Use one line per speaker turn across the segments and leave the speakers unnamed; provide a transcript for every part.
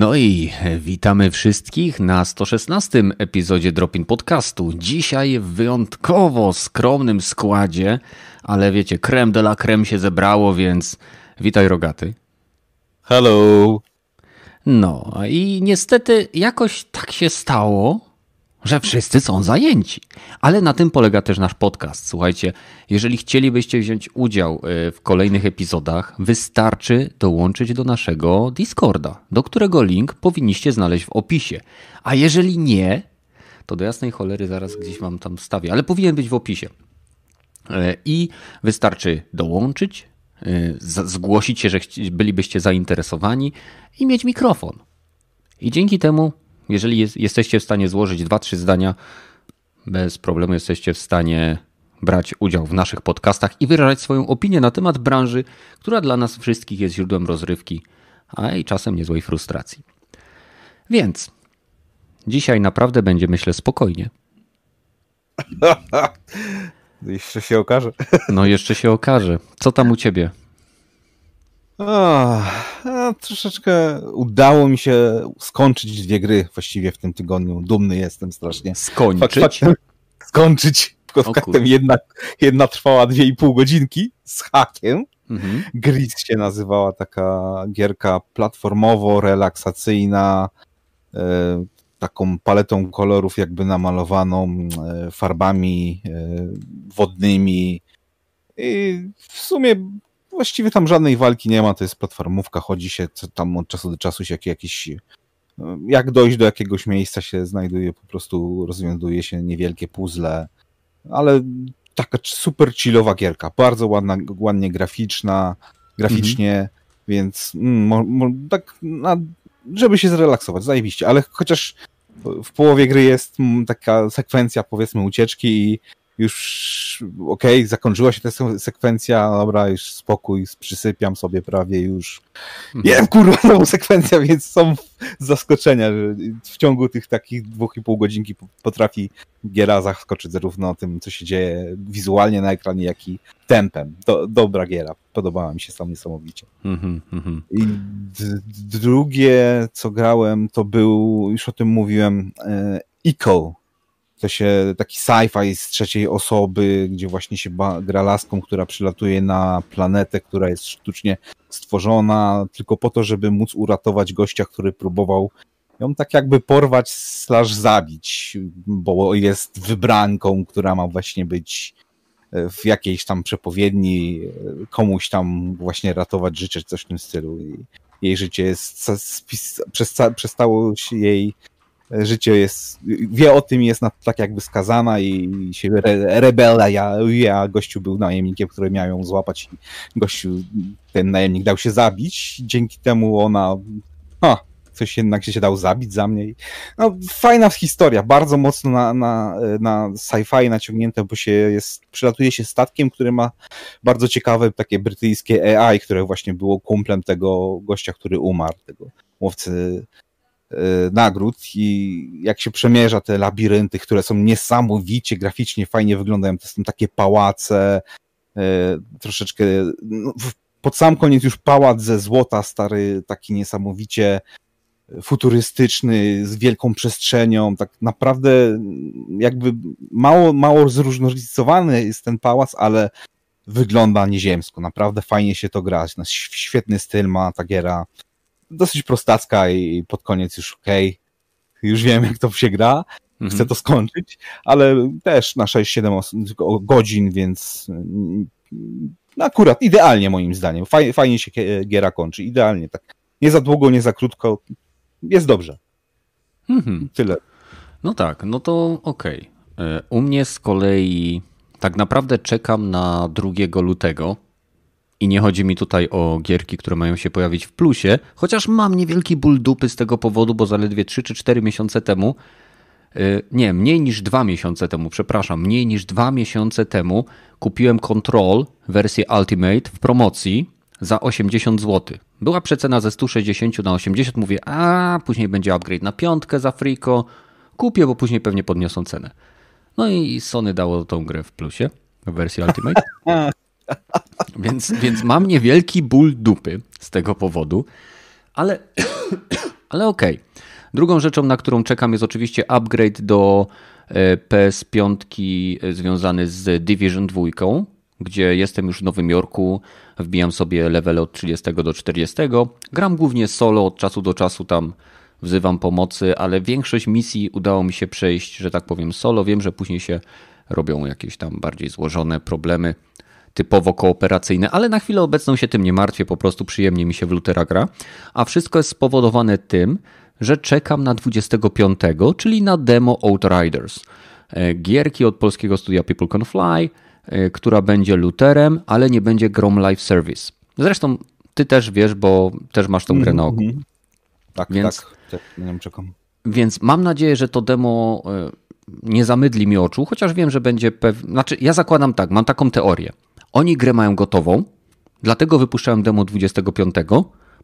No i witamy wszystkich na 116 epizodzie Dropin Podcastu. Dzisiaj w wyjątkowo skromnym składzie, ale wiecie, creme de la creme się zebrało, więc witaj Rogaty.
Hello.
No i niestety jakoś tak się stało, że wszyscy są zajęci. Ale na tym polega też nasz podcast. Słuchajcie, jeżeli chcielibyście wziąć udział y, w kolejnych epizodach, wystarczy dołączyć do naszego Discorda, do którego link powinniście znaleźć w opisie. A jeżeli nie, to do jasnej cholery zaraz gdzieś wam tam wstawię, ale powinien być w opisie. Y, I wystarczy dołączyć, y, zgłosić się, że bylibyście zainteresowani i mieć mikrofon. I dzięki temu jeżeli jest, jesteście w stanie złożyć dwa, trzy zdania, bez problemu jesteście w stanie brać udział w naszych podcastach i wyrażać swoją opinię na temat branży, która dla nas wszystkich jest źródłem rozrywki, a i czasem niezłej frustracji. Więc dzisiaj naprawdę będzie, myślę, spokojnie.
jeszcze się okaże.
No, jeszcze się okaże. Co tam u ciebie?
A, troszeczkę udało mi się skończyć dwie gry właściwie w tym tygodniu. Dumny jestem strasznie.
Skończyć?
skończyć. Faktem jedna, jedna trwała dwie i pół godzinki z hakiem. Mhm. Grid się nazywała taka gierka platformowo-relaksacyjna, e, taką paletą kolorów jakby namalowaną e, farbami e, wodnymi. I w sumie właściwie tam żadnej walki nie ma, to jest platformówka, chodzi się tam od czasu do czasu się jakiś jak dojść do jakiegoś miejsca się znajduje, po prostu rozwiązuje się niewielkie puzzle, ale taka super chillowa gierka, bardzo ładna, ładnie graficzna, graficznie, mhm. więc mm, mo, mo, tak, na, żeby się zrelaksować, zajebiście, ale chociaż w połowie gry jest taka sekwencja, powiedzmy, ucieczki i już okej, okay, zakończyła się ta sekwencja, dobra, już spokój, przysypiam sobie prawie już. Mhm. Jem kurwa nową sekwencja, więc są zaskoczenia, że w ciągu tych takich dwóch i pół godzinki potrafi giera zaskoczyć zarówno tym, co się dzieje wizualnie na ekranie, jak i tempem. Do, dobra giera, podobała mi się sam niesamowicie. Mhm, mhm. I drugie, co grałem, to był, już o tym mówiłem, e, Eco to się taki sci-fi z trzeciej osoby, gdzie właśnie się gra laską, która przylatuje na planetę, która jest sztucznie stworzona tylko po to, żeby móc uratować gościa, który próbował ją tak jakby porwać slash zabić, bo jest wybranką, która ma właśnie być e, w jakiejś tam przepowiedni e, komuś tam właśnie ratować życie, coś w tym stylu. I jej życie jest, przestało się jej życie jest, wie o tym, jest na, tak jakby skazana i się re, rebela, ja, ja, gościu był najemnikiem, który miał ją złapać i gościu, ten najemnik dał się zabić, dzięki temu ona, ha, coś jednak się dał zabić za mnie. No, fajna historia, bardzo mocno na, na, na sci-fi naciągnięte, bo się jest, przylatuje się statkiem, który ma bardzo ciekawe takie brytyjskie AI, które właśnie było kumplem tego gościa, który umarł, tego łowcy nagród i jak się przemierza te labirynty, które są niesamowicie graficznie fajnie wyglądają, to są takie pałace, e, troszeczkę no, pod sam koniec już pałac ze złota, stary, taki niesamowicie futurystyczny, z wielką przestrzenią, tak naprawdę jakby mało, mało zróżnicowany jest ten pałac, ale wygląda nieziemsko, naprawdę fajnie się to gra, świetny styl ma ta giera, dosyć prostacka i pod koniec już okej, okay, już wiem jak to się gra, chcę mhm. to skończyć, ale też na 6-7 godzin, więc no akurat idealnie moim zdaniem. Fajnie, fajnie się giera kończy, idealnie. Tak. Nie za długo, nie za krótko, jest dobrze. Mhm. Tyle.
No tak, no to okej. Okay. E, u mnie z kolei tak naprawdę czekam na 2 lutego, i nie chodzi mi tutaj o gierki, które mają się pojawić w plusie, chociaż mam niewielki ból dupy z tego powodu, bo zaledwie 3 czy 4 miesiące temu, y, nie, mniej niż 2 miesiące temu, przepraszam, mniej niż 2 miesiące temu kupiłem Control wersję Ultimate w promocji za 80 zł. Była przecena ze 160 na 80, mówię, a później będzie upgrade na piątkę za friko, kupię, bo później pewnie podniosą cenę. No i Sony dało tą grę w plusie, w wersji Ultimate. Więc, więc mam niewielki ból dupy z tego powodu, ale, ale okej. Okay. Drugą rzeczą, na którą czekam, jest oczywiście upgrade do e, PS5 e, związany z Division 2, gdzie jestem już w Nowym Jorku, wbijam sobie level od 30 do 40. Gram głównie solo, od czasu do czasu tam wzywam pomocy, ale większość misji udało mi się przejść, że tak powiem, solo. Wiem, że później się robią jakieś tam bardziej złożone problemy typowo kooperacyjne, ale na chwilę obecną się tym nie martwię, po prostu przyjemnie mi się w Lutera gra. A wszystko jest spowodowane tym, że czekam na 25, czyli na demo Outriders. E, gierki od polskiego studia People Can Fly, e, która będzie Luterem, ale nie będzie grą live service. Zresztą ty też wiesz, bo też masz tą grę na oku. Mm -hmm.
Tak, Więc, tak, czekam.
Więc mam nadzieję, że to demo e, nie zamydli mi oczu, chociaż wiem, że będzie pewnie. Znaczy, ja zakładam tak, mam taką teorię. Oni grę mają gotową, dlatego wypuszczałem demo 25,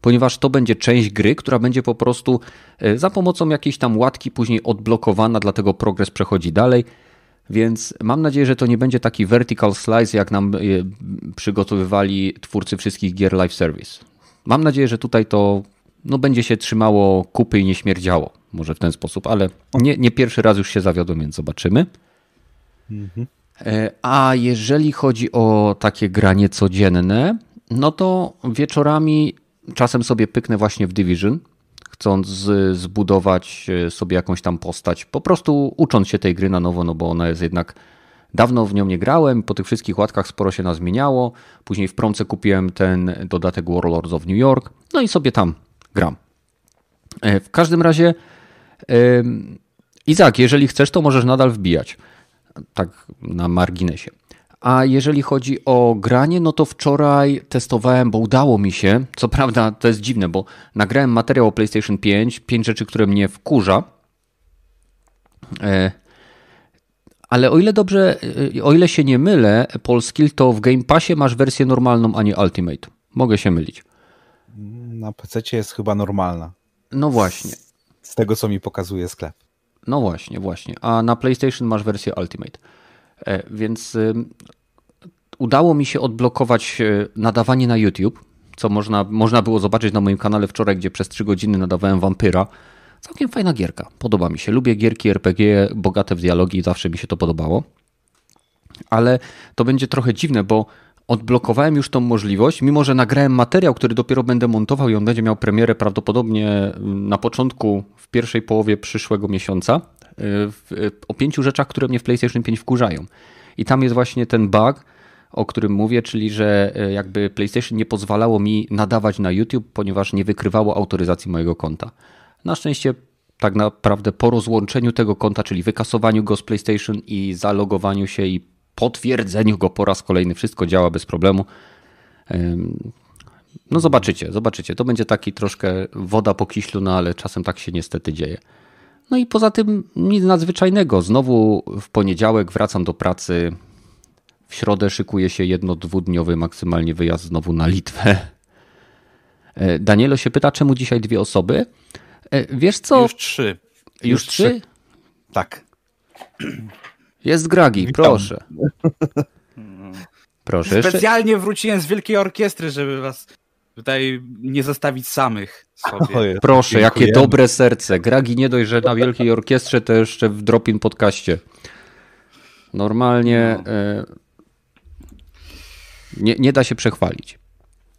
ponieważ to będzie część gry, która będzie po prostu e, za pomocą jakiejś tam łatki później odblokowana, dlatego progres przechodzi dalej. Więc mam nadzieję, że to nie będzie taki vertical slice, jak nam e, przygotowywali twórcy wszystkich gier live service. Mam nadzieję, że tutaj to no, będzie się trzymało kupy i nie śmierdziało. Może w ten sposób, ale nie, nie pierwszy raz już się zawiodłem, więc zobaczymy. Mhm. E, a jeżeli chodzi o takie granie codzienne, no to wieczorami czasem sobie pyknę właśnie w Division, chcąc zbudować e, sobie jakąś tam postać, po prostu ucząc się tej gry na nowo, no bo ona jest jednak Dawno w nią nie grałem, po tych wszystkich łatkach sporo się nazmieniało. Później w promce kupiłem ten dodatek Warlords of New York, no i sobie tam gram. E, w każdym razie, Izak, jeżeli chcesz, to możesz nadal wbijać. Tak na marginesie. A jeżeli chodzi o granie, no to wczoraj testowałem, bo udało mi się. Co prawda to jest dziwne, bo nagrałem materiał o PlayStation 5, pięć rzeczy, które mnie wkurza. E, ale o ile dobrze, e, o ile się nie mylę, Polskill, to w Game Passie masz wersję normalną, a nie Ultimate. Mogę się mylić.
Na PC jest chyba normalna.
No właśnie.
Z tego, co mi pokazuje sklep.
No właśnie, właśnie. A na PlayStation masz wersję Ultimate. E, więc udało mi się odblokować e, nadawanie na YouTube, co można, można było zobaczyć na moim kanale wczoraj, gdzie przez 3 godziny nadawałem Vampyra. Całkiem fajna gierka. Podoba mi się. Lubię gierki RPG bogate w dialogi, zawsze mi się to podobało. Ale to będzie trochę dziwne, bo odblokowałem już tą możliwość, mimo że nagrałem materiał, który dopiero będę montował i on będzie miał premierę prawdopodobnie mm, na początku, w pierwszej połowie przyszłego miesiąca, e, o pięciu rzeczach, które mnie w PlayStation 5 wkurzają. I tam jest właśnie ten bug, o którym mówię, czyli że e, jakby PlayStation nie pozwalało mi nadawać na YouTube, ponieważ nie wykrywało autoryzacji mojego konta. Na szczęście tak naprawdę po rozłączeniu tego konta, czyli wykasowaniu go z PlayStation i zalogowaniu się i potwierdzeniu go po raz kolejny, wszystko działa bez problemu. No zobaczycie, zobaczycie. To będzie taki troszkę woda po kiślu, no ale czasem tak się niestety dzieje. No i poza tym nic nadzwyczajnego. Znowu w poniedziałek wracam do pracy. W środę szykuje się jedno-dwudniowy maksymalnie wyjazd znowu na Litwę. E, Danielo się pyta, czemu dzisiaj dwie osoby? E, wiesz co?
Już trzy.
Już, Już trzy? trzy?
Tak.
Jest Gragi, Witam. proszę.
Proszę. Specjalnie jeszcze... wróciłem z Wielkiej Orkiestry, żeby was tutaj nie zostawić samych sobie.
Proszę, Dziękujemy. jakie dobre serce. Gragi nie dość, że na Wielkiej Orkiestrze, to jeszcze w Dropin podcaście. Normalnie no. e, nie, nie da się przechwalić.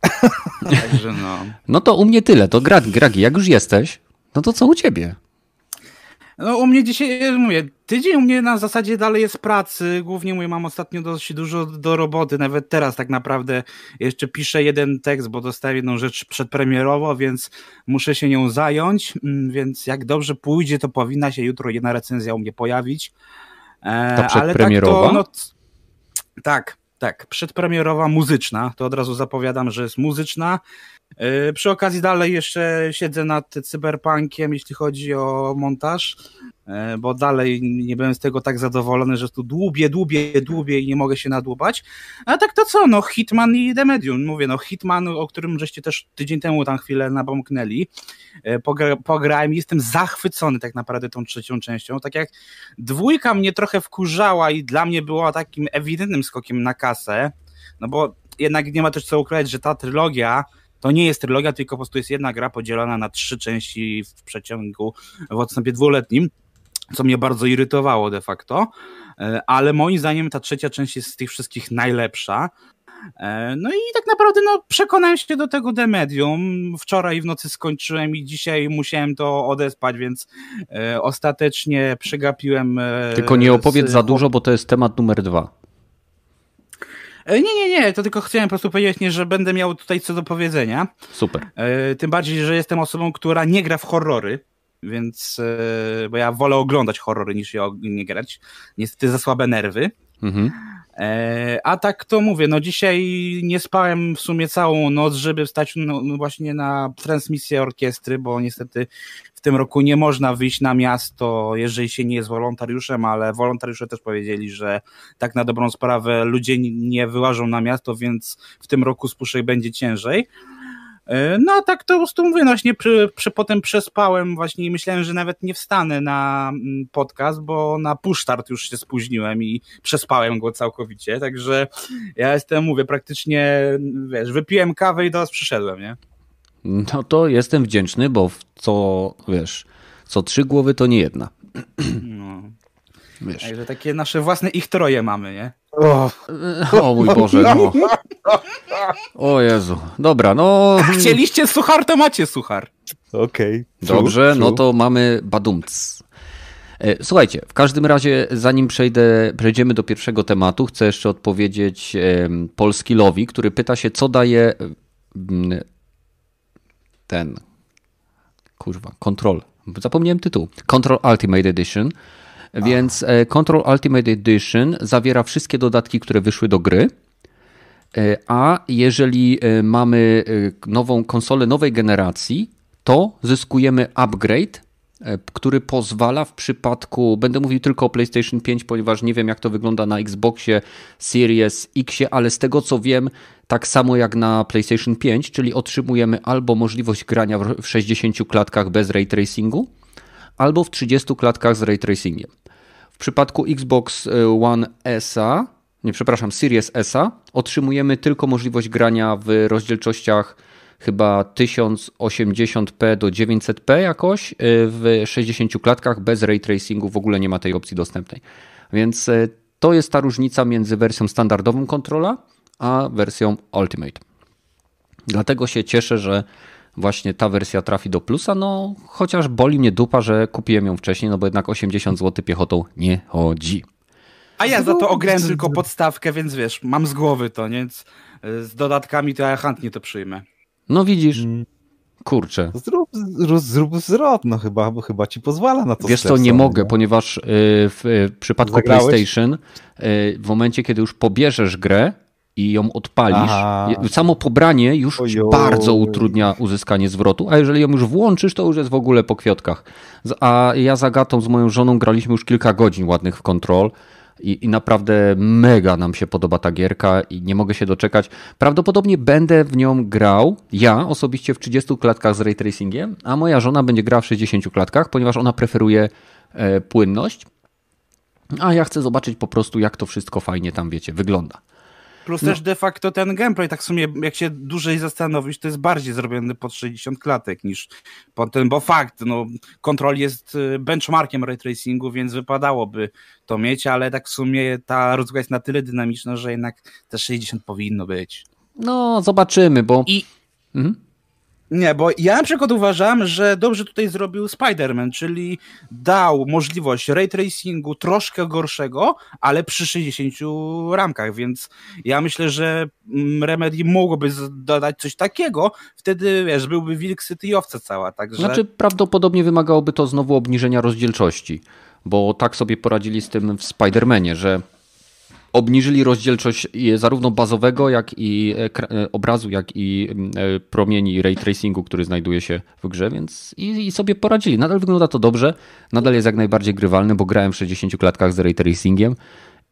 Także no.
No to u mnie tyle. To Gragi, Gragi, jak już jesteś, no to co u ciebie?
No u mnie dzisiaj, mówię, tydzień u mnie na zasadzie dalej jest pracy, głównie mówię, mam ostatnio dość dużo do roboty, nawet teraz tak naprawdę jeszcze piszę jeden tekst, bo dostałem jedną rzecz przedpremierowo, więc muszę się nią zająć, mm, więc jak dobrze pójdzie, to powinna się jutro jedna recenzja u mnie pojawić.
E, Ta przedpremierowa? Ale tak, to,
no, tak, tak, przedpremierowa muzyczna, to od razu zapowiadam, że jest muzyczna, przy okazji dalej jeszcze siedzę nad cyberpunkiem, jeśli chodzi o montaż, e, bo dalej nie byłem z tego tak zadowolony, że tu dłubię, dłubię, dłubię i nie mogę się nadłubać. A tak to co, no Hitman i The Medium. Mówię, no Hitman, o którym żeście też tydzień temu tam chwilę nabąknęli. E, pogra pograłem i jestem zachwycony tak naprawdę tą trzecią częścią. Tak jak dwójka mnie trochę wkurzała i dla mnie była takim ewidentnym skokiem na kasę, no bo jednak nie ma też co ukrywać, że ta trylogia To nie jest trylogia, tylko po prostu jest jedna gra podzielona na trzy części w przeciągu, w odstępie dwuletnim, co mnie bardzo irytowało de facto, e, ale moim zdaniem ta trzecia część jest z tych wszystkich najlepsza. E, no i tak naprawdę no, przekonałem się do tego The Medium. Wczoraj w nocy skończyłem i dzisiaj musiałem to odespać, więc e, ostatecznie przegapiłem.
Tylko nie opowiedz z... za dużo, bo to jest temat numer dwa.
E, nie, nie, nie, to tylko chciałem po prostu powiedzieć, nie, że będę miał tutaj co do powiedzenia.
Super.
E, tym bardziej, że jestem osobą, która nie gra w horrory, więc, e, bo ja wolę oglądać horrory niż je nie grać. Niestety za słabe nerwy. Mhm. A tak to mówię, no dzisiaj nie spałem w sumie całą noc, żeby wstać no, no właśnie na transmisję orkiestry, bo niestety w tym roku nie można wyjść na miasto, jeżeli się nie jest wolontariuszem, ale wolontariusze też powiedzieli, że tak na dobrą sprawę ludzie nie wyłażą na miasto, więc w tym roku z będzie ciężej. E, no a tak to po prostu mówię, no właśnie przy, przy, potem przespałem właśnie i myślałem, że nawet nie wstanę na mm, podcast, bo na push start już się spóźniłem i przespałem go całkowicie, także ja jestem, mówię, praktycznie, wiesz, wypiłem kawę i do was przyszedłem, nie?
No to jestem wdzięczny, bo co, wiesz, co trzy głowy to nie jedna. No.
Wiesz. Także takie nasze własne ich troje mamy, nie?
O, o mój Boże, no. O Jezu. Dobra, no.
Chcieliście suchar, to macie suchar.
Okej.
Okay. Dobrze, no to mamy badumc. E, słuchajcie, w każdym razie, zanim przejdę, przejdziemy do pierwszego tematu, chcę jeszcze odpowiedzieć Polskilowi, który pyta się, co daje ten. Kurwa, Control. Zapomniałem tytuł. Control Ultimate Edition. Więc e, Control Ultimate Edition zawiera wszystkie dodatki, które wyszły do gry. E, a jeżeli e, mamy nową konsolę nowej generacji, to zyskujemy upgrade, który pozwala w przypadku, będę mówił tylko o PlayStation 5, ponieważ nie wiem jak to wygląda na Xboxie Series X, ale z tego co wiem, tak samo jak na PlayStation 5, czyli otrzymujemy albo możliwość grania w 60 klatkach bez ray tracingu, albo w 30 klatkach z ray tracingiem. W przypadku Xbox e, One SA, nie przepraszam, Series SA, otrzymujemy tylko możliwość grania w rozdzielczościach chyba 1080p do 900p jakoś e, w 60 klatkach bez ray tracingu, w ogóle nie ma tej opcji dostępnej. Więc e, to jest ta różnica między wersją standardową kontrola a wersją Ultimate. Dlatego się cieszę, że właśnie ta wersja trafi do plusa, no chociaż boli mnie dupa, że kupiłem ją wcześniej, no bo jednak 80 zł piechotą nie chodzi.
A ja za to ograłem tylko podstawkę, więc wiesz, mam z głowy to, więc z dodatkami to ja chętnie to przyjmę.
No widzisz, mm. kurczę.
Zrób, zrób zwrot, no chyba, bo chyba ci pozwala na to.
Wiesz co, nie mogę, ponieważ y, w przypadku Zagrałeś? PlayStation y, w momencie, kiedy już pobierzesz grę, i ją odpalisz, Aha. samo pobranie już bardzo utrudnia uzyskanie zwrotu, a jeżeli ją już włączysz, to już jest w ogóle po kwiatkach. A ja z Agatą, z moją żoną graliśmy już kilka godzin ładnych w Control i, i naprawdę mega nam się podoba ta gierka i nie mogę się doczekać. Prawdopodobnie będę w nią grał, ja osobiście w 30 klatkach z ray tracingiem, a moja żona będzie grała w 60 klatkach, ponieważ ona preferuje e, płynność, a ja chcę zobaczyć po prostu jak to wszystko fajnie tam, wiecie, wygląda.
Plus no. też de facto ten gameplay, tak w sumie jak się dłużej zastanowić, to jest bardziej zrobiony pod 60 klatek niż pod ten, bo fakt, no kontrol jest y, benchmarkiem ray tracingu, więc wypadałoby to mieć, ale tak w sumie ta rozgrywka jest na tyle dynamiczna, że jednak te 60 powinno być.
No, zobaczymy, bo...
I... Mhm. Nie, bo ja na przykład uważam, że dobrze tutaj zrobił Spider-Man, czyli dał możliwość ray tracingu troszkę gorszego, ale przy 60 ramkach, więc ja myślę, że mm, Remedy mogłoby dodać coś takiego, wtedy wiesz, byłby Wilk City i owca cała, także...
Znaczy prawdopodobnie wymagałoby to znowu obniżenia rozdzielczości, bo tak sobie poradzili z tym w Spider-Manie, że obniżyli rozdzielczość zarówno bazowego, jak i e, obrazu, jak i e, promieni ray tracingu, który znajduje się w grze, więc i, i, sobie poradzili. Nadal wygląda to dobrze, nadal jest jak najbardziej grywalny, bo grałem w 60 klatkach z ray tracingiem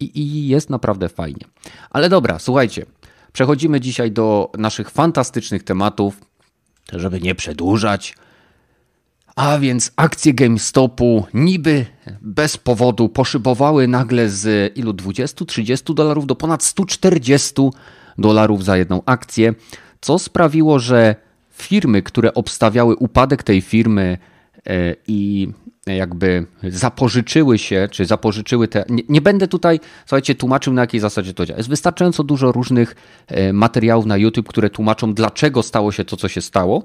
i, i jest naprawdę fajnie. Ale dobra, słuchajcie, przechodzimy dzisiaj do naszych fantastycznych tematów, żeby nie przedłużać. A więc akcje GameStopu niby bez powodu poszybowały nagle z ilu 20-30 dolarów do ponad 140 dolarów za jedną akcję. co sprawiło, że firmy, które obstawiały upadek tej firmy e, i jakby zapożyczyły się, czy zapożyczyły te. Nie, nie, będę tutaj, słuchajcie, tłumaczył na jakiej zasadzie to działa. Jest wystarczająco dużo różnych e, materiałów na YouTube, które tłumaczą, dlaczego stało się to, co się stało,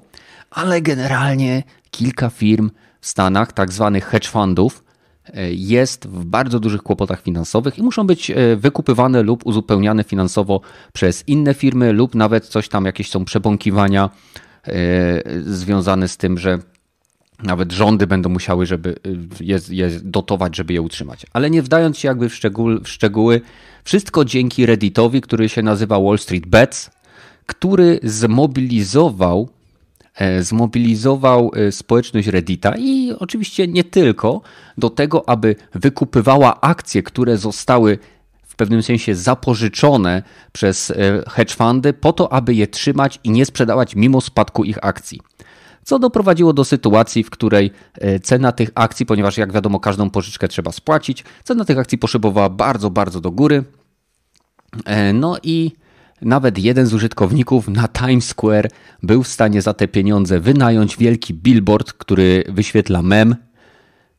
ale generalnie kilka firm w Stanach, tak zwanych hedge fundów, e, jest w bardzo dużych kłopotach finansowych i muszą być e, wykupywane lub uzupełniane finansowo przez inne firmy, lub nawet coś tam, jakieś są przebąkiwania związane z tym, że nawet rządy będą musiały żeby je, je, dotować, żeby je utrzymać. Ale nie wdając się jakby w, szczegół, w szczegóły, wszystko dzięki Redditowi, który się nazywa Wall Street Bets, który zmobilizował e, zmobilizował e, społeczność Reddita i oczywiście nie tylko do tego, aby wykupywała akcje, które zostały w pewnym sensie zapożyczone przez e, hedge fundy po to, aby je trzymać i nie sprzedawać mimo spadku ich akcji co doprowadziło do sytuacji, w której e, cena tych akcji, ponieważ jak wiadomo każdą pożyczkę trzeba spłacić, cena tych akcji poszybowała bardzo, bardzo do góry. E, no i nawet jeden z użytkowników na Times Square był w stanie za te pieniądze wynająć wielki billboard, który wyświetla mem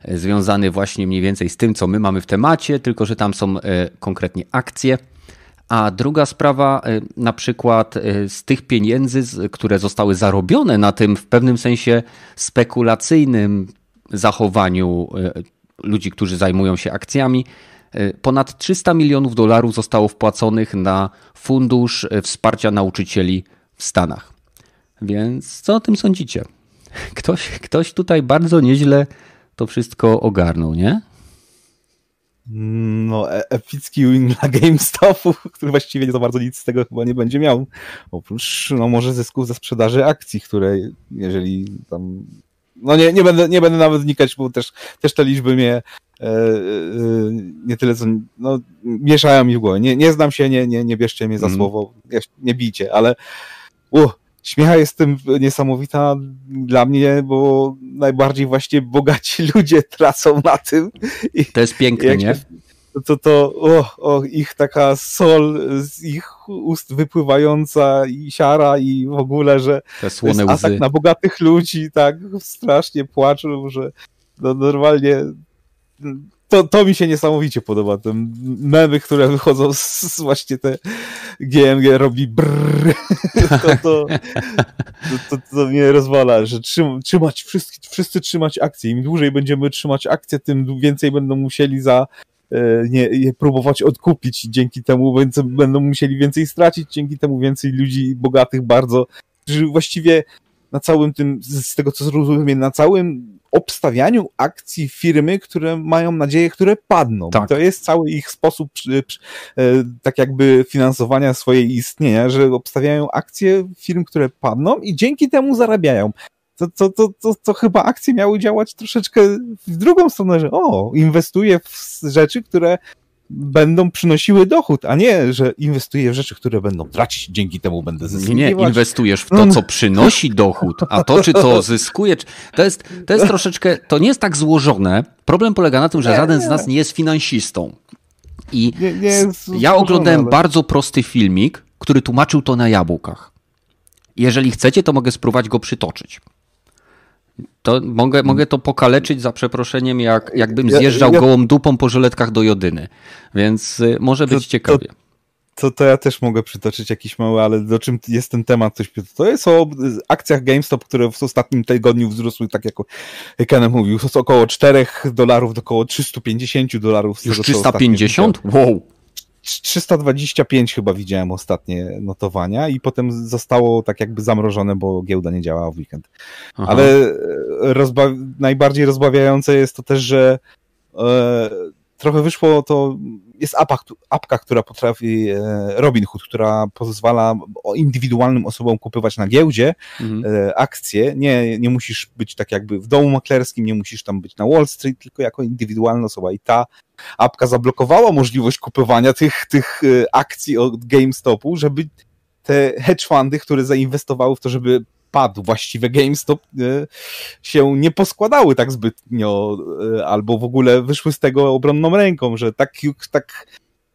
e, związany właśnie mniej więcej z tym, co my mamy w temacie, tylko że tam są konkretnie akcje. A druga sprawa, y, na przykład z tych pieniędzy, które zostały zarobione na tym w pewnym sensie spekulacyjnym zachowaniu ludzi, którzy zajmują się akcjami, ponad 300 milionów dolarów zostało wpłaconych na fundusz wsparcia nauczycieli w Stanach. Więc co o tym sądzicie? Ktoś, ktoś tutaj bardzo nieźle to wszystko ogarnął, nie?
no, e, epicki win dla GameStopu, który właściwie nie za bardzo nic z tego chyba nie będzie miał. Oprócz, no może zysków ze sprzedaży akcji, które jeżeli tam no nie, nie, będę, nie będę nawet wnikać, bo też, też te liczby mnie nie tyle co, no, mieszają mi w głowie. Nie, nie znam się, nie, nie, nie bierzcie mnie za mm. słowo, nie bijcie, ale uh, śmiecha jest tym niesamowita dla mnie, bo najbardziej właśnie bogaci ludzie tracą na tym.
I to jest piękne, nie?
To, to, to o, o, ich taka sol z ich ust wypływająca i siara i w ogóle, że
Te słone
jest atak na bogatych ludzi, tak strasznie płaczą, że no, normalnie to, to mi się niesamowicie podoba. Te memy, które wychodzą z, właśnie te GMG robi brrr. To, to, to, to, mnie rozwala, że trzym, trzymać, wszyscy, wszyscy trzymać akcje. Im dłużej będziemy trzymać akcje, tym więcej będą musieli za e, nie, je próbować odkupić. Dzięki temu będą musieli więcej stracić, dzięki temu więcej ludzi bogatych bardzo, którzy właściwie na całym tym, z tego co zrozumiem, na całym obstawianiu akcji firmy, które mają nadzieję, które padną. Tak. To jest cały ich sposób e, tak jakby finansowania swojej istnienia, że obstawiają akcje firm, które padną i dzięki temu zarabiają. To, to, to, to, to chyba akcje miały działać troszeczkę w drugą stronę, że o, inwestuję w rzeczy, które będą przynosiły dochód, a nie, że inwestuję w rzeczy, które będą tracić, dzięki temu będę zyskiwać.
Nie, inwestujesz w to, co przynosi dochód, a to, czy to zyskuje, to jest, to jest troszeczkę, to nie jest tak złożone. Problem polega na tym, że żaden z nas nie jest finansistą. I nie, nie ja oglądałem ale... bardzo prosty filmik, który tłumaczył to na jabłkach. Jeżeli chcecie, to mogę spróbować go przytoczyć. To mogę, mogę to pokaleczyć za przeproszeniem, jak, jakbym zjeżdżał ja, ja... gołą dupą po żyletkach do jodyny. Więc y, może być to, ciekawie. To,
to, to ja też mogę przytoczyć jakiś mały, ale do czym jest ten temat? Coś, to jest o akcjach GameStop, które w ostatnim tygodniu wzrosły, tak jak Ken mówił, z około 4 dolarów do około 350 dolarów.
Już 350? Wow!
325 chyba widziałem ostatnie notowania i potem zostało tak jakby zamrożone, bo giełda nie działała w weekend. Aha. Ale e, rozba najbardziej rozbawiające jest to też, że e, trochę wyszło to, jest apka, apka która potrafi, e, Robinhood, która pozwala indywidualnym osobom kupywać na giełdzie mhm. e, akcje. Nie, nie musisz być tak jakby w domu maklerskim, nie musisz tam być na Wall Street, tylko jako indywidualna osoba i ta apka zablokowała możliwość kupowania tych, tych e, akcji od GameStopu, żeby te hedge fundy, które zainwestowały w to, żeby padł właściwe GameStop, się nie poskładały tak zbytnio, albo w ogóle wyszły z tego obronną ręką, że tak, tak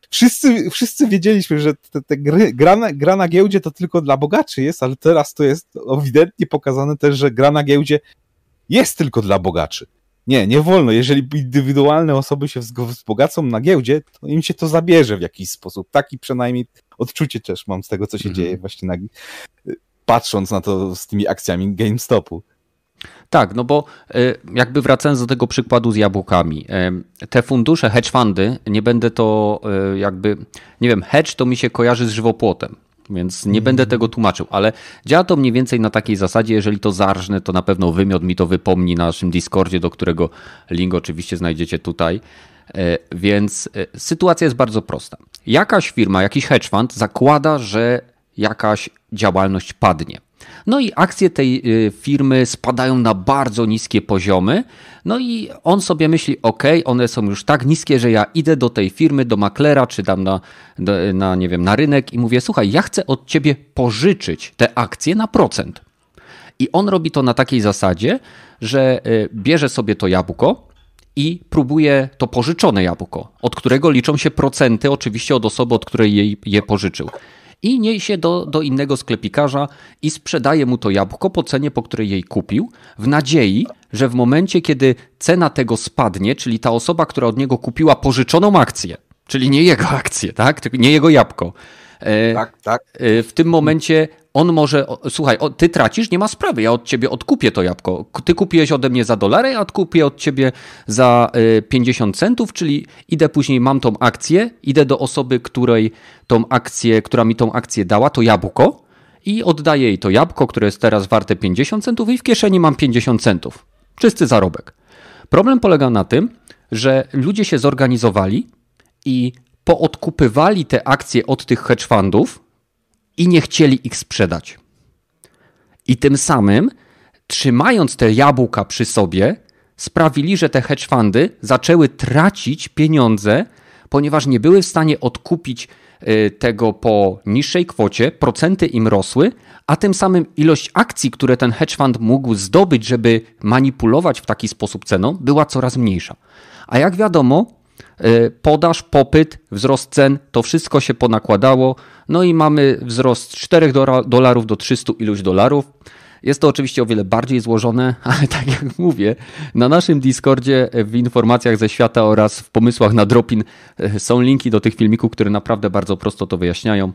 wszyscy, wszyscy wiedzieliśmy, że te, te gry, gra, na, gra na giełdzie to tylko dla bogaczy jest, ale teraz to jest ewidentnie pokazane też, że gra na giełdzie jest tylko dla bogaczy. Nie, nie wolno. Jeżeli indywidualne osoby się wzbogacą na giełdzie, to im się to zabierze w jakiś sposób. Taki przynajmniej odczucie też mam z tego, co się mhm. dzieje właśnie na, patrząc na to z tymi akcjami GameStopu.
Tak, no bo e, jakby wracając do tego przykładu z jabłkami, e, te fundusze, hedge fundy, nie będę to e, jakby, nie wiem, hedge to mi się kojarzy z żywopłotem, więc nie będę mhm. tego tłumaczył, ale działa to mniej więcej na takiej zasadzie, jeżeli to zarżnę, to na pewno wymiot mi to wypomni na naszym Discordzie, do którego link oczywiście znajdziecie tutaj. Więc sytuacja jest bardzo prosta. Jakaś firma, jakiś hedge fund zakłada, że jakaś działalność padnie. No i akcje tej y, firmy spadają na bardzo niskie poziomy. No i on sobie myśli, ok, one są już tak niskie, że ja idę do tej firmy, do maklera, czy tam na, na, nie wiem, na rynek i mówię, słuchaj, ja chcę od ciebie pożyczyć te akcje na procent. I on robi to na takiej zasadzie, że y, bierze sobie to jabłko, i próbuje to pożyczone jabłko, od którego liczą się procenty, oczywiście od osoby, od której jej je pożyczył i niesie do, do innego sklepikarza i sprzedaje mu to jabłko po cenie, po której jej kupił, w nadziei, że w momencie, kiedy cena tego spadnie, czyli ta osoba, która od niego kupiła pożyczoną akcję, czyli nie jego akcję, tak? nie jego jabłko,
e, tak, tak.
E, w tym momencie on może, słuchaj, ty tracisz, nie ma sprawy, ja od ciebie odkupię to jabłko. Ty kupiłeś ode mnie za dolary, ja odkupię od ciebie za 50 y, centów, czyli idę później, mam tą akcję, idę do osoby, której tą akcję, która mi tą akcję dała, to jabłko i oddaję jej to jabłko, które jest teraz warte 50 centów i w kieszeni mam 50 centów. Czysty zarobek. Problem polega na tym, że ludzie się zorganizowali i poodkupywali te akcje od tych hedge fundów, i nie chcieli ich sprzedać. I tym samym, trzymając te jabłka przy sobie, sprawili, że te hedge fundy zaczęły tracić pieniądze, ponieważ nie były w stanie odkupić y, tego po niższej kwocie, procenty im rosły, a tym samym ilość akcji, które ten hedge fund mógł zdobyć, żeby manipulować w taki sposób ceną, była coraz mniejsza. A jak wiadomo, podaż, popyt, wzrost cen, to wszystko się ponakładało, no i mamy wzrost 4 dolarów do 300 iluś dolarów. Jest to oczywiście o wiele bardziej złożone, ale tak jak mówię, na naszym Discordzie w informacjach ze świata oraz w pomysłach na Dropin e, są linki do tych filmików, które naprawdę bardzo prosto to wyjaśniają.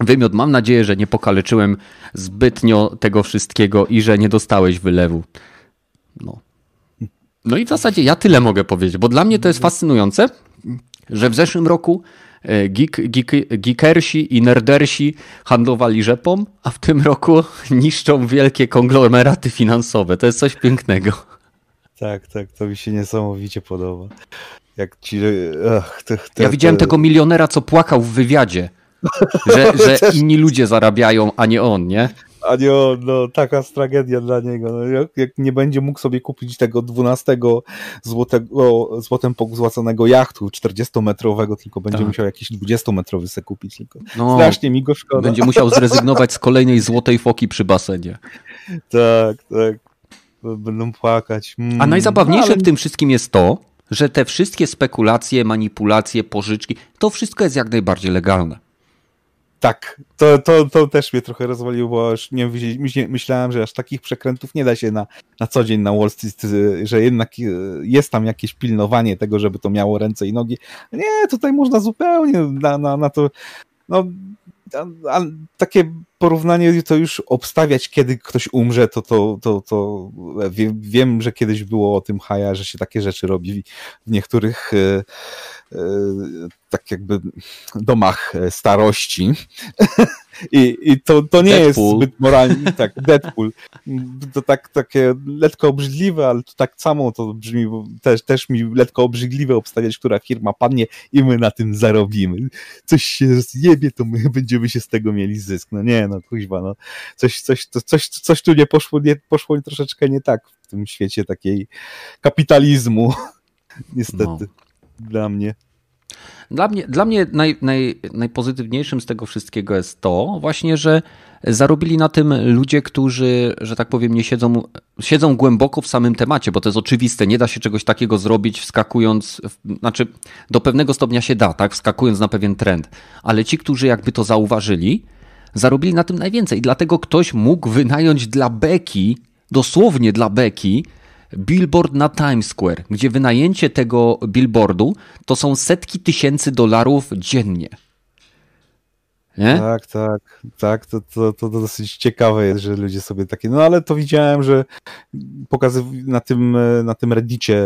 Wymiot, mam nadzieję, że nie pokaleczyłem zbytnio tego wszystkiego i że nie dostałeś wylewu. No. No i w zasadzie ja tyle mogę powiedzieć, bo dla mnie to jest fascynujące, że w zeszłym roku E, geek, geek, geekersi i nerdersi handlowali rzepą, a w tym roku niszczą wielkie konglomeraty finansowe. To jest coś pięknego.
Tak, tak, to mi się niesamowicie podoba. Jak ci.
Ach, to, to, ja widziałem tego milionera, co płakał w wywiadzie. Że, że inni ludzie zarabiają, a nie on, nie?
A nie, no taka tragedia dla niego. No, jak, jak, nie będzie mógł sobie kupić tego 12 złotego, złotem pogzłaconego jachtu 40-metrowego, tylko będzie tak. musiał jakiś 20-metrowy se kupić. Tylko. No, Strasznie mi go szkoda.
Będzie musiał zrezygnować z kolejnej złotej foki przy basenie.
Tak, tak. Będą płakać.
Mm. A najzabawniejsze no, ale... w tym wszystkim jest to, że te wszystkie spekulacje, manipulacje, pożyczki, to wszystko jest jak najbardziej legalne.
Tak, to, to, to też mnie trochę rozwaliło, bo już nie myślałem, że aż takich przekrętów nie da się na, na co dzień na Wall Street, że jednak e, jest tam jakieś pilnowanie tego, żeby to miało ręce i nogi. Nie, tutaj można zupełnie na, na, na to. No, a, a takie porównanie to już obstawiać, kiedy ktoś umrze, to, to, to, to wiem, wiem, że kiedyś było o tym haja, że się takie rzeczy robi w niektórych e, e, tak jakby domach starości. I, i to, to nie Deadpool. jest zbyt moralnie, tak, Deadpool. To tak takie letko obrzydliwe, ale to tak samo to brzmi, bo też, też mi letko obrzydliwe obstawiać, która firma padnie i my na tym zarobimy. Coś się zjebie, to my będziemy się z tego mieli zysk. No nie, no kuźwa, no. Coś, coś, to, coś, coś tu nie poszło, nie, poszło troszeczkę nie tak w tym świecie takiej kapitalizmu. Niestety. No. Dla mnie.
Dla mnie, dla mnie naj, naj, najpozytywniejszym z tego wszystkiego jest to właśnie, że zarobili na tym ludzie, którzy, że tak powiem, nie siedzą, siedzą głęboko w samym temacie, bo to jest oczywiste, nie da się czegoś takiego zrobić wskakując, znaczy do pewnego stopnia się da, tak, wskakując na pewien trend, ale ci, którzy jakby to zauważyli, zarobili na tym najwięcej. I dlatego ktoś mógł wynająć dla beki, dosłownie dla beki, billboard na Times Square, gdzie wynajęcie tego billboardu to są setki tysięcy dolarów dziennie.
Nie? Tak, tak, tak. To, to, to dosyć ciekawe jest, że ludzie sobie takie. No ale to widziałem, że pokazy na tym, na tym reddicie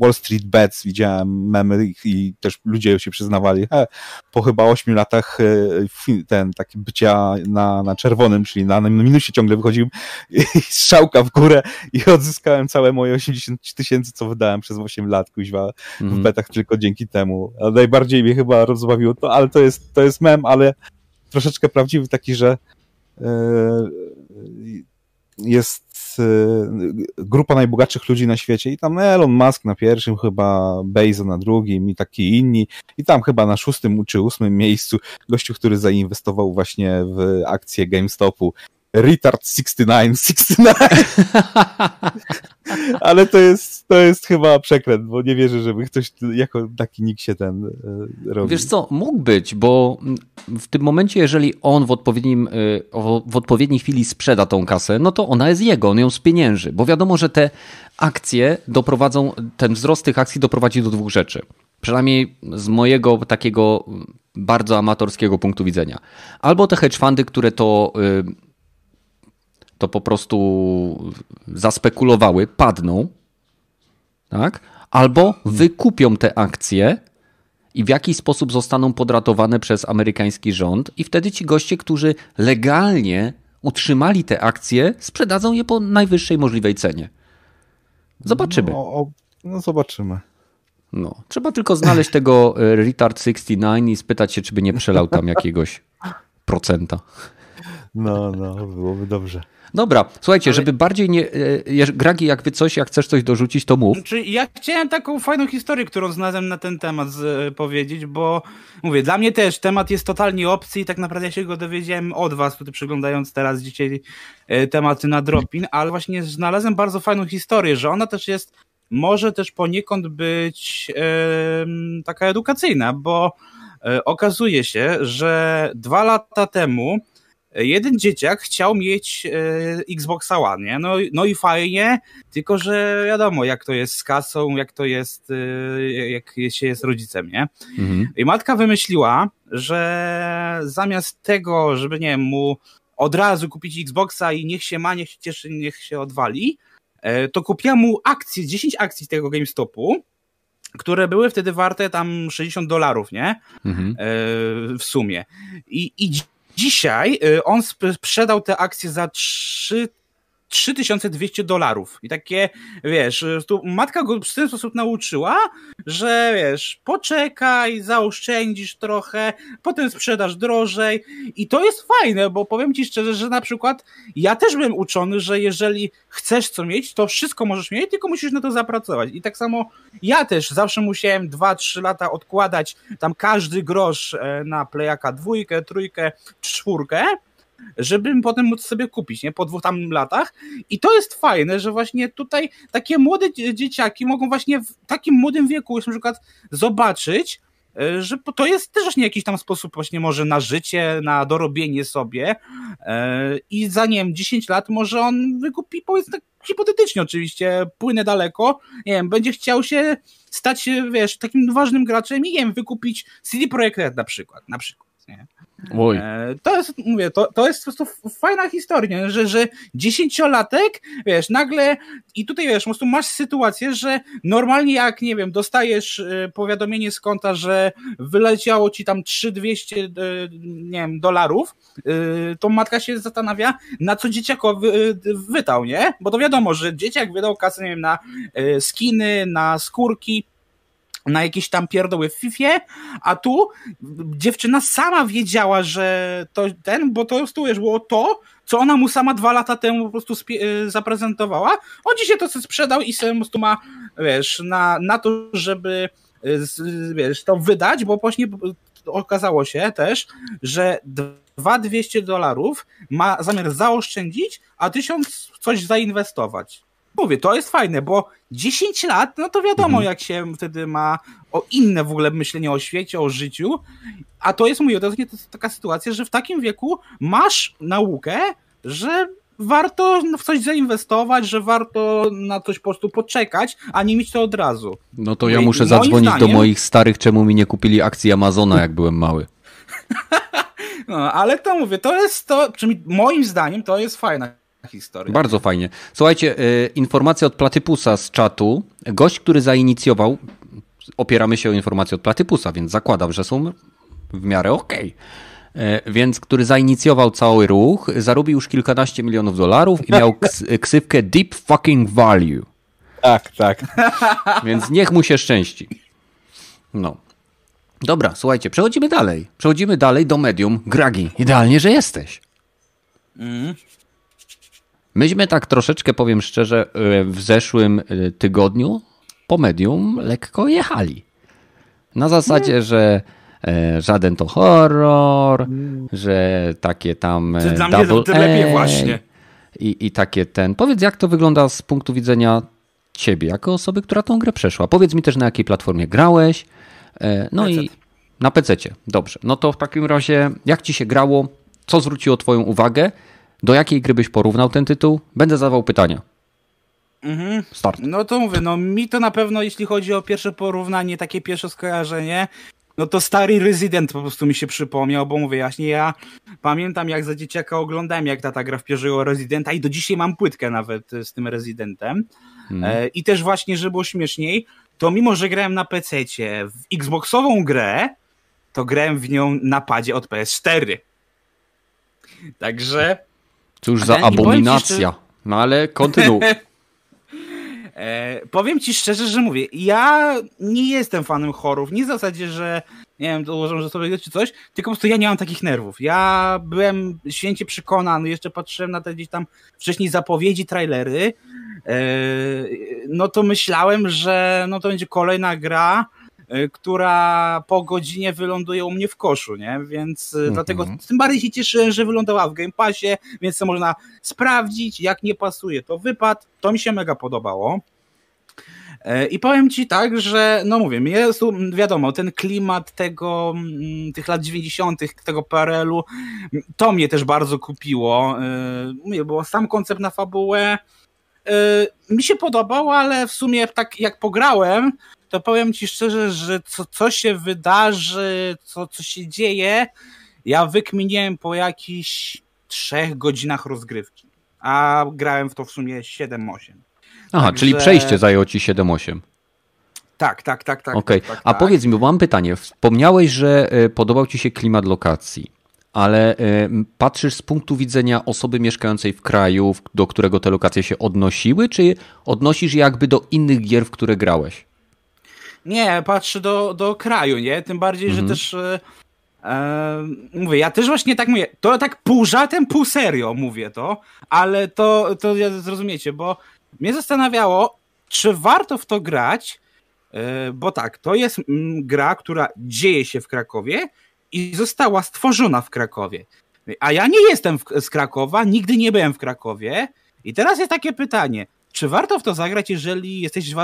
Wall Street Bets widziałem memy i też ludzie się przyznawali, he, po chyba 8 latach e, ten taki bycia na, na czerwonym, czyli na, na minusie ciągle wychodził strzałka w górę i odzyskałem całe moje 80 tysięcy, co wydałem przez 8 lat, kuźwa, w mhm. betach tylko dzięki temu. A najbardziej mnie chyba rozbawiło to, ale to jest, to jest mem, ale troszeczkę prawdziwy taki, że e, jest e, grupa najbogatszych ludzi na świecie i tam Elon Musk na pierwszym, chyba Bezos na drugim i taki inni. I tam chyba na szóstym czy ósmym miejscu gościu, który zainwestował właśnie w akcję GameStopu Retard 69, 69. Ale to jest, to jest chyba przekręt, bo nie wierzę, żeby ktoś jako taki nick się ten e, robił.
Wiesz co, mógł być, bo w tym momencie, jeżeli on w, odpowiednim, e, w odpowiedniej chwili sprzeda tą kasę, no to ona jest jego, on ją spienięży, bo wiadomo, że te akcje doprowadzą, ten wzrost tych akcji doprowadzi do dwóch rzeczy. Przynajmniej z mojego takiego bardzo amatorskiego punktu widzenia. Albo te hedge fundy, które to e, to po prostu zaspekulowały, padną, tak? albo wykupią te akcje i w jakiś sposób zostaną podratowane przez amerykański rząd, i wtedy ci goście, którzy legalnie utrzymali te akcje, sprzedadzą je po najwyższej możliwej cenie. Zobaczymy. No,
no zobaczymy.
No, trzeba tylko znaleźć tego e, Retard 69 i spytać się, czy by nie przelał tam jakiegoś procenta.
No, no, byłoby dobrze.
Dobra, słuchajcie, Ale... żeby bardziej nie... E, Gragi, jakby coś, jak chcesz coś dorzucić, to mów.
Znaczy, ja chciałem taką fajną historię, którą znalazłem na ten temat z, e, powiedzieć, bo mówię, dla mnie też temat jest totalnie obcy i tak naprawdę ja się go dowiedziałem od was, tutaj przeglądając teraz dzisiaj e, tematy na Dropin, ale właśnie znalazłem bardzo fajną historię, że ona też jest, może też poniekąd być e, taka edukacyjna, bo e, okazuje się, że dwa lata temu jeden dzieciak chciał mieć e, Xboxa One, nie? No, no i fajnie, tylko że wiadomo, jak to jest z kasą, jak to jest, e, jak się jest rodzicem, nie? Mhm. I matka wymyśliła, że zamiast tego, żeby, nie wiem, mu od razu kupić Xboxa i niech się ma, niech się cieszy, niech się odwali, e, to kupiła mu akcje, 10 akcji tego GameStopu, które były wtedy warte tam 60 dolarów, nie? Mhm. w sumie. I, I Dzisiaj y, on sprzedał te akcje za 3 3200 dolarów. I takie, wiesz, tu matka go w ten sposób nauczyła, że wiesz, poczekaj, zaoszczędzisz trochę, potem sprzedasz drożej. I to jest fajne, bo powiem ci szczerze, że na przykład ja też byłem uczony, że jeżeli chcesz co mieć, to wszystko możesz mieć, tylko musisz na to zapracować. I tak samo ja też zawsze musiałem 2-3 lata odkładać tam każdy grosz e, na plejaka dwójkę, trójkę, czwórkę żeby potem móc sobie kupić, nie? Po dwóch tam latach. I to jest fajne, że właśnie tutaj takie młode dzieciaki mogą właśnie w takim młodym wieku już na przykład zobaczyć, e, że to jest też właśnie jakiś tam sposób właśnie może na życie, na dorobienie sobie e, i za, nie wiem, 10 lat może on wykupi, powiedzmy tak hipotetycznie oczywiście, płynę daleko, nie wiem, będzie chciał się stać, wiesz, takim ważnym graczem i nie wiem, wykupić CD Projekt Red na przykład, na przykład, nie? Oj. E, to jest, mówię, to, to jest po prostu fajna historia, że, że dziesięciolatek, wiesz, nagle i tutaj, wiesz, po prostu masz sytuację, że normalnie jak, nie wiem, dostajesz e, powiadomienie z konta, że wyleciało ci tam 3200, e, nie wiem, dolarów, to matka się zastanawia, na co dzieciako wy, wydał, nie? Bo to wiadomo, że dzieciak wydał kasę, nie wiem, na skiny, na skórki, na jakieś tam pierdoły w FIFA, a tu dziewczyna sama wiedziała, że to ten, bo to tu było to, co ona mu sama dwa lata temu po prostu y, zaprezentowała. On dzisiaj to sobie sprzedał i sobie po prostu ma, wiesz, na, na to, żeby wiesz, to wydać, bo właśnie okazało się też, że 2200 dolarów ma zamiar zaoszczędzić, a 1000 coś zainwestować. Mówię, to jest fajne, bo 10 lat, no to wiadomo, mhm. jak się wtedy ma o inne w ogóle myślenie o świecie, o życiu. A to jest, mówię, to jest taka sytuacja, że w takim wieku masz naukę, że warto w coś zainwestować, że warto na coś po prostu poczekać, a nie mieć to od razu.
No to ja muszę zadzwonić zdaniem... do moich starych, czemu mi nie kupili akcji Amazona, jak byłem mały.
no, ale to mówię, to jest to, czyli moim zdaniem to jest fajna historia.
Bardzo fajnie. Słuchajcie, y, informacja od Platypusa z czatu. Gość, który zainicjował, opieramy się o informacje od Platypusa, więc zakładam, że są w miarę okej. Okay więc który zainicjował cały ruch, zarobił już kilkanaście milionów dolarów i miał ksywkę Deep Fucking Value.
Tak, tak.
Więc niech mu się szczęści. No. Dobra, słuchajcie, przechodzimy dalej. Przechodzimy dalej do medium. Gragi, idealnie, że jesteś. Mm. Myśmy tak troszeczkę, powiem szczerze, e, w zeszłym e, tygodniu po medium lekko jechali. Na zasadzie, że E, żaden to horror, że takie tam
to dla mnie to, lepiej właśnie.
I, I takie ten. Powiedz, jak to wygląda z punktu widzenia ciebie, jako osoby, która tą grę przeszła. Powiedz mi też, na jakiej platformie grałeś. No PC. i na PC. Dobrze. No to w takim razie, jak ci się grało? Co zwróciło Twoją uwagę? Do jakiej gry byś porównał ten tytuł? Będę zadawał pytania.
Mhm. Start. No to mówię, no mi to na pewno, jeśli chodzi o pierwsze porównanie, takie pierwsze skojarzenie, no to stary Resident po prostu mi się przypomniał, bo mówię jaśnie, ja pamiętam jak za dzieciaka oglądałem jak tata gra w pierwszego Residenta i do dzisiaj mam płytkę nawet z tym Residentem. Hmm. E, I też właśnie, żeby było śmieszniej, to mimo, że grałem na PC w Xboxową grę, to grałem w nią na padzie od PS4. Także...
Cóż za abominacja. No ale kontynuuj.
E, powiem ci szczerze, że mówię, ja nie jestem fanem horrorów, nie w zasadzie, że nie wiem, dołożę, że sobie czy coś, tylko po prostu ja nie mam takich nerwów. Ja byłem święcie przekonany, jeszcze patrzyłem na te gdzieś tam wcześniej zapowiedzi, trailery, e, no to myślałem, że no to będzie kolejna gra, która po godzinie wyląduje u mnie w koszu, nie? Więc mm -hmm. dlatego tym bardziej się cieszyłem, że wylądowała w Game Passie, więc to można sprawdzić, jak nie pasuje, to wypad. To mi się mega podobało. E, I powiem ci tak, że no mówię, jest tu wiadomo, ten klimat tego, mm, tych lat 90., tego PRL-u, to mnie też bardzo kupiło. E, mówię, bo sam koncept na fabułę e, mi się podobał, ale w sumie tak jak pograłem, to powiem ci szczerze, że co, co się wydarzy, co, co się dzieje, ja wykminiłem po jakichś trzech godzinach rozgrywki, a grałem w to w sumie 7-8.
Aha, Także... czyli przejście zajęło ci 7-8.
Tak, tak, tak, tak.
Okej,
okay. tak,
a tak. powiedz mi, bo mam pytanie. Wspomniałeś, że e, podobał ci się klimat lokacji, ale e, patrzysz z punktu widzenia osoby mieszkającej w kraju, do którego te lokacje się odnosiły, czy odnosisz jakby do innych gier, w które grałeś?
Nie, patrzę do, do kraju, nie? Tym bardziej, mhm. że też e, e, mówię, ja też właśnie tak mówię, to tak pół żartem, pół serio mówię to, ale to, to zrozumiecie, bo mnie zastanawiało, czy warto w to grać, e, bo tak, to jest mm, gra, która dzieje się w Krakowie i została stworzona w Krakowie. A ja nie jestem z Krakowa, nigdy nie byłem w Krakowie. I teraz jest takie pytanie, czy warto w to zagrać, jeżeli jesteś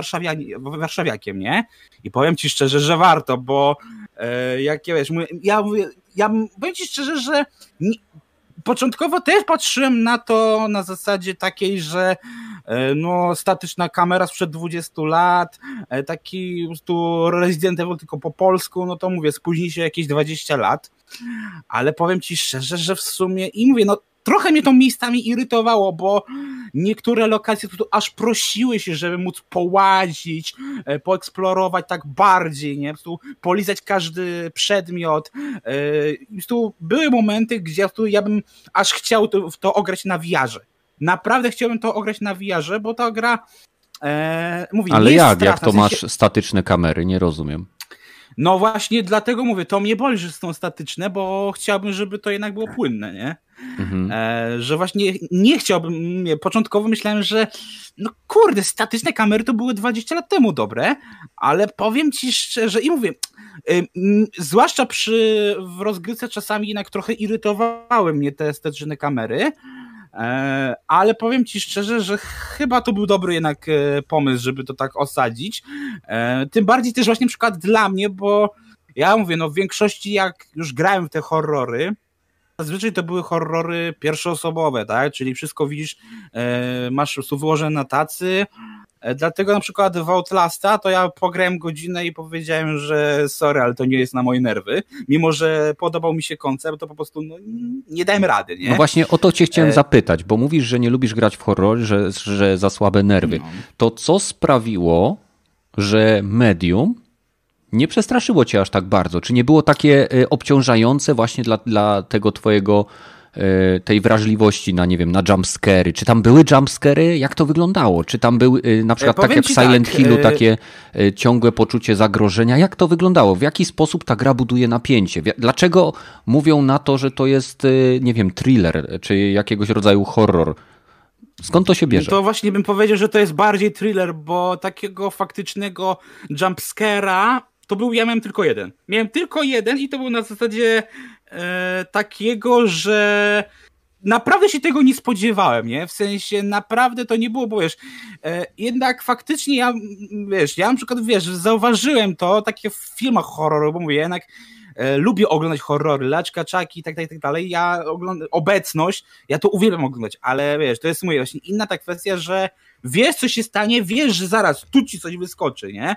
warszawiakiem, nie? I powiem ci szczerze, że warto, bo e, jak ja wiesz, ja, ja powiem ci szczerze, że nie, początkowo też patrzyłem na to na zasadzie takiej, że e, no, statyczna kamera sprzed 20 lat, e, taki prostu Resident Evil tylko po polsku, no to mówię, spóźni się jakieś 20 lat, ale powiem ci szczerze, że w sumie i mówię, no trochę mnie to miejscami irytowało, bo niektóre lokacje tu aż prosiły się, żeby móc połazić, e, poeksplorować tak bardziej, nie? Po polizać każdy przedmiot. E, tu były momenty, gdzie ja bym aż chciał to, to ograć na wiarze. Naprawdę chciałbym to ograć na wiarze, bo ta gra e, mówi,
Ale jak? Jak to masz statyczne kamery? Nie rozumiem.
No właśnie dlatego mówię, to mnie boli, że są statyczne, bo chciałbym, żeby to jednak było płynne, nie? Mhm. E, że właśnie nie chciałbym, nie, początkowo myślałem, że no kurde, statyczne kamery to były 20 lat temu dobre, ale powiem ci szczerze i mówię, y, zwłaszcza przy w rozgrywce czasami jednak trochę irytowały mnie te statyczne kamery, e, ale powiem ci szczerze, że chyba to był dobry jednak e, pomysł, żeby to tak osadzić. E, tym bardziej też właśnie przykład dla mnie, bo ja mówię, no w większości jak już grałem w te horrory, Zazwyczaj to były horrory pierwszoosobowe, tak? Czyli wszystko widzisz, e, masz wyłożone na tacy. E, dlatego na przykład w Outlasta to ja pograłem godzinę i powiedziałem, że sorry, ale to nie jest na moje nerwy. Mimo, że podobał mi się koncept, to po prostu no, nie dałem rady, nie?
No właśnie o to cię chciałem e... zapytać, bo mówisz, że nie lubisz grać w horror, że, że za słabe nerwy. No. To co sprawiło, że Medium nie przestraszyło cię aż tak bardzo? Czy nie było takie e, obciążające właśnie dla, dla tego twojego e, tej wrażliwości na, nie wiem, na jumpscary? Czy tam były jumpscary? Jak to wyglądało? Czy tam były e, na przykład tak jak w Silent tak, Hillu takie ciągłe poczucie zagrożenia? Jak to wyglądało? W jaki sposób ta gra buduje napięcie? Dlaczego mówią na to, że to jest, nie wiem, thriller, czy jakiegoś rodzaju horror? Skąd to się bierze?
To właśnie bym powiedział, że to jest bardziej thriller, bo takiego faktycznego jumpscare'a to był, ja miałem tylko jeden. Miałem tylko jeden i to był na zasadzie e, takiego, że naprawdę się tego nie spodziewałem, nie? W sensie naprawdę to nie było, bo wiesz, e, jednak faktycznie ja, wiesz, ja na przykład, wiesz, zauważyłem to takie w filmach horrorowych, bo mówię, jednak e, lubię oglądać horrory, laczka, czaki i tak, tak, tak dalej. Ja oglądam, obecność, ja to uwielbiam oglądać, ale wiesz, to jest moja właśnie inna ta kwestia, że wiesz, co się stanie, wiesz, że zaraz tu ci coś wyskoczy, nie?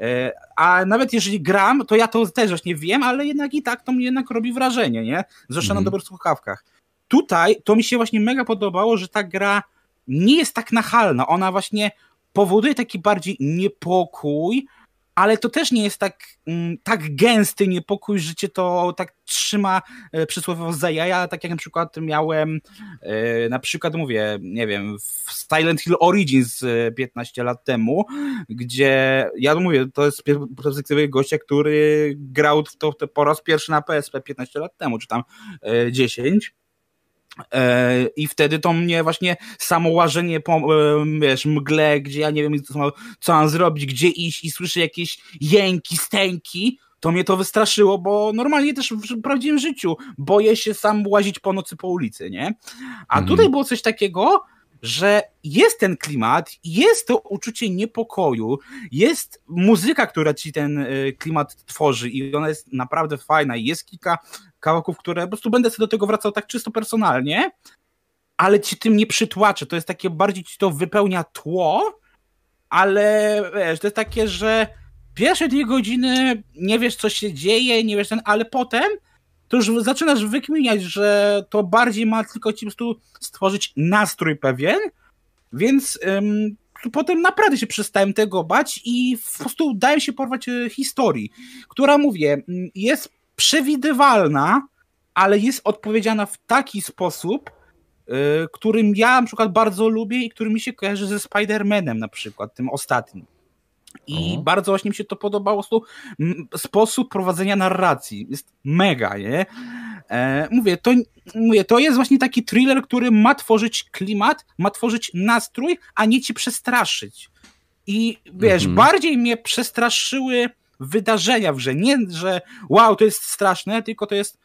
E, a nawet jeżeli gram, to ja to też właśnie wiem, ale jednak i tak to mnie jednak robi wrażenie, nie? Zwłaszcza mm. na mhm. dobrych słuchawkach. Tutaj to mi się właśnie mega podobało, że ta gra nie jest tak nachalna. Ona właśnie powoduje taki bardziej niepokój, ale to też nie jest tak, mm, tak gęsty niepokój, że cię to tak trzyma e, przysłowiowo za jaja, tak jak na przykład miałem, e, na przykład mówię, nie wiem, w Silent Hill Origins 15 e, lat temu, gdzie ja mówię, to jest perspektywy gościa, który grał w to po raz pierwszy na PSP 15 lat temu, czy tam 10 E, I wtedy to mnie właśnie samo łażenie po e, wiesz, mgle, gdzie ja nie wiem, co, co mam zrobić, gdzie iść i słyszę jakieś jęki, stęki, to mnie to wystraszyło, bo normalnie też w prawdziwym życiu boję się sam łazić po nocy po ulicy, nie? A mhm. tutaj było coś takiego, że jest ten klimat, jest to uczucie niepokoju, jest muzyka, która ci ten e, klimat tworzy i ona jest naprawdę fajna. Jest kilka kawałków, które po prostu będę sobie do tego wracał tak czysto personalnie, ale ci tym nie przytłaczę. To jest takie, bardziej ci to wypełnia tło, ale wiesz, to jest takie, że pierwsze dwie godziny nie wiesz, co się dzieje, nie wiesz ten, ale potem to już zaczynasz wykminiać, że to bardziej ma tylko ci po prostu stworzyć nastrój pewien, więc ym, potem naprawdę się przestałem tego bać i po prostu daje się porwać e, historii, która, mówię, jest przewidywalna, ale jest odpowiedziana w taki sposób, yy, którym ja na przykład bardzo lubię i który mi się kojarzy ze Spider-Manem na przykład, tym ostatnim. I o. bardzo właśnie mi się to podobało, sposób prowadzenia narracji. Jest mega, nie? E, mówię, to, mówię, to jest właśnie taki thriller, który ma tworzyć klimat, ma tworzyć nastrój, a nie ci przestraszyć. I wiesz, mhm. bardziej mnie przestraszyły wydarzenia w grze. Nie, że wow, to jest straszne, tylko to jest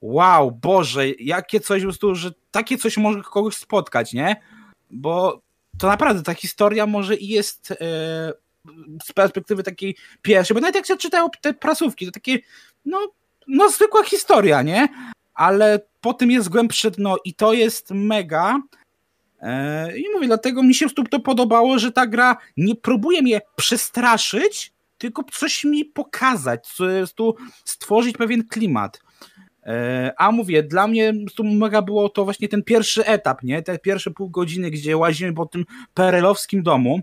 wow, Boże, jakie coś że takie coś może kogoś spotkać, nie? Bo to naprawdę ta historia może i jest e, z perspektywy takiej pierwszej, bo nawet jak się czytają te prasówki, to takie, no, no zwykła historia, nie? Ale po tym jest głębsze dno i to jest mega. E, I mówię, dlatego mi się to podobało, że ta gra nie próbuje mnie przestraszyć, tylko coś mi pokazać, tu stworzyć pewien klimat. E, a mówię, dla mnie tu mega było to właśnie ten pierwszy etap, nie? Te pierwsze pół godziny, gdzie łazimy po tym perelowskim domu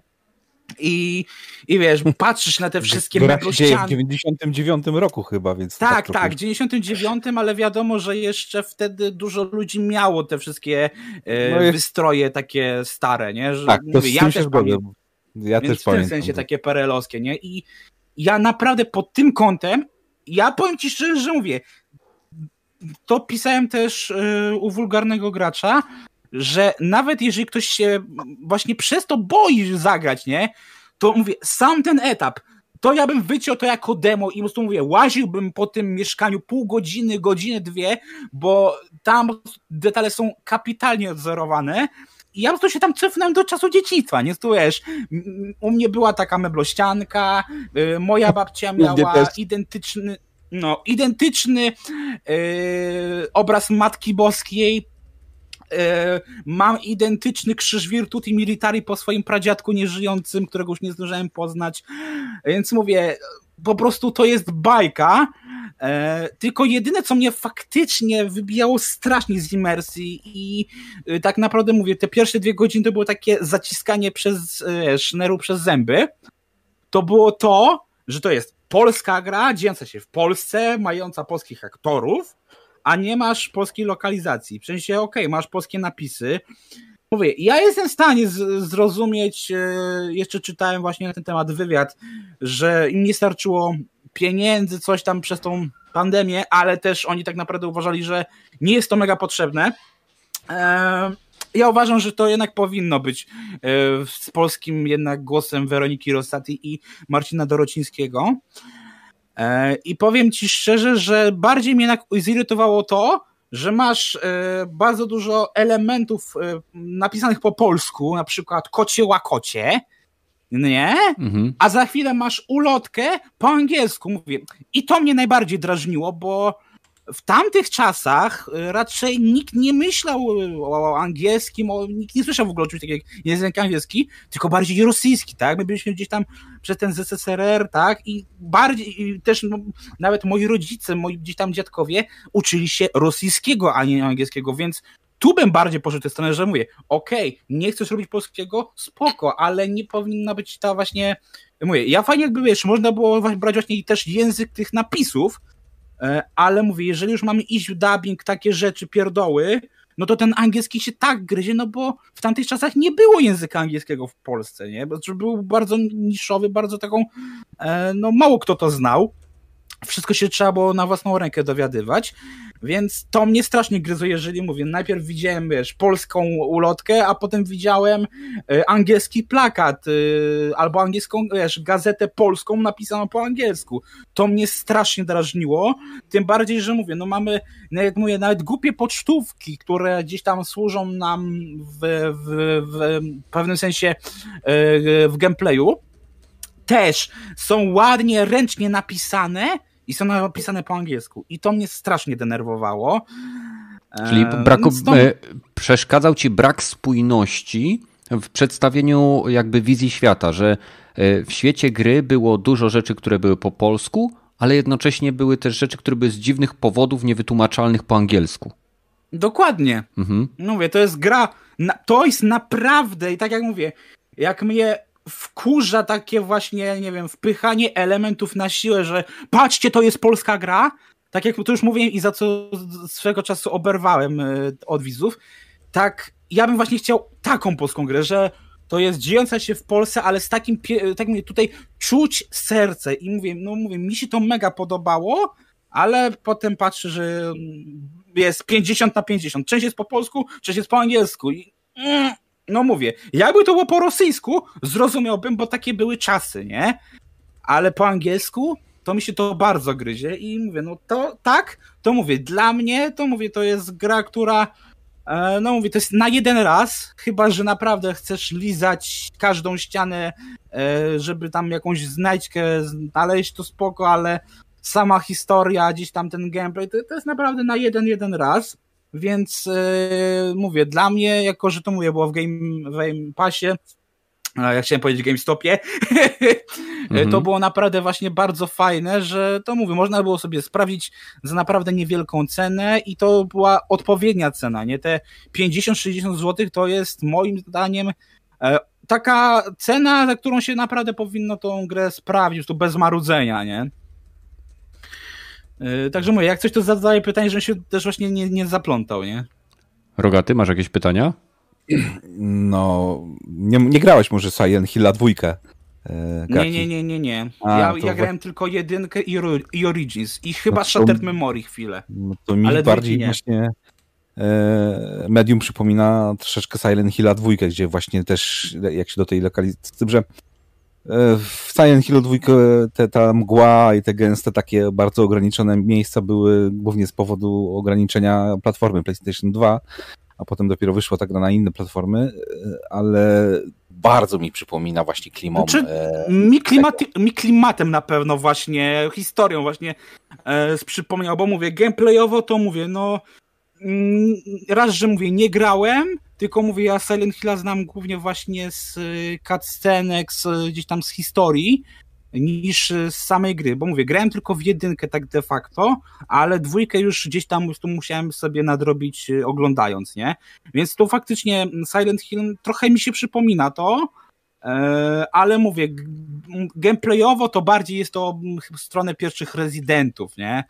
i, i wiesz, patrzysz na te wszystkie
meglościany. w 99 roku chyba, więc...
Tak, tak, trochę... tak, w 99, ale wiadomo, że jeszcze wtedy dużo ludzi miało te wszystkie e, no jest... wystroje takie stare, nie? Że,
tak, mówię, ja też pamiętam. Ja
Więc
też w tym
sensie takie perelowskie, nie? I ja naprawdę pod tym kątem, ja powiem ci szczerze, że mówię, to pisałem też y, u wulgarnego gracza, że nawet jeżeli ktoś się właśnie przez to boi zagrać, nie? To mówię, sam ten etap, to ja bym wyciął to jako demo i po prostu mówię, łaziłbym po tym mieszkaniu pół godziny, godzinę, dwie, bo tam detale są kapitalnie odzorowane. I ja po prostu się tam cofnąłem do czasu dzieciństwa, nie? Tu wiesz, u mnie była taka meblościanka, y, moja babcia miała identyczny, no, identyczny yy, obraz Matki Boskiej, E, mam identyczny krzyż Virtuti Militari po swoim pradziadku nieżyjącym, którego już nie zdążyłem poznać. Więc mówię, po prostu to jest bajka. E, tylko jedyne, co mnie faktycznie wybijało strasznie z imersji i e, tak naprawdę mówię, te pierwsze dwie godziny to było takie zaciskanie przez szneru przez zęby. To było to, że to jest polska gra, dziejąca się w Polsce, mająca polskich aktorów, a nie masz polskiej lokalizacji. W sensie, okej, okay, masz polskie napisy. Mówię, ja jestem w stanie z, zrozumieć, e, jeszcze czytałem właśnie na ten temat wywiad, że im nie starczyło pieniędzy, coś tam przez tą pandemię, ale też oni tak naprawdę uważali, że nie jest to mega potrzebne. E, ja uważam, że to jednak powinno być e, z polskim jednak głosem Weroniki Rosati i Marcina Dorocińskiego. E, I powiem ci szczerze, że bardziej mnie jednak zirytowało to, że masz bardzo dużo elementów napisanych po polsku, na przykład kocie łakocie, nie? Mhm. A za chwilę masz ulotkę po angielsku, mówię. I to mnie najbardziej drażniło, bo w tamtych czasach y, raczej nikt nie myślał o angielskim, o, nikt nie słyszał w ogóle o czymś takiego jak język angielski, tylko bardziej rosyjski, tak? My byliśmy gdzieś tam przez ten ZSRR, tak? I bardziej, i też no, nawet moi rodzice, moi gdzieś tam dziadkowie uczyli się rosyjskiego, a nie angielskiego, więc tu bym bardziej poszedł tę stronę, że mówię, okej, okay, nie chcesz robić polskiego, spoko, ale nie powinna być ta właśnie, mówię, ja fajnie jakby, wiesz, można było brać właśnie też język tych napisów, E, ale mówię, jeżeli już mamy iść w dubbing, takie rzeczy, pierdoły, no to ten angielski się tak gryzie, no bo w tamtych czasach nie było języka angielskiego w Polsce, nie? Był bardzo niszowy, bardzo taką, e, no mało kto to znał. Wszystko się trzeba było na własną rękę dowiadywać. Więc to mnie strasznie gryzło, jeżeli mówię, najpierw widziałem, wiesz, polską ulotkę, a potem widziałem e, angielski plakat e, albo angielską, wiesz, gazetę polską napisaną po angielsku. To mnie strasznie drażniło, tym bardziej, że mówię, no mamy, no jak mówię, nawet głupie pocztówki, które gdzieś tam służą nam w, w, w pewnym sensie e, w gameplayu, też są ładnie, ręcznie napisane, i są napisane po angielsku. I to mnie strasznie denerwowało.
Czyli e, braku. E, przeszkadzał ci brak spójności w przedstawieniu jakby wizji świata, że e, w świecie gry było dużo rzeczy, które były po polsku, ale jednocześnie były też rzeczy, które były z dziwnych powodów niewytłumaczalnych po angielsku.
Dokładnie. Mhm. Mówię, to jest gra, to jest naprawdę, i tak jak mówię, jak mnie wkurza takie właśnie, nie wiem, wpychanie elementów na siłę, że patrzcie, to jest polska gra, tak jak to już mówiłem i za co swego czasu oberwałem e, od widzów, tak ja bym właśnie chciał taką polską grę, że to jest dziejąca się w Polsce, ale z takim, tak mówię, tutaj czuć serce i mówię, no mówię, mi się to mega podobało, ale potem patrzę, że jest 50 na 50. Część jest po polsku, część jest po angielsku i mm, no mówię, jakby to było po rosyjsku, zrozumiałbym, bo takie były czasy, nie? Ale po angielsku to mi się to bardzo gryzie i mówię, no to tak, to mówię, dla mnie to mówię, to jest gra, która e, no mówię, to jest na jeden raz, chyba, że naprawdę chcesz lizać każdą ścianę, e, żeby tam jakąś znajdźkę znaleźć, to spoko, ale sama historia, gdzieś tam ten gameplay, to, to jest naprawdę na jeden, jeden raz. Więc yy, mówię, dla mnie, jako że to mówię, było w Game, w game Passie, ja chciałem powiedzieć GameStopie, mhm. to było naprawdę właśnie bardzo fajne, że to mówię, można było sobie sprawdzić za naprawdę niewielką cenę i to była odpowiednia cena, nie? Te 50-60 zł to jest moim zdaniem e, taka cena, za którą się naprawdę powinno tą grę sprawdzić, to bez marudzenia, nie? Yy, także mówię, jak coś to zadaję pytanie, żebym się też właśnie nie, nie zaplątał, nie?
Rogaty, masz jakieś pytania?
No, nie, nie grałeś może Silent Hilla dwójkę?
E, nie, nie, nie, nie, nie. A, ja, ja grałem tylko jedynkę i, i Origins i chyba no to, Shattered Memory chwilę.
No to mi Ale bardziej właśnie e, Medium przypomina troszeczkę Silent Hilla 2, gdzie właśnie też jak się do tej lokalizacji, z tym, że e, w Silent Hill 2 te, ta mgła i te gęste takie bardzo ograniczone miejsca były głównie z powodu ograniczenia platformy PlayStation 2, a potem dopiero wyszła ta gra na inne platformy, ale bardzo mi przypomina właśnie klimą. Znaczy,
e, mi, klimaty, mi klimatem na pewno właśnie, historią właśnie e, przypomniał, bo mówię, gameplayowo to mówię, no mm, raz, że mówię, nie grałem, tylko mówię, ja Silent Hill znam głównie właśnie z y, cutscenek, z, gdzieś tam z historii, niż z samej gry, bo mówię, grałem tylko w jedynkę tak de facto, ale dwójkę już gdzieś tam musiałem sobie nadrobić y, oglądając, nie? Więc to faktycznie Silent Hill trochę mi się przypomina to, e, ale mówię, gameplayowo to bardziej jest to w stronę pierwszych rezydentów, nie?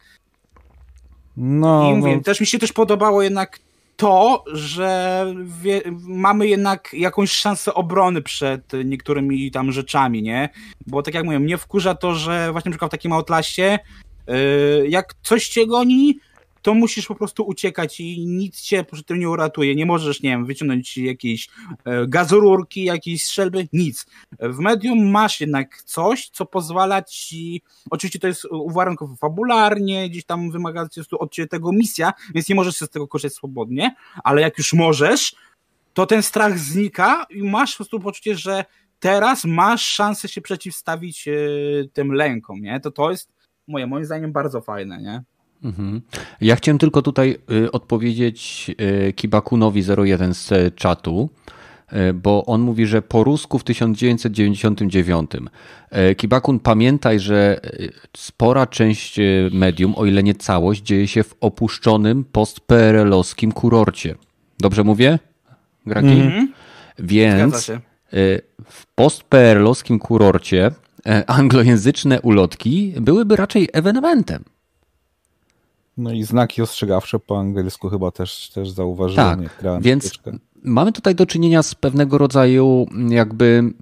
No, I mówię, no. też mi się też podobało jednak to, że wie, mamy jednak jakąś szansę obrony przed niektórymi tam rzeczami, nie? Bo tak jak mówię, mnie wkurza to, że właśnie na przykład w takim Outlaście yy, jak coś cię goni, to musisz po prostu uciekać i nic cię przy tym nie uratuje. Nie możesz, nie wiem, wyciągnąć jakiejś e, gazururki, jakiejś strzelby, nic. W medium masz jednak coś, co pozwala ci, oczywiście to jest uwarunkowane fabularnie, gdzieś tam wymaga od ciebie tego misja, więc nie możesz się z tego korzystać swobodnie, ale jak już możesz, to ten strach znika i masz po prostu poczucie, że teraz masz szansę się przeciwstawić e, tym lękom, nie? To to jest moje, moim zdaniem bardzo fajne, nie?
Mhm. Ja chciałem tylko tutaj y, odpowiedzieć y, Kibakunowi 01 z czatu, y, bo on mówi, że po rusku w 1999. Kibakun, pamiętaj, że spora część medium, o ile nie całość, dzieje się w opuszczonym post-PRL-owskim kurorcie. Dobrze mówię, Graki? Mhm. Więc w post-PRL-owskim kurorcie anglojęzyczne ulotki byłyby raczej ewenementem.
No i znaki ostrzegawcze po angielsku chyba też, też zauważyłem.
Tak, więc mamy tutaj do czynienia z pewnego rodzaju jakby,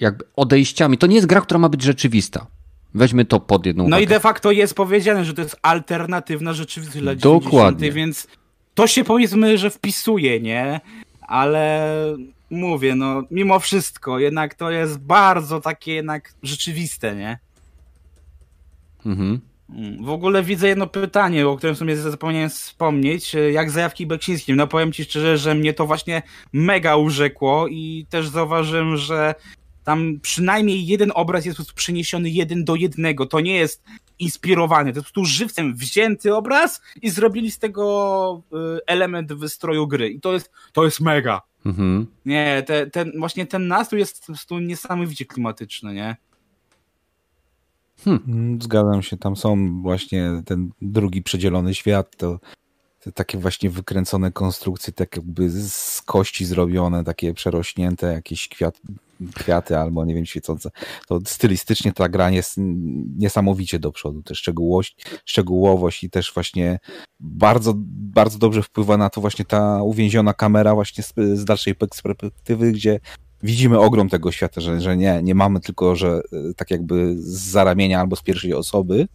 jakby odejściami. To nie jest gra, która ma być rzeczywista. Weźmy to pod jedną
No i de facto jest powiedziane, że to jest alternatywna rzeczywistość dla Dokładnie. więc to się powiedzmy, że wpisuje, nie? Ale mówię, no mimo wszystko, jednak to jest bardzo takie jednak rzeczywiste, nie? Mhm. W ogóle widzę jedno pytanie, o którym sobie zapomniałem wspomnieć. Jak zajawki Beksińskim? No powiem ci szczerze, że mnie to właśnie mega urzekło i też zauważyłem, że tam przynajmniej jeden obraz jest po prostu przeniesiony jeden do jednego. To nie jest inspirowany, to jest po prostu żywcem wzięty obraz i zrobili z tego y, element wystroju gry. I to jest, to jest mega. Mhm. Nie, te, ten, właśnie ten nastrój jest po prostu niesamowicie klimatyczny, nie?
Hmm. Mm, zgadzam się, tam są właśnie ten drugi przedzielony świat, to takie właśnie wykręcone konstrukcje, tak jakby z kości zrobione, takie przerośnięte, jakieś kwiat, kwiaty albo nie wiem, świecące. To stylistycznie ta gra jest niesamowicie do przodu. Też szczegółowość, szczegółowość i też właśnie bardzo, bardzo dobrze wpływa na to właśnie ta uwięziona kamera właśnie z, z dalszej perspektywy, gdzie widzimy ogrom tego świata, że, że nie, nie mamy tylko, że e, tak jakby z zaramienia albo z pierwszej osoby,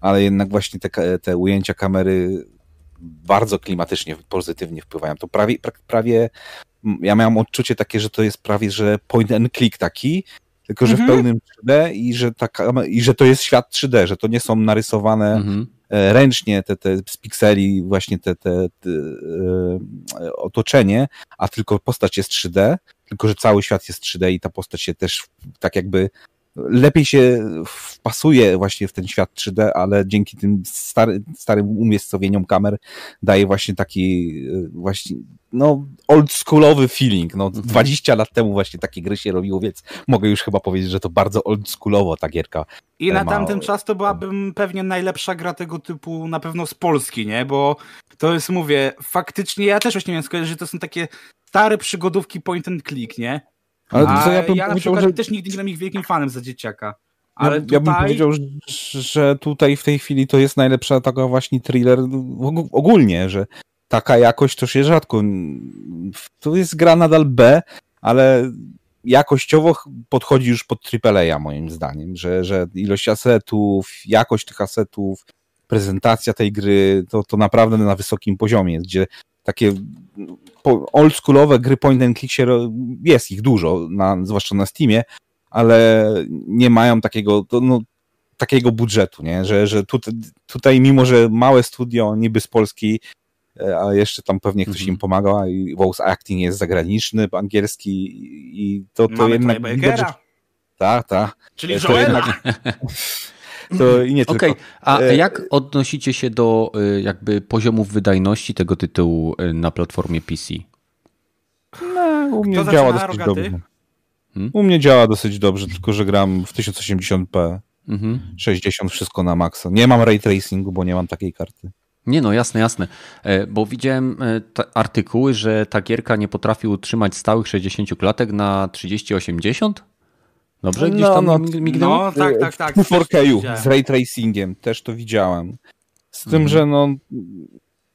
ale jednak właśnie te, te ujęcia kamery bardzo klimatycznie, pozytywnie wpływają. To prawie, prawie ja miałem odczucie takie, że to jest prawie, że point and click taki, tylko że mhm. w pełnym 3D i że, taka, i że to jest świat 3D, że to nie są narysowane mhm. E, ręcznie te, te z pikseli właśnie te, te, te e, otoczenie, a tylko postać jest 3D, tylko że cały świat jest 3D i ta postać się też tak jakby lepiej się wpasuje właśnie w ten świat 3D, ale dzięki tym stary, starym umiejscowieniom kamer daje właśnie taki e, właśnie no oldschoolowy feeling. No, 20 mhm. lat temu właśnie takie gry się robiło, więc mogę już chyba powiedzieć, że to bardzo oldschoolowo ta gierka.
I na ma... tamten czas to byłabym pewnie najlepsza gra tego typu na pewno z Polski, nie? Bo to jest, mówię, faktycznie ja też właśnie miałem skojarzyć, że to są takie stare przygodówki point and click, nie? Ale A ja, ja na przykład że... też nigdy nie byłem ich wielkim fanem za dzieciaka.
Ale ja, tutaj... ja bym powiedział, że tutaj w tej chwili to jest najlepsza taka właśnie thriller ogólnie, że taka jakość to się rzadko. To jest gra nadal B, ale jakościowo podchodzi już pod AAA moim zdaniem, że, że ilość asetów, jakość tych asetów, prezentacja tej gry, to, to naprawdę na wysokim poziomie gdzie takie oldschoolowe gry point and click się, jest ich dużo, na, zwłaszcza na Steamie, ale nie mają takiego, no, takiego budżetu, nie? że, że tutaj, tutaj mimo, że małe studio niby z Polski, e, a jeszcze tam pewnie ktoś im mhm. pomaga i voice acting jest zagraniczny, angielski i to, to
Mamy
jednak... Tak, tak.
Czyli to Jednak,
to i nie
tylko. Okay. A e... jak odnosicie się do e, jakby poziomów wydajności tego tytułu e, na platformie PC?
No, u mnie działa dosyć dobrze. Hmm? U mnie działa dosyć dobrze, tylko że gram w 1080p. Mhm. 60 wszystko na maksa. Nie mam ray tracingu, bo nie mam takiej karty.
Nie no, jasne, jasne. Bo widziałem artykuły, że ta gierka nie potrafi utrzymać stałych 60 klatek na 3080? Dobrze? Gdzieś no, tam no, mignęło?
No, tak, tak, tak.
4K z ray tracingiem, też to widziałem. Z tym, mhm. że no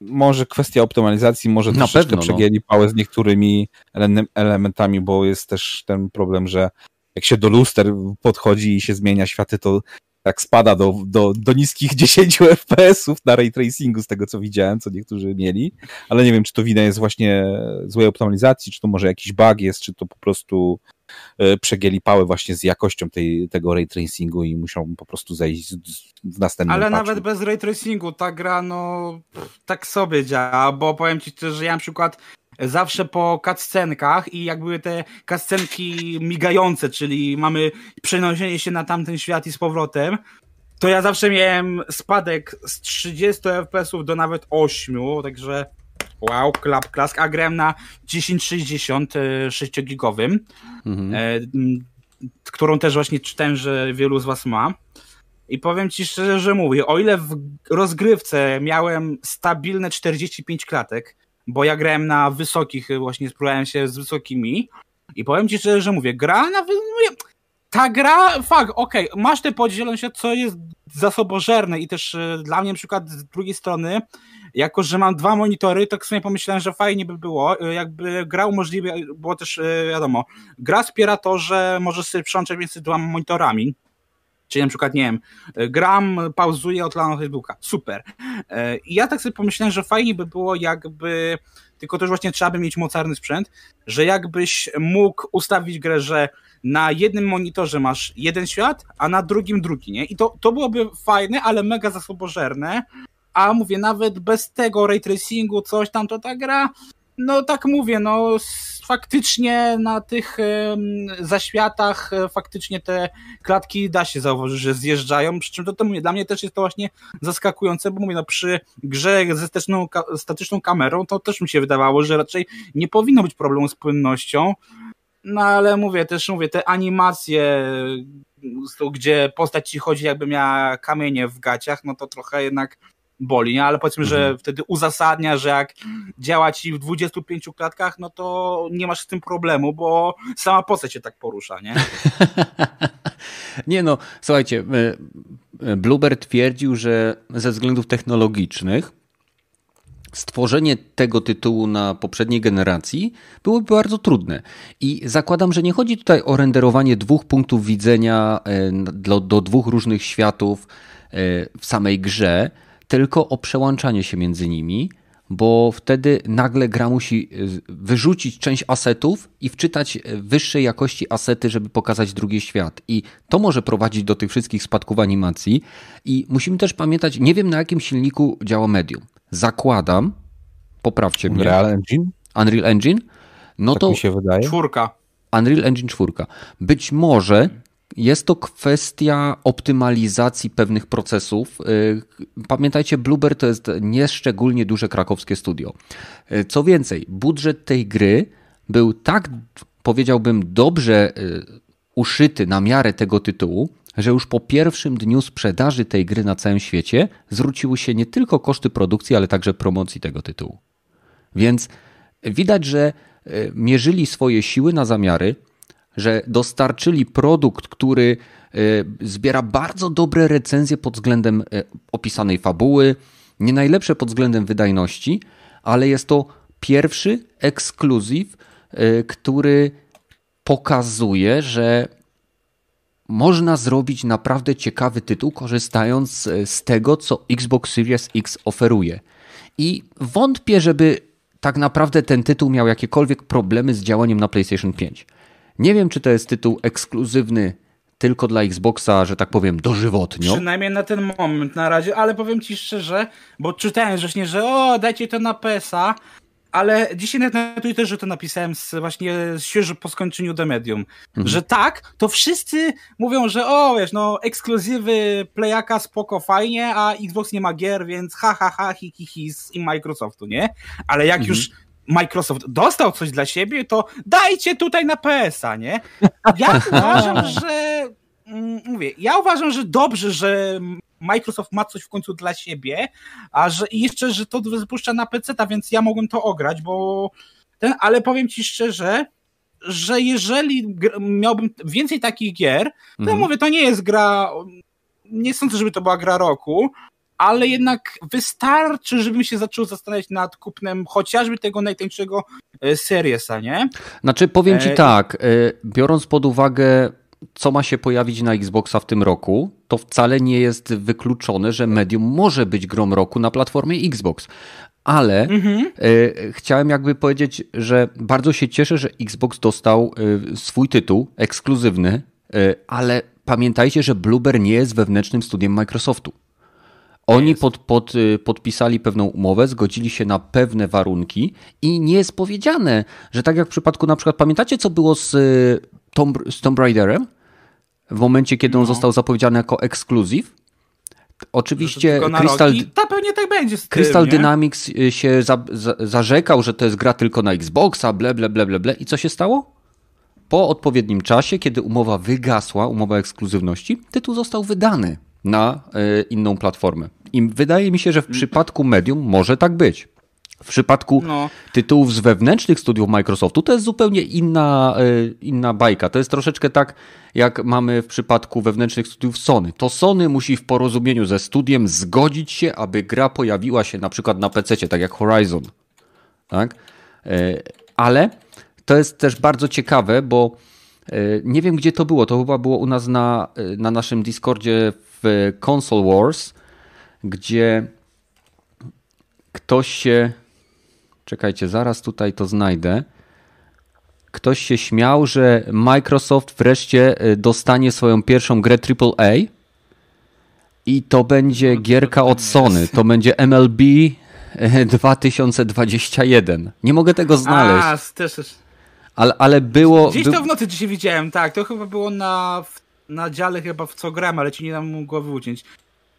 może kwestia optymalizacji, może Na troszeczkę pewno, przegięli no. pałę z niektórymi elementami, bo jest też ten problem, że jak się do luster podchodzi i się zmienia światy, to tak spada do, do, do niskich 10 FPS-ów na ray tracingu, z tego co widziałem, co niektórzy mieli, ale nie wiem, czy to wina jest właśnie złej optymalizacji, czy to może jakiś bug jest, czy to po prostu e, przegięli pałę właśnie z jakością tej, tego ray tracingu i muszą po prostu zejść w następnym
Ale
patchu.
nawet bez ray tracingu ta gra no tak sobie działa, bo powiem ci też, że ja na przykład zawsze po cutscenkach i jak były te cutscenki migające, czyli mamy przenoszenie się na tamten świat i z powrotem, to ja zawsze miałem spadek z 30 fps do nawet 8, także wow, klap, klask, a grałem na 1060 6-gigowym, mhm. e, którą też właśnie czytałem, że wielu z was ma. I powiem ci szczerze, że mówię, o ile w rozgrywce miałem stabilne 45 klatek, bo ja grałem na wysokich, właśnie spróbowałem się z wysokimi i powiem ci szczerze, że mówię, gra na... Ta gra, fakt, okej, okay, masz te podzielone się, co jest zasobożerne i też e, dla mnie na przykład z drugiej strony, jako że mam dwa monitory, to sobie pomyślałem, że fajnie by było, e, jakby gra umożliwia, było też e, wiadomo, gra wspiera to, że możesz sobie przełączać między dwoma monitorami, Czyli na przykład, nie wiem, gram, pauzuję, odkładam Facebooka. Super. I ja tak sobie pomyślałem, że fajnie by było jakby, tylko też właśnie trzeba by mieć mocarny sprzęt, że jakbyś mógł ustawić grę, że na jednym monitorze masz jeden świat, a na drugim drugi, nie? I to, to byłoby fajne, ale mega zasobożerne. A mówię, nawet bez tego ray tracingu, coś tam, to ta gra, no tak mówię, no faktycznie na tych zaświatach e, faktycznie te klatki da się zauważyć, że zjeżdżają, przy czym to, to mówię, dla mnie też jest to właśnie zaskakujące, bo mówię, no przy grze ze statyczną, statyczną kamerą to też mi się wydawało, że raczej nie powinno być problemu z płynnością, no ale mówię, też mówię, te animacje, gdzie postać ci chodzi jakby miała kamienie w gaciach, no to trochę jednak boli, nie? ale powiedzmy, mhm. że wtedy uzasadnia, że jak działa ci w 25 klatkach, no to nie masz z tym problemu, bo sama postać się tak porusza, nie?
nie no, słuchajcie, Bluebird twierdził, że ze względów technologicznych stworzenie tego tytułu na poprzedniej generacji byłoby bardzo trudne. I zakładam, że nie chodzi tutaj o renderowanie dwóch punktów widzenia e, do, do dwóch różnych światów e, w samej grze, tylko o przełączanie się między nimi, bo wtedy nagle gra musi y, wyrzucić część asetów i wczytać wyższej jakości asety, żeby pokazać drugi świat. I to może prowadzić do tych wszystkich spadków animacji. I musimy też pamiętać, nie wiem na jakim silniku działa Medium. Zakładam, poprawcie mnie.
Unreal Engine?
Unreal Engine? No
tak
to.
mi się wydaje.
Czwórka.
Unreal Engine 4. Być może jest to kwestia optymalizacji pewnych procesów. Y, pamiętajcie, Bluebird to jest nieszczególnie duże krakowskie studio. Y, co więcej, budżet tej gry był tak, powiedziałbym, dobrze y, uszyty na miarę tego tytułu, że już po pierwszym dniu sprzedaży tej gry na całym świecie zwróciły się nie tylko koszty produkcji, ale także promocji tego tytułu. Więc widać, że mierzyli swoje siły na zamiary, że dostarczyli produkt, który e, zbiera bardzo dobre recenzje pod względem e, opisanej fabuły, nie najlepsze pod względem wydajności, ale jest to pierwszy ekskluzyw, e, który pokazuje, że można zrobić naprawdę ciekawy tytuł, korzystając z tego, co Xbox Series X oferuje. I wątpię, żeby tak naprawdę ten tytuł miał jakiekolwiek problemy z działaniem na PlayStation 5. Nie wiem, czy to jest tytuł ekskluzywny tylko dla Xboxa, że tak powiem, dożywotnio.
Przynajmniej na ten moment na razie, ale powiem ci szczerze, bo czytałem wcześniej, że o, dajcie to na PESA, ale dzisiaj na Twitterze to napisałem z, właśnie świeżo po skończeniu do medium, mhm. że tak, to wszyscy mówią, że o, wiesz, no ekskluzywy Playaka spoko, fajnie, a Xbox nie ma gier, więc ha, ha, ha, hi, hi, hi z Microsoftu, nie? Ale jak mhm. już Microsoft dostał coś dla siebie, to dajcie tutaj na PS-a, nie? Ja uważam, że mm, mówię, ja uważam, że dobrze, że Microsoft ma coś w końcu dla siebie, a że jeszcze, że to wypuszcza na PC, więc ja mogłem to ograć, bo ten, ale powiem ci szczerze, że jeżeli miałbym więcej takich gier, to mhm. ja mówię, to nie jest gra, nie sądzę, żeby to była gra roku, ale jednak wystarczy, żebym się zaczął zastanawiać nad kupnem chociażby tego najtańszego e, Seriesa, nie?
Znaczy, powiem ci e... tak, e, biorąc pod uwagę co ma się pojawić na Xboxa w tym roku, to wcale nie jest wykluczone, że Medium może być grom roku na platformie Xbox. Ale mhm. y, chciałem jakby powiedzieć, że bardzo się cieszę, że Xbox dostał y, swój tytuł ekskluzywny, y, ale pamiętajcie, że Blueber nie jest wewnętrznym studiem Microsoftu. Oni pod, pod, podpisali pewną umowę, zgodzili się na pewne warunki i nie jest powiedziane, że tak jak w przypadku na przykład, pamiętacie co było z Tomb, z Tomb Raiderem w momencie, kiedy on no. został zapowiedziany jako ekskluzyw. Oczywiście Crystal,
Ta pewnie tak będzie
Crystal tym, Dynamics y, się za, za, zarzekał, że to jest gra tylko na Xboxa, ble, ble, ble, ble, ble. I co się stało? Po odpowiednim czasie, kiedy umowa wygasła, umowa ekskluzywności, tytuł został wydany na y, inną platformę. I wydaje mi się, że w przypadku Medium może tak być. W przypadku no. tytułów z wewnętrznych studiów Microsoftu to jest zupełnie inna, e, inna bajka. To jest troszeczkę tak, jak mamy w przypadku wewnętrznych studiów Sony. To Sony musi w porozumieniu ze studiem zgodzić się, aby gra pojawiła się na przykład na PC, tak jak Horizon. Tak? E, ale to jest też bardzo ciekawe, bo e, nie wiem gdzie to było. To chyba było u nas na, na naszym Discordzie w Console Wars, gdzie ktoś się Czekajcie, zaraz tutaj to znajdę. Ktoś się śmiał, że Microsoft wreszcie y, dostanie swoją pierwszą grę AAA i to będzie no, gierka od Sony. To będzie MLB 2021. Nie mogę tego znaleźć. A, też. Ale, ale było...
Gdzieś to w nocy dzisiaj widziałem, tak. To chyba było na, na dziale chyba w co gram, ale ci nie dam głowy uciąć.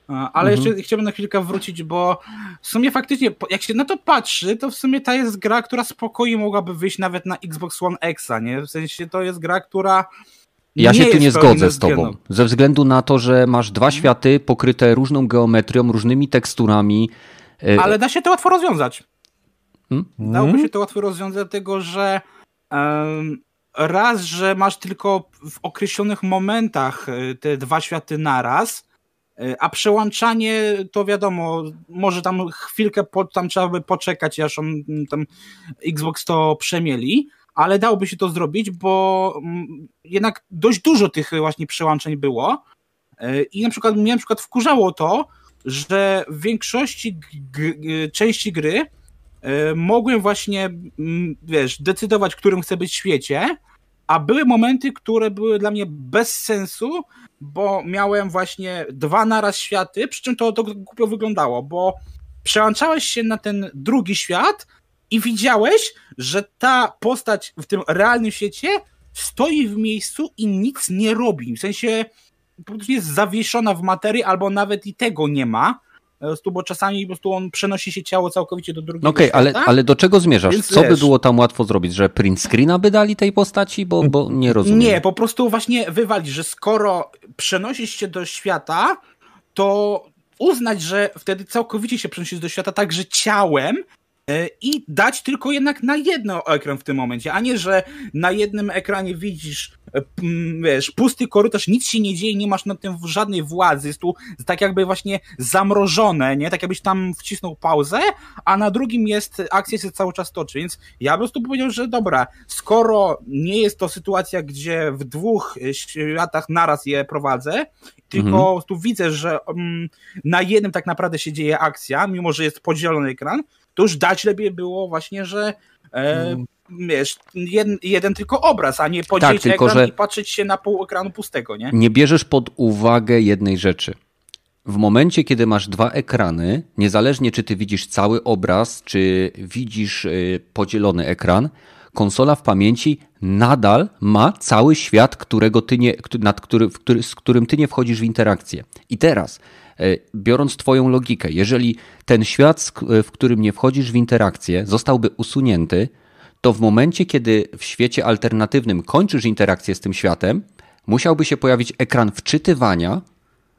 Ale mhm. jeszcze chciałbym na chwilkę wrócić, bo w sumie faktycznie, jak się na to patrzy, to w sumie ta jest gra, która spokojnie mogłaby wyjść nawet na Xbox One X, nie? W sensie to jest gra, która.
Ja się tu nie zgodzę z tobą. Ze względu na to, że masz dwa mhm. światy pokryte różną geometrią, różnymi teksturami.
Y, Ale da się to łatwo rozwiązać. Hmm? Dałoby mhm. się to łatwo rozwiązać, dlatego że um, raz, że masz tylko w określonych momentach y, te dwa światy naraz, E, a przełączanie to wiadomo, może tam chwilkę po, tam trzeba by poczekać, aż on mm, tam Xbox to przemieli, ale dałoby się to zrobić, bo mm, jednak dość dużo tych właśnie przełączeń było. E, I na przykład mnie na przykład wkurzało to, że w większości części gry e, mogłem właśnie, mm, wiesz, decydować, w którym chcę być świecie, a były momenty, które były dla mnie bez sensu, bo miałem właśnie dwa naraz światy, przy czym to, to głupio wyglądało, bo przełączałeś się na ten drugi świat i widziałeś, że ta postać w tym realnym świecie stoi w miejscu i nic nie robi. W sensie po prostu jest zawieszona w materii, albo nawet i tego nie ma. Prostu, bo czasami po prostu on przenosi się ciało całkowicie do drugiego
Okej, okay, ale, ale do czego zmierzasz? Więc, Co wiesz, by było tam łatwo zrobić? Że print screena by dali tej postaci? Bo, bo nie rozumiem.
Nie, po prostu właśnie wywalić, że skoro przenosisz się do świata, to uznać, że wtedy całkowicie się przenosisz do świata także ciałem e, i dać tylko jednak na jedno ekran w tym momencie, a nie, że na jednym ekranie widzisz wiesz, pusty korytarz, nic się nie dzieje, nie masz nad tym żadnej władzy, jest tu tak jakby właśnie zamrożone, nie? Tak jakbyś tam wcisnął pauzę, a na drugim jest, akcja się cały czas toczy, więc ja po prostu powiedział, że dobra, skoro nie jest to sytuacja, gdzie w dwóch światach naraz je prowadzę, tylko mhm. tu widzę, że um, na jednym tak naprawdę się dzieje akcja, mimo że jest podzielony ekran, to już dać lepiej było właśnie, że e, mm. Wiesz, jeden, jeden, tylko obraz, a nie podzielić tak, ekran i patrzeć się na pół ekranu pustego, nie?
Nie bierzesz pod uwagę jednej rzeczy. W momencie, kiedy masz dwa ekrany, niezależnie czy ty widzisz cały obraz, czy widzisz y, podzielony ekran, konsola w pamięci nadal ma cały świat, którego ty nie, nad który, który, z którym ty nie wchodzisz w interakcję. I teraz, e, biorąc Twoją logikę, jeżeli ten świat, w którym nie wchodzisz w interakcję, zostałby usunięty, to w momencie, kiedy w świecie alternatywnym kończysz interakcję z tym światem, musiałby się pojawić ekran wczytywania,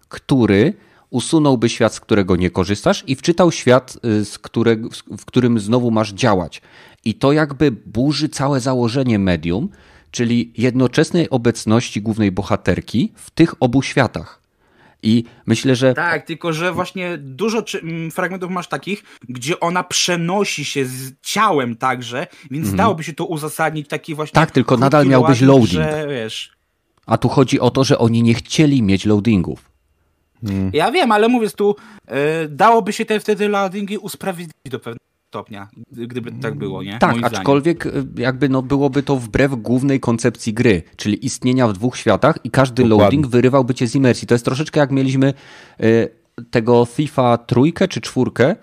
który usunąłby świat, z którego nie korzystasz i wczytał świat, y, z którego, w którym znowu masz działać. I to jakby burzy całe założenie medium, czyli jednoczesnej obecności głównej bohaterki w tych obu światach. I myślę, że.
Tak, tylko że właśnie dużo fragmentów masz takich, gdzie ona przenosi się z ciałem także, więc mm. dałoby się to uzasadnić taki właśnie.
Tak, tylko nadal miałbyś loading. Że, wiesz... A tu chodzi o to, że oni nie chcieli mieć loadingów.
Hmm. Ja wiem, ale mówię tu, yy, dałoby się te wtedy loadingi usprawiedliwić do pewnego stopnia, gdyby tak było, nie?
Tak, Moim aczkolwiek zdaniem. jakby no byłoby to wbrew głównej koncepcji gry, czyli istnienia w dwóch światach i każdy Dokładnie. loading wyrywałby cię z imersji. To jest troszeczkę jak mieliśmy y, tego Thiefa trójkę czy czwórkę,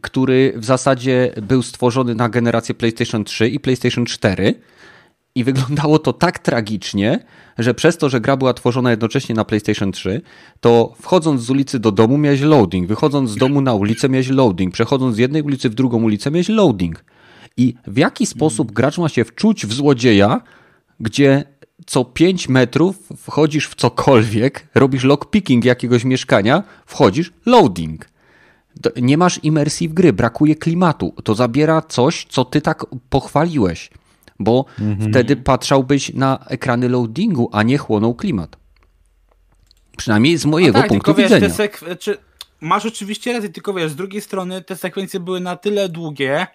który w zasadzie był stworzony na generację PlayStation 3 i PlayStation 4 i wyglądało to tak tragicznie, że przez to, że gra była tworzona jednocześnie na PlayStation 3, to wchodząc z ulicy do domu miałeś loading, wychodząc z domu na ulicę miałeś loading, przechodząc z jednej ulicy w drugą ulicę miałeś loading. I w jaki sposób gracz ma się wczuć w złodzieja, gdzie co 5 metrów wchodzisz w cokolwiek, robisz lockpicking jakiegoś mieszkania, wchodzisz, loading. Nie masz imersji w gry, brakuje klimatu. To zabiera coś, co ty tak pochwaliłeś bo mhm. wtedy patrzałbyś na ekrany loadingu, a nie chłonął klimat. Przynajmniej z mojego tak, punktu wiesz, widzenia.
Czy masz oczywiście rację, tylko wiesz, z drugiej strony te sekwencje były na tyle długie,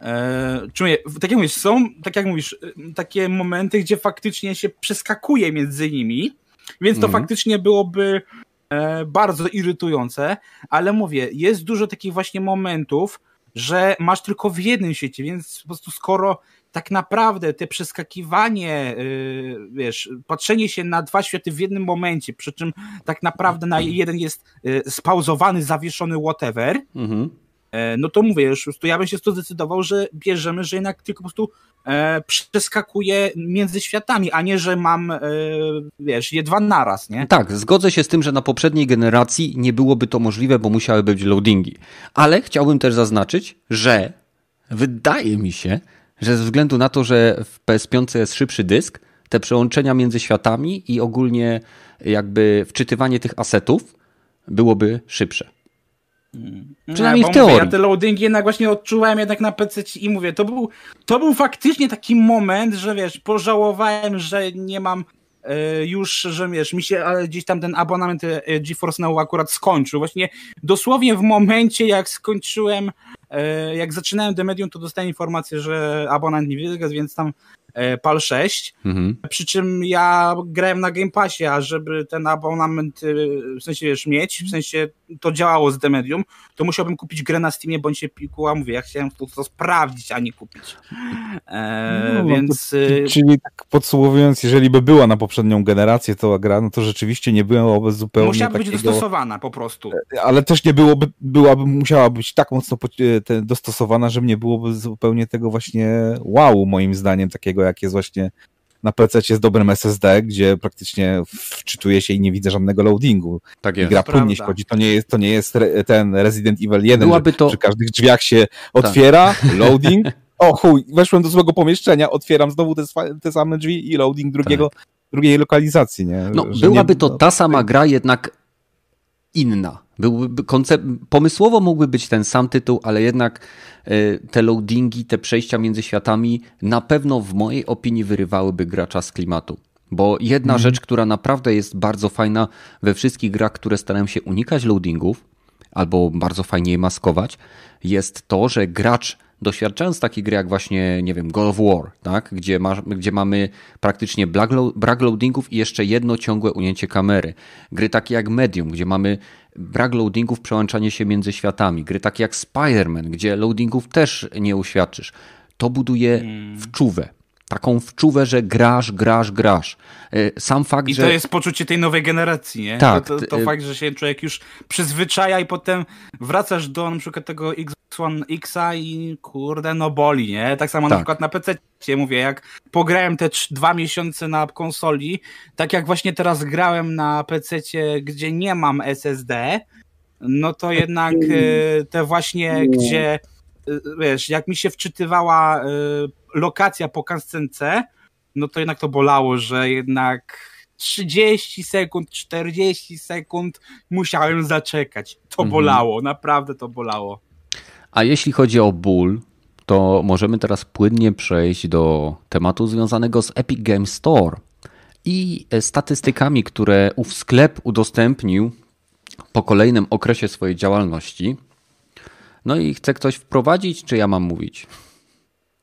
e, czuję, tak jak mówisz, są, tak jak mówisz, e, takie momenty, gdzie faktycznie się przeskakuje między nimi, więc to mhm. faktycznie byłoby e, bardzo irytujące, ale mówię, jest dużo takich właśnie momentów, że masz tylko w jednym świecie, więc po prostu skoro tak naprawdę te przeskakiwanie, y, wiesz, patrzenie się na dwa światy w jednym momencie, przy czym tak naprawdę na jeden jest y, spauzowany, zawieszony, whatever, mhm. E, no to mówię, już ja bym się to zdecydował, że bierzemy, że jednak tylko po prostu e, przeskakuję między światami, a nie, że mam, e, wiesz, je dwa naraz, nie?
Tak, zgodzę się z tym, że na poprzedniej generacji nie byłoby to możliwe, bo musiały być loadingi. Ale chciałbym też zaznaczyć, że wydaje mi się, że ze względu na to, że w PS5 jest szybszy dysk, te przełączenia między światami i ogólnie jakby wczytywanie tych asetów byłoby szybsze.
Hmm. Przynajmniej w teorii. Mówię, ja te loadingi jednak właśnie odczuwałem jednak na PC i mówię, to był, to był faktycznie taki moment, że wiesz, pożałowałem, że nie mam e, już, że wiesz, mi się ale gdzieś tam ten abonament e, GeForce Now akurat skończył. Właśnie dosłownie w momencie, jak skończyłem jak zaczynałem The Medium, to dostałem informację, że abonament nie wygasł, więc tam e, PAL 6. Mhm. Przy czym ja grałem na Game Passie, a żeby ten abonament e, w sensie wiesz, mieć, w sensie to działało z The Medium, to musiałbym kupić grę na Steamie bądź się a mówię, ja chciałem to, to sprawdzić, a nie kupić. E, no, więc... To,
czyli tak podsumowując, jeżeli by była na poprzednią generację to gra, no to rzeczywiście nie byłoby zupełnie
Musiała
takiego...
być dostosowana po prostu.
Ale też nie byłoby, byłaby, musiała być tak mocno dostosowana, że nie byłoby zupełnie tego właśnie wow, moim zdaniem, takiego jak jest właśnie na PC z dobrym SSD, gdzie praktycznie wczytuje się i nie widzę żadnego loadingu. Tak jest. I gra płynnie chodzi. To nie jest, to nie jest ten Resident Evil 1, Byłaby że to... przy każdych drzwiach się otwiera, tak. loading, o chuj, weszłem do złego pomieszczenia, otwieram znowu te, te same drzwi i loading drugiego, tak. drugiej lokalizacji, nie?
No, byłaby nie, to no, ta sama gra, jednak inna Byłby pomysłowo mógłby być ten sam tytuł, ale jednak e, te loadingi, te przejścia między światami na pewno w mojej opinii wyrywałyby gracza z klimatu. Bo jedna rzecz, która naprawdę jest bardzo fajna we wszystkich grach, które starają się unikać loadingów, albo bardzo fajnie je maskować, jest to, że gracz doświadczając takiej gry jak właśnie, nie wiem, God of War, tak? gdzie, ma, gdzie mamy praktycznie brak loadingów i jeszcze jedno ciągłe unięcie kamery. Gry takie jak Medium, gdzie mamy brak loadingów, przełączanie się między światami. Gry takie jak Spider-Man, gdzie loadingów też nie uświadczysz. To buduje hmm. wczuwę taką wczuwę, że grasz, grasz, grasz. E, sam fakt,
I
że...
to jest poczucie tej nowej generacji, nie?
Tak.
To, to, to fakt, że się człowiek już przyzwyczaja i potem wracasz do na przykład tego X1 Xa i kurde, no boli, nie? Tak samo tak. na przykład na PC mówię, jak pograłem te dwa miesiące na konsoli, tak jak właśnie teraz grałem na PC, gdzie nie mam SSD, no to jednak e, te właśnie, gdzie e, wiesz, jak mi się wczytywała lokacja po kascence, no to jednak to bolało, że jednak 30 sekund, 40 sekund musiałem zaczekać. To mhm. bolało, naprawdę to bolało.
A jeśli chodzi o ból, to możemy teraz płynnie przejść do tematu związanego z Epic Games Store i statystykami, które ów sklep udostępnił po kolejnym okresie swojej działalności. No i chce ktoś wprowadzić, czy ja mam mówić?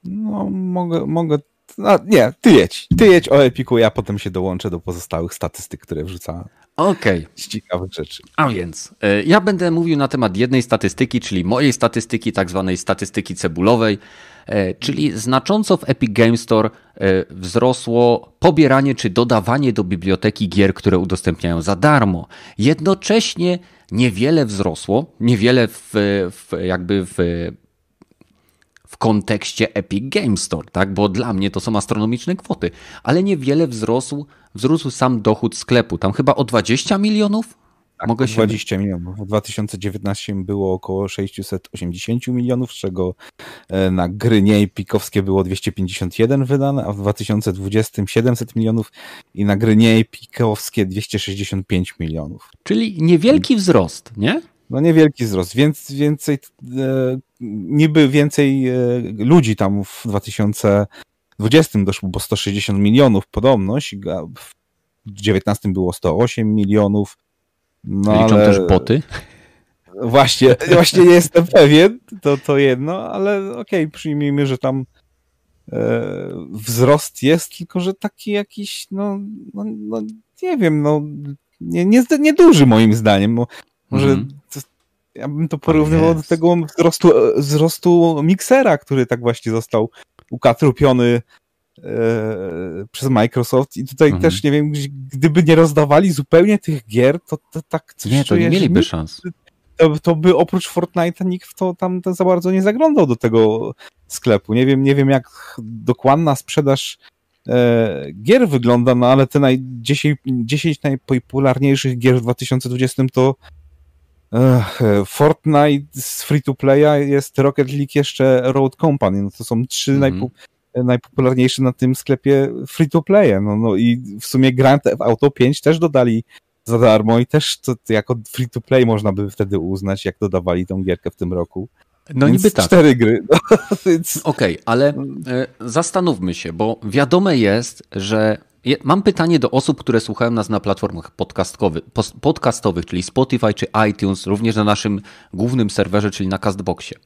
No, mogę, mogę. No, nie, ty jedź. Ty jedź o Epiku, ja potem się dołączę do pozostałych statystyk, które wrzucałem.
Okej. Okay.
Z ciekawych rzeczy.
A więc, e, ja będę mówił na temat jednej statystyki, czyli mojej statystyki, tak zwanej statystyki cebulowej, e, czyli znacząco w Epic Games Store e, wzrosło pobieranie czy dodawanie do biblioteki gier, które udostępniają za darmo. Jednocześnie niewiele wzrosło, niewiele w, w jakby w kontekście Epic Games Store, tak? Bo dla mnie to są astronomiczne kwoty, ale niewiele wzrósł, wzrósł sam dochód sklepu. Tam chyba o 20 milionów?
Tak, Mogę się... 20 milionów. W 2019 było około 680 milionów, z czego e, na gry nie pikowskie było 251 wydane, a w 2020 700 milionów i na gry nie pikowskie 265 milionów.
Czyli niewielki wzrost, nie?
No niewielki wzrost, więc więcej, e, niby więcej e, ludzi tam w 2020 doszło, bo 160 milionów podobność, w 2019 było 108 milionów.
No Liczą ale... też boty?
Właśnie, właśnie nie jestem pewien, to, to jedno, ale okej, okay, przyjmijmy, że tam e, wzrost jest, tylko że taki jakiś, no, no, no nie wiem, no nie, nie, nie duży moim zdaniem. Bo może mm. to, ja bym to porównywał do tego wzrostu, wzrostu miksera, który tak właśnie został ukatrupiony e, przez Microsoft i tutaj mhm. też nie wiem, gdyby nie rozdawali zupełnie tych gier, to, to tak
coś Nie, to nie mieliby szans.
To, to, by oprócz Fortnite'a nikt w to tam za bardzo nie zaglądał do tego sklepu. Nie wiem, nie wiem jak dokładna sprzedaż e, gier wygląda, no ale te naj, 10, 10 najpopularniejszych gier w 2020 to Fortnite z free-to-playa jest Rocket League jeszcze Road Company. No to są trzy mm -hmm. najpo, najpopularniejsze na tym sklepie free-to-playe. No, no i w sumie Grand Theft Auto 5 też dodali za darmo i też to, to jako free-to-play można by wtedy uznać, jak dodawali tą gierkę w tym roku.
No Więc niby tak.
Cztery gry. No,
Okej, okay, ale e, zastanówmy się, bo wiadome jest, że Mam pytanie do osób, które słuchają nas na platformach podcastowych, czyli Spotify czy iTunes, również na naszym głównym serwerze, czyli na Castboxie.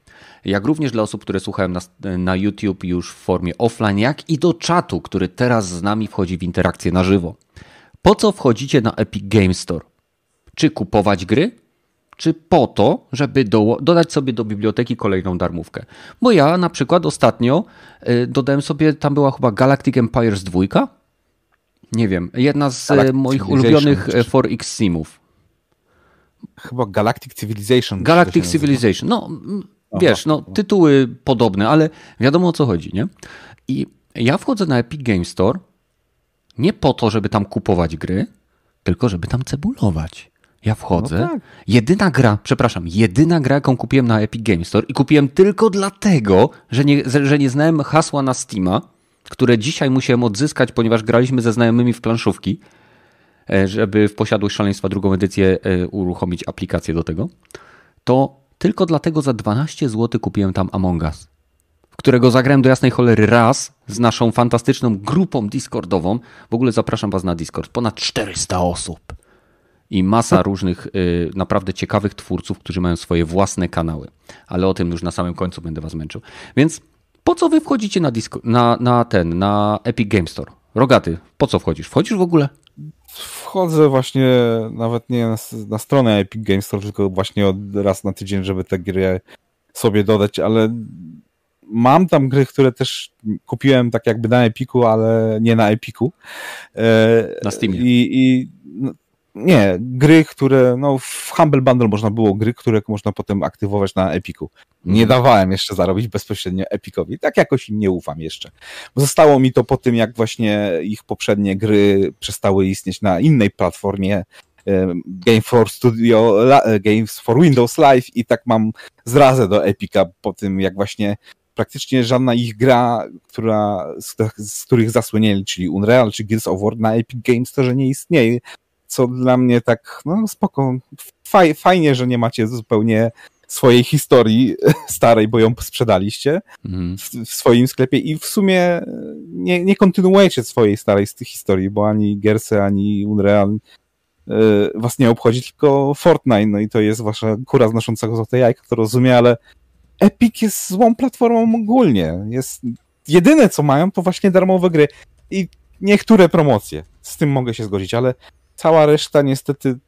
Jak również dla osób, które słuchają nas na YouTube już w formie offline, jak i do czatu, który teraz z nami wchodzi w interakcję na żywo. Po co wchodzicie na Epic Game Store? Czy kupować gry? Czy po to, żeby do, dodać sobie do biblioteki kolejną darmówkę? Bo ja na przykład ostatnio y, dodałem sobie, tam była chyba Galactic Empires 2 nie wiem. Jedna z e, Galactic moich ulubionych 4X e, simów.
Chyba Galactic Civilization.
Galactic Civilization. No, wiesz, no, tytuły podobne, ale wiadomo o co chodzi, nie? I ja wchodzę na Epic Game Store nie po to, żeby tam kupować gry, tylko żeby tam cebulować. Ja wchodzę. No tak. Jedyna gra, przepraszam, jedyna gra, jaką kupiłem na Epic Game Store i kupiłem tylko dlatego, że nie, że nie znałem hasła na Steama, które dzisiaj musiałem odzyskać, ponieważ graliśmy ze znajomymi w planszówki, e, żeby w posiadłość szaleństwa drugą edycję e, uruchomić aplikację do tego, to tylko dlatego za 12 zł kupiłem tam Among Us, w którego zagrałem do jasnej cholery raz z naszą fantastyczną grupą Discordową. W ogóle zapraszam Was na Discord. Ponad 400 osób i masa różnych y, naprawdę ciekawych twórców, którzy mają swoje własne kanały. Ale o tym już na samym końcu będę was męczył. Więc po co wy wchodzicie na, Disco, na, na ten, na Epic Game Store? Rogaty, po co wchodzisz? Wchodzisz w ogóle?
Wchodzę właśnie nawet nie na, na stronę Epic Game Store, tylko właśnie od raz na tydzień, żeby te gry sobie dodać, ale mam tam gry, które też kupiłem tak jakby na Epiku, ale nie na Epiku.
E, na Steamie.
I, i no, nie, gry, które, no w Humble Bundle można było gry, które można potem aktywować na Epiku. Nie mhm. dawałem jeszcze zarobić bezpośrednio Epicowi. Tak jakoś im nie ufam jeszcze. Zostało mi to po tym, jak właśnie ich poprzednie gry przestały istnieć na innej platformie, Game for Studio, Games for Windows Live i tak mam zrazę do Epica po tym, jak właśnie praktycznie żadna ich gra, która, z, z których zasłynęli, czyli Unreal czy Gears of War na Epic Games, to że nie istnieje co dla mnie tak, no spoko, faj, fajnie, że nie macie zupełnie swojej historii starej, bo ją sprzedaliście mhm. w, w, swoim sklepie i w sumie nie, nie kontynuujecie swojej starej z tych historii, bo ani Gerse, ani Unreal y, was nie obchodzi, tylko Fortnite, no i to jest wasza kura znoszącego złote jajka, to rozumiem, ale Epic jest złą platformą ogólnie. Jest jedyne, co mają, to właśnie darmowe gry i niektóre promocje. Z tym mogę się zgodzić, ale cała reszta niestety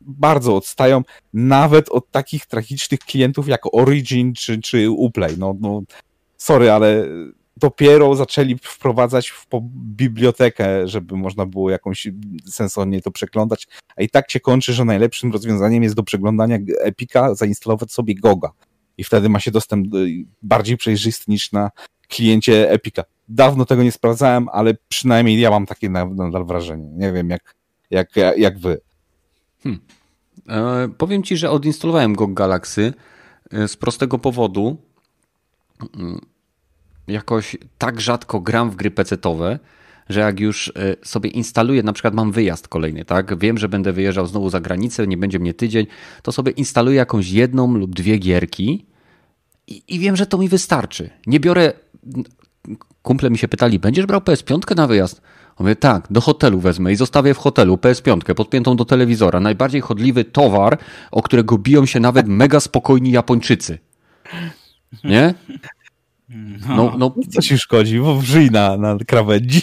bardzo odstają nawet od takich tragicznych klientów jak Origin czy, czy Uplay. No, no, sorry, ale dopiero zaczęli wprowadzać w bibliotekę, żeby można było jakąś sensownie to przeglądać, a i tak się kończy, że najlepszym rozwiązaniem jest do przeglądania Epika zainstalować sobie Goga i wtedy ma się dostęp bardziej przejrzysty niż na kliencie Epika. Dawno tego nie sprawdzałem, ale przynajmniej ja mam takie nadal wrażenie. Nie wiem, jak jak, jak wy. Hmm.
E, powiem ci, że odinstalowałem go Galaxy e, z prostego powodu. Mm, jakoś tak rzadko gram w gry pecetowe, że jak już e, sobie instaluję, na przykład mam wyjazd kolejny, tak? Wiem, że będę wyjeżdżał znowu za granicę, nie będzie mnie tydzień, to sobie instaluję jakąś jedną lub dwie gierki i, i wiem, że to mi wystarczy. Nie biorę. Kumple mi się pytali, będziesz brał PS5 na wyjazd? Mówię, tak, do hotelu wezmę i zostawię w hotelu PS5 podpiętą do telewizora. Najbardziej chodliwy towar, o którego biją się nawet mega spokojni Japończycy. Nie?
No, no, no. Co ci szkodzi? Bo wrzyj na, na krawędzi.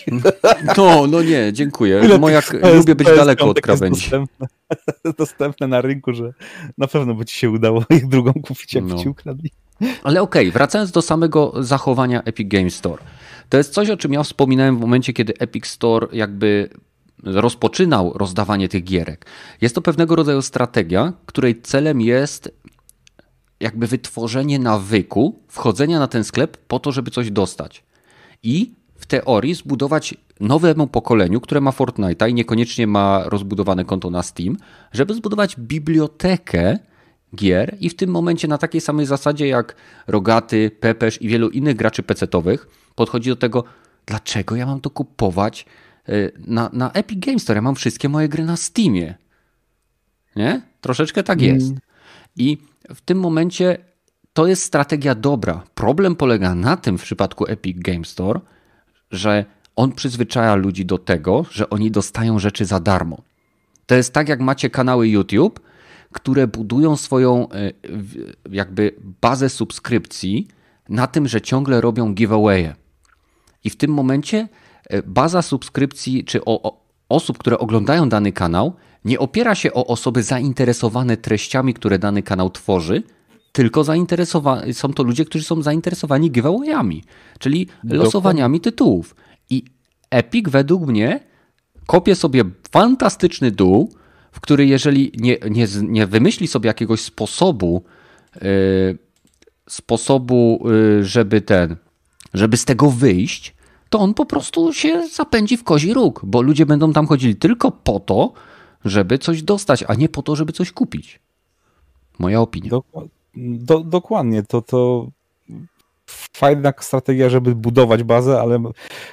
No, no nie, dziękuję. Moja, lubię być daleko od krawędzi.
Dostępne, dostępne, na rynku, że na pewno by ci się udało ich drugą kupić, jak no. ci ukradli.
Ale okej, okay, wracając do samego zachowania Epic Games Store. To jest coś, o czym ja wspominałem w momencie, kiedy Epic Store jakby rozpoczynał rozdawanie tych gierek. Jest to pewnego rodzaju strategia, której celem jest jakby wytworzenie nawyku wchodzenia na ten sklep po to, żeby coś dostać. I w teorii zbudować nowemu pokoleniu, które ma Fortnite'a i niekoniecznie ma rozbudowane konto na Steam, żeby zbudować bibliotekę gier i w tym momencie na takiej samej zasadzie jak Rogaty, Pepesz i wielu innych graczy pecetowych podchodzi do tego, dlaczego ja mam to kupować y, na, na Epic Games Store. Ja mam wszystkie moje gry na Steamie. Nie? Troszeczkę tak jest. Mm. I w tym momencie to jest strategia dobra. Problem polega na tym w przypadku Epic Games Store, że on przyzwyczaja ludzi do tego, że oni dostają rzeczy za darmo. To jest tak, jak macie kanały YouTube, które budują swoją y, jakby bazę subskrypcji na tym, że ciągle robią giveawaye. I w tym momencie e, baza subskrypcji czy o, o, osób, które oglądają dany kanał, nie opiera się o osoby zainteresowane treściami, które dany kanał tworzy, tylko zainteresowa- są to ludzie, którzy są zainteresowani giveawayami, czyli losowaniami tytułów. I Epic według mnie kopie sobie fantastyczny dół, w który jeżeli nie, nie, nie wymyśli sobie jakiegoś sposobu, yy, sposobu, yy, żeby ten, żeby z tego wyjść, to on po prostu się zapędzi w kozi róg, bo ludzie będą tam chodzili tylko po to, żeby coś dostać, a nie po to, żeby coś kupić. Moja opinia.
Do, do, dokładnie, to, to fajna strategia, żeby budować bazę, ale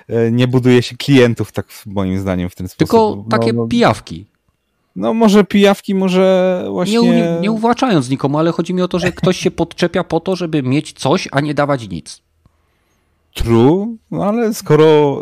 e, nie buduje się klientów, tak moim zdaniem, w ten sposób.
Tylko
No,
takie
no,
pijawki.
No może pijawki, może właśnie...
Nie, nie, nie uwłaczając nikomu, ale chodzi mi o to, że ktoś się podczepia po to, żeby mieć coś, a nie dawać nic.
True, no ale skoro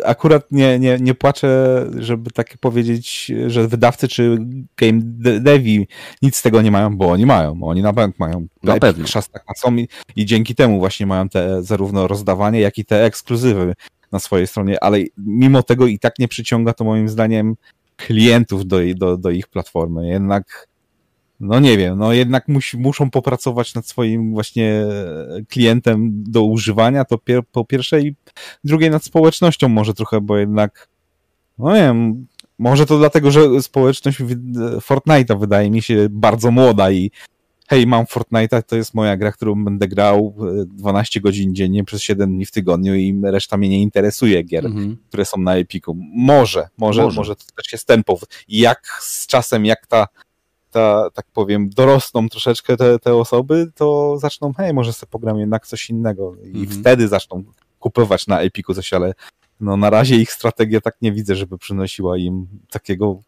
e, akurat nie, nie, nie płaczę, żeby tak powiedzieć, że wydawcy czy game de- devi nic z tego nie mają, bo oni mają, oni na bank mają.
Na pewno.
Szastak są i, i dzięki temu właśnie mają te zarówno rozdawanie, jak i te ekskluzywy na swojej stronie, ale mimo tego i tak nie przyciąga to moim zdaniem klientów do, do, do ich platformy. Jednak no nie wiem, no jednak musi, muszą popracować nad swoim właśnie klientem do używania, to pier, po pierwsze i drugie nad społecznością może trochę, bo jednak no nie wiem, może to dlatego, że społeczność Fortnite'a wydaje mi się bardzo młoda i hej, mam Fortnite'a, to jest moja gra, którą będę grał e, 12 godzin dziennie przez 7 dni w tygodniu i reszta mnie nie interesuje gier
Mhm.
które są na Epiku. Może, może,
Może.
może, to też jest ten powód. Jak z czasem, jak ta, ta tak powiem, dorosną troszeczkę te, te osoby, to zaczną, hej, może sobie pogram jednak coś innego. I
Mhm.
wtedy zaczną kupować na Epiku coś, ale no na razie ich strategia tak nie widzę, żeby przynosiła im takiego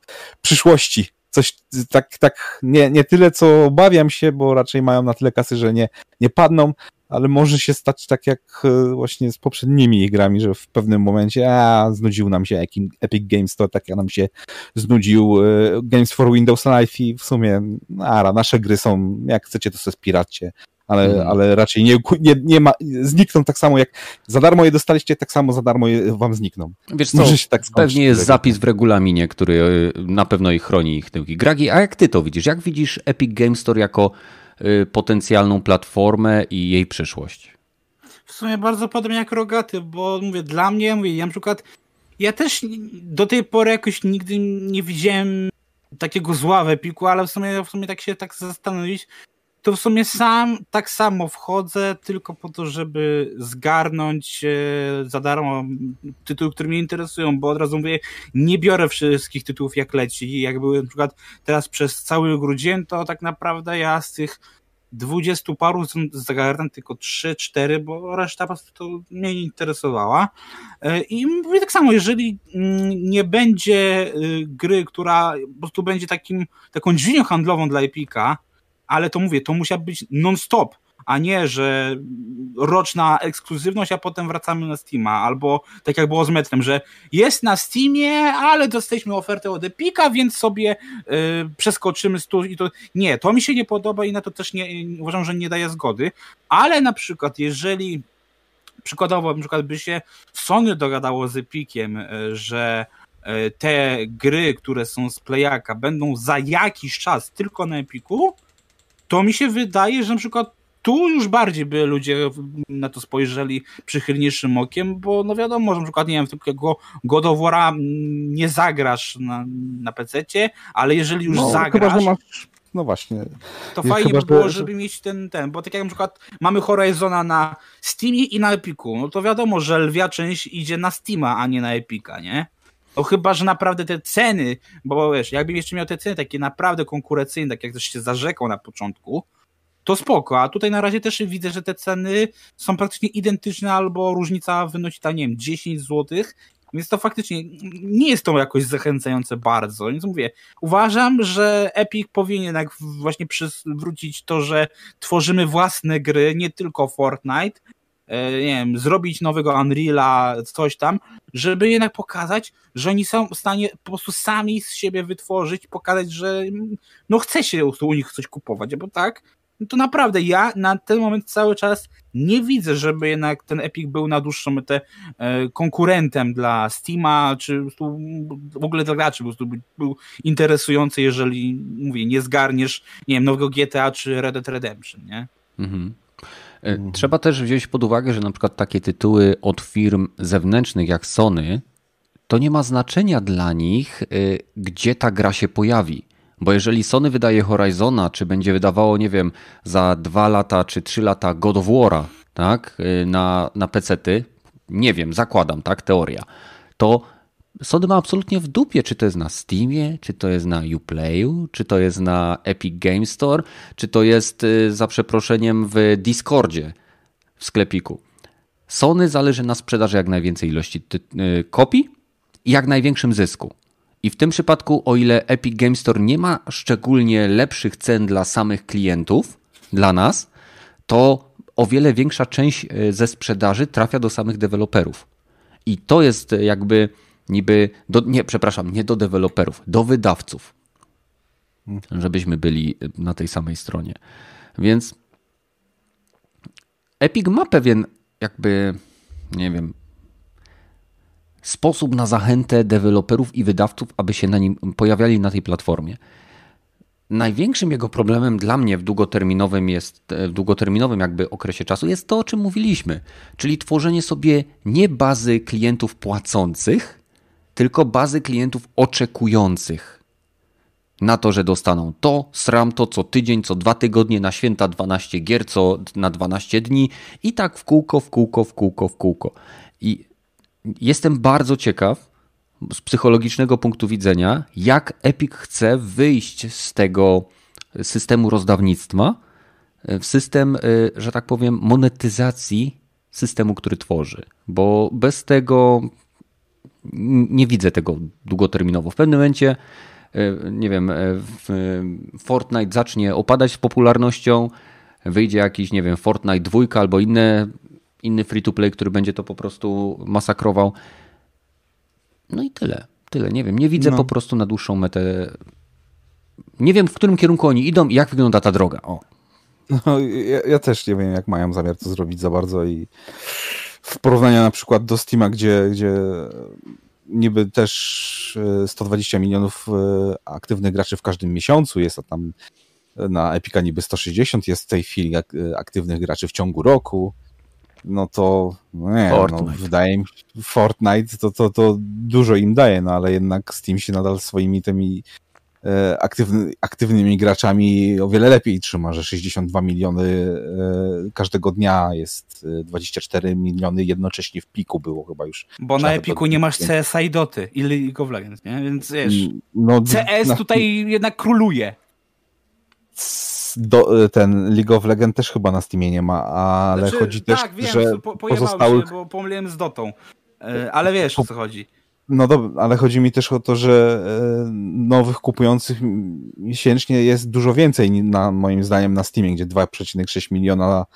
przyszłości. Coś tak, tak nie, nie tyle, co obawiam się, bo raczej mają na tyle kasy, że nie, nie padną, ale może się stać tak jak e, właśnie z poprzednimi grami, że w pewnym momencie a, znudził nam się Epic, Epic Games Store, tak jak nam się znudził e, Games for Windows Live i w sumie ara, nasze gry są, jak chcecie to sobie spiracie, ale,
Mhm.
ale raczej nie, nie, nie ma, znikną tak samo jak za darmo je dostaliście, tak samo za darmo je wam znikną.
Wiesz co,
Może się tak skończyć.
pewnie jest zapis w regulaminie, który y, na pewno ich chroni ich tyłki. Gragi, a jak ty to widzisz? Jak widzisz Epic Games Store jako potencjalną platformę i jej przyszłość?
W sumie bardzo podobnie jak Rogaty, bo mówię, dla mnie, mówię, ja na przykład, ja też do tej pory jakoś nigdy nie widziałem takiego zła w Epiku, ale w sumie, w sumie tak się tak zastanowić, to w sumie sam tak samo wchodzę tylko po to, żeby zgarnąć e, za darmo tytuły, które mnie interesują, bo od razu mówię, nie biorę wszystkich tytułów jak leci. Jak były na przykład teraz przez cały grudzień, to tak naprawdę ja z tych dwudziestu paru zagarnę tylko trzy, cztery, bo reszta po prostu mnie nie interesowała. E, I mówię tak samo, jeżeli mm, nie będzie y, gry, która po prostu będzie takim, taką dźwignią handlową dla Epika, ale to mówię, to musiała być non-stop, a nie, że roczna ekskluzywność, a potem wracamy na Steama, albo tak jak było z Metrem, że jest na Steamie, ale dostaliśmy ofertę od Epika, więc sobie y, przeskoczymy stu i to nie, to mi się nie podoba i na to też nie, uważam, że nie daje zgody, ale na przykład jeżeli przykładowo na przykład by się Sony dogadało z Epikiem, y, że y, te gry, które są z Playaka będą za jakiś czas tylko na Epiku, to mi się wydaje, że na przykład tu już bardziej by ludzie na to spojrzeli przychylniejszym okiem, bo no wiadomo, że na przykład, nie wiem, takiego God of War'a mm, nie zagrasz na, na PC-cie, ale jeżeli już
no,
zagrasz,
Chyba, masz, no właśnie.
to
nie,
fajnie
chyba,
by było,
że-
żeby mieć ten, ten, bo tak jak na przykład mamy Horizona na Steamie i na Epiku, no to wiadomo, że lwia część idzie na Steama, a nie na Epika, nie? No chyba, że naprawdę te ceny, bo wiesz, jakbym jeszcze miał te ceny takie naprawdę konkurencyjne, tak jak też się zarzekał na początku, to spoko, a tutaj na razie też widzę, że te ceny są praktycznie identyczne albo różnica wynosi tam, nie wiem, 10 zł, więc to faktycznie nie jest to jakoś zachęcające bardzo, więc mówię, uważam, że Epic powinien jednak właśnie przywrócić to, że tworzymy własne gry, nie tylko Fortnite, nie wiem, zrobić nowego Unreala, coś tam, żeby jednak pokazać, że oni są w stanie po prostu sami z siebie wytworzyć, pokazać, że mm, no chce się u nich coś kupować, bo tak, no to naprawdę ja na ten moment cały czas nie widzę, żeby jednak ten Epic był na dłuższą metę e, konkurentem dla Steama, czy w ogóle dla graczy, po prostu był interesujący, jeżeli, mówię, nie zgarniesz, nie wiem, nowego GTA czy Red Dead Redemption, nie?
Mhm. E, Trzeba też wziąć pod uwagę, że na przykład takie tytuły od firm zewnętrznych jak Sony, to nie ma znaczenia dla nich, y, gdzie ta gra się pojawi. Bo jeżeli Sony wydaje Horizona, czy będzie wydawało, nie wiem, za dwa lata czy trzy lata God of War'a, tak, y, na, na PC-ty, nie wiem, zakładam, tak, teoria, to Sony ma absolutnie w dupie, czy to jest na Steamie, czy to jest na Uplayu, czy to jest na Epic Game Store, czy to jest y, za przeproszeniem w Discordzie. w sklepiku. Sony zależy na sprzedaży jak najwięcej ilości y, kopii i jak największym zysku. I w tym przypadku, o ile Epic Game Store nie ma szczególnie lepszych cen dla samych klientów, dla nas, to o wiele większa część y, ze sprzedaży trafia do samych deweloperów. I to jest jakby niby, do, nie, przepraszam, nie do deweloperów, do wydawców, żebyśmy byli na tej samej stronie. Więc Epic ma pewien jakby, nie wiem, sposób na zachętę deweloperów i wydawców, aby się na nim pojawiali na tej platformie. Największym jego problemem dla mnie w długoterminowym jest, w długoterminowym jakby okresie czasu jest to, o czym mówiliśmy, czyli tworzenie sobie nie bazy klientów płacących, tylko bazy klientów oczekujących na to, że dostaną to, sram to co tydzień, co dwa tygodnie, na święta 12 gier, co na 12 dni i tak w kółko, w kółko, w kółko, w kółko. I jestem bardzo ciekaw z psychologicznego punktu widzenia, jak Epic chce wyjść z tego systemu rozdawnictwa w system, y, że tak powiem, monetyzacji systemu, który tworzy. Bo bez tego nie widzę tego długoterminowo. W pewnym momencie, e, nie wiem, e, Fortnite zacznie opadać z popularnością, wyjdzie jakiś, nie wiem, Fortnite dwójka albo inne, inny free-to-play, który będzie to po prostu masakrował. No i tyle. Tyle, nie wiem. Nie widzę no. po prostu na dłuższą metę. Nie wiem, w którym kierunku oni idą i jak wygląda ta droga. O.
No, ja, ja, też nie wiem, jak mają zamiar to zrobić za bardzo i w porównaniu na przykład do Steama, gdzie, gdzie niby też 120 e, milionów e, aktywnych graczy w każdym miesiącu, jest tam na Epika niby 160, jest w tej chwili aktywnych graczy w ciągu roku, no to no nie, no, wydaje mi się, Fortnite to, to, to dużo im daje, no ale jednak Steam się nadal swoimi tymi E, aktywny, aktywnymi graczami o wiele lepiej trzyma, że 62 miliony e, każdego dnia jest 24 e, miliony jednocześnie w piku było chyba już.
Bo na Epiku nie masz CSA i Doty i League of Legends, nie? Więc wiesz, no, CS na... tutaj jednak króluje.
Do, ten League of Legends też chyba na Steamie nie ma, ale znaczy, chodzi też,
tak, wiem,
że
po, pozostałych... się, bo pomyliłem z Dotą. Ale wiesz o co chodzi.
No dobra, ale chodzi mi też o to, że e, nowych kupujących miesięcznie jest dużo więcej, na, moim zdaniem, na Steamie, gdzie 2,6 miliona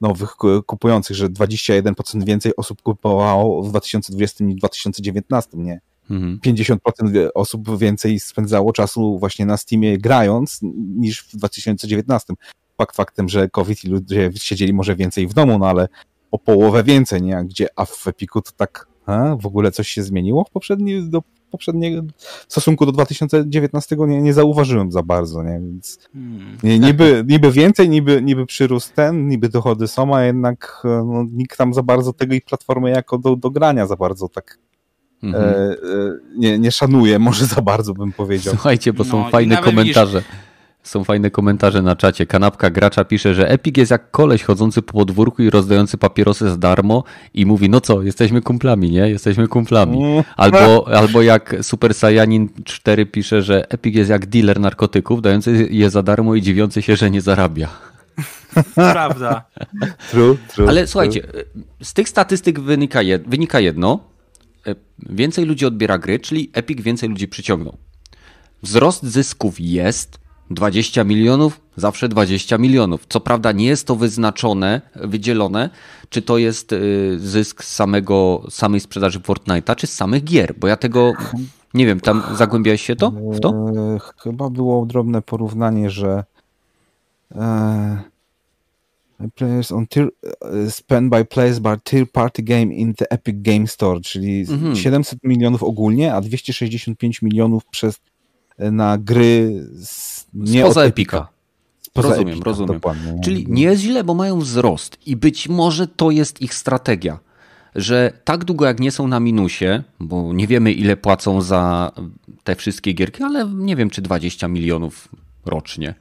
nowych kupujących, że 21% więcej osób kupowało w 2020 niż w 2019, nie? Mhm. 50% osób więcej spędzało czasu właśnie na Steamie grając niż w 2019. Fakt faktem, że COVID i ludzie siedzieli może więcej w domu, no ale o połowę więcej, nie? Gdzie a w Epiku to tak a, w ogóle coś się zmieniło w poprzedni, do poprzedniego w stosunku do 2019 nie, nie zauważyłem za bardzo, nie? Więc hmm. nie, niby, niby więcej, niby, niby przyrósł ten, niby dochody są, a jednak no, nikt tam za bardzo tego i platformy jako do, do grania za bardzo tak mhm. e, e, nie, nie szanuje, może za bardzo bym powiedział.
Słuchajcie, bo są no, fajne komentarze. Widzisz, są fajne komentarze na czacie. Kanapka gracza pisze, że Epic jest jak koleś chodzący po podwórku i rozdający papierosy za darmo i mówi, no co, jesteśmy kumplami, nie? Jesteśmy kumplami. Mm. Albo, albo jak Super Saiyanin 4 pisze, że Epic jest jak dealer narkotyków, dający je za darmo i dziwiący się, że nie zarabia.
Prawda.
True, true,
Ale słuchajcie, z tych statystyk wynika, jed, wynika jedno. E, więcej ludzi odbiera gry, czyli Epic więcej ludzi przyciągnął. Wzrost zysków jest, 20 milionów, zawsze 20 milionów. Co prawda nie jest to wyznaczone, wydzielone, czy to jest y, zysk samego, samej sprzedaży Fortnite'a, czy z samych gier, bo ja tego nie wiem, tam zagłębiałeś się to w to? E,
chyba było drobne porównanie, że e, players on tier, e, spend by players by tier party game in the Epic Game Store, czyli mhm. 700 milionów ogólnie, a 265 milionów przez na gry z,
nie spoza Epika. Spoza rozumiem, Epika, rozumiem. Czyli nie jest źle, bo mają wzrost i być może to jest ich strategia, że tak długo jak nie są na minusie, bo nie wiemy ile płacą za te wszystkie gierki, ale nie wiem czy 20 milionów rocznie.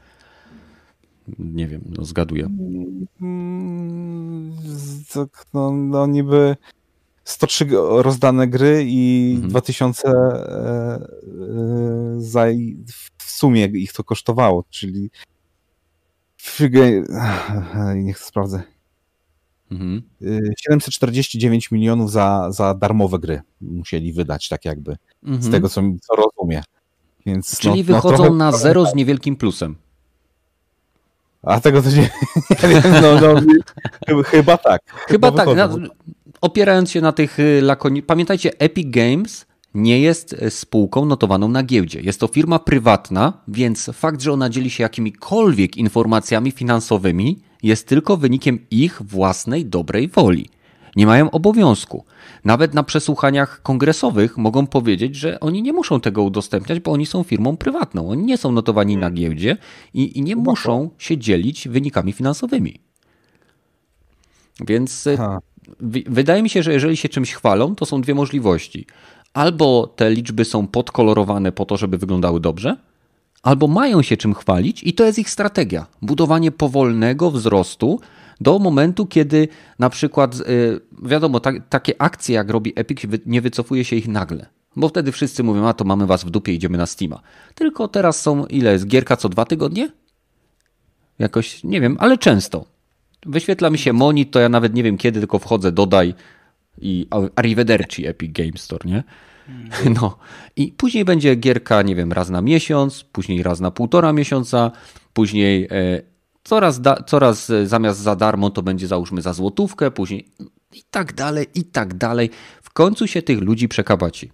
Nie wiem, no zgaduję.
Mm, no, no niby 103 rozdane gry i mhm. 2000 e, e, za, w sumie ich to kosztowało, czyli niech to sprawdzę. Mhm. 749 milionów za, za darmowe gry musieli wydać, tak jakby, mhm. z tego co, co rozumiem.
Więc, Czyli no, no wychodzą no, trochę... na zero z niewielkim plusem.
A tego to się nie wiem, no, no, chyba tak.
Chyba, tak. Na, opierając się na tych y, lakoni... Pamiętajcie, Epic Games nie jest y, spółką notowaną na giełdzie. Jest to firma prywatna, więc fakt, że ona dzieli się jakimikolwiek informacjami finansowymi, jest tylko wynikiem ich własnej dobrej woli. Nie mają obowiązku. Nawet na przesłuchaniach kongresowych mogą powiedzieć, że oni nie muszą tego udostępniać, bo oni są firmą prywatną. Oni nie są notowani na giełdzie i, i nie muszą się dzielić wynikami finansowymi. Więc y, wydaje mi się, że jeżeli się czymś chwalą, to są dwie możliwości. Albo te liczby są podkolorowane po to, żeby wyglądały dobrze, albo mają się czym chwalić i to jest ich strategia. Budowanie powolnego wzrostu do momentu, kiedy na przykład, y, wiadomo, ta, takie akcje jak robi Epic, nie wycofuje się ich nagle. Bo wtedy wszyscy mówią, a to mamy was w dupie, idziemy na Steama. Tylko teraz są, ile jest, gierka co dwa tygodnie? Jakoś, nie wiem, ale często. Wyświetla mi się monit, to ja nawet nie wiem kiedy, tylko wchodzę, dodaj i arrivederci Epic Games Store, nie? No i później będzie gierka, nie wiem, raz na miesiąc, później raz na półtora miesiąca, później e, coraz, da, coraz e, zamiast za darmo to będzie załóżmy za złotówkę, później i tak dalej, i tak dalej. W końcu się tych ludzi przekabaci.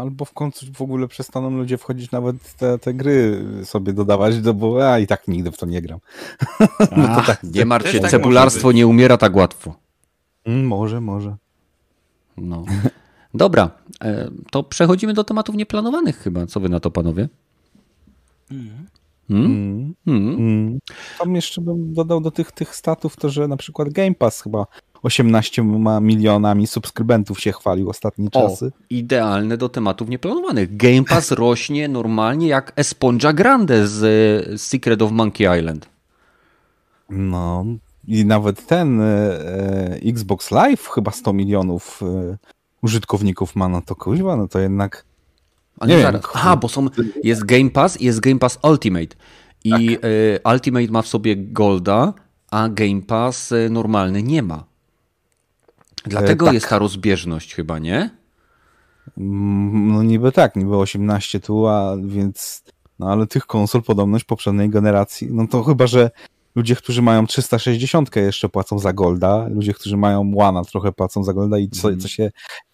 Albo w końcu w ogóle przestaną ludzie wchodzić nawet te, te gry sobie dodawać, no bo ja i tak nigdy w to nie gram.
no to tak, nie martw się, tak cebularstwo nie umiera tak łatwo.
Mm, może, może.
No. Dobra, e, to przechodzimy do tematów nieplanowanych chyba. Co wy na to, panowie?
Mm. Mm. Mm. Mm. Tam jeszcze bym dodał do tych, tych statów to, że na przykład Game Pass chyba 18 milionami subskrybentów się chwalił ostatnie czasy. O,
idealne do tematów nieplanowanych. Game Pass rośnie normalnie jak Esponja Grande z Secret of Monkey Island.
No i nawet ten e, e Xbox Live chyba 100 milionów e, użytkowników ma, no to kuźwa, no to jednak...
A nie, nie wiem. Aha, bo są, jest Game Pass i jest Game Pass Ultimate. I tak. y, Ultimate ma w sobie Golda, a Game Pass y, normalny nie ma. Dlatego e, tak. jest ta rozbieżność chyba, nie?
Mm, no niby tak, niby 18 tu, a więc... No ale tych konsol podobność poprzedniej generacji, no to chyba, że ludzie, którzy mają 360 jeszcze płacą za Golda, ludzie, którzy mają Łana trochę płacą za Golda i co, mm. co się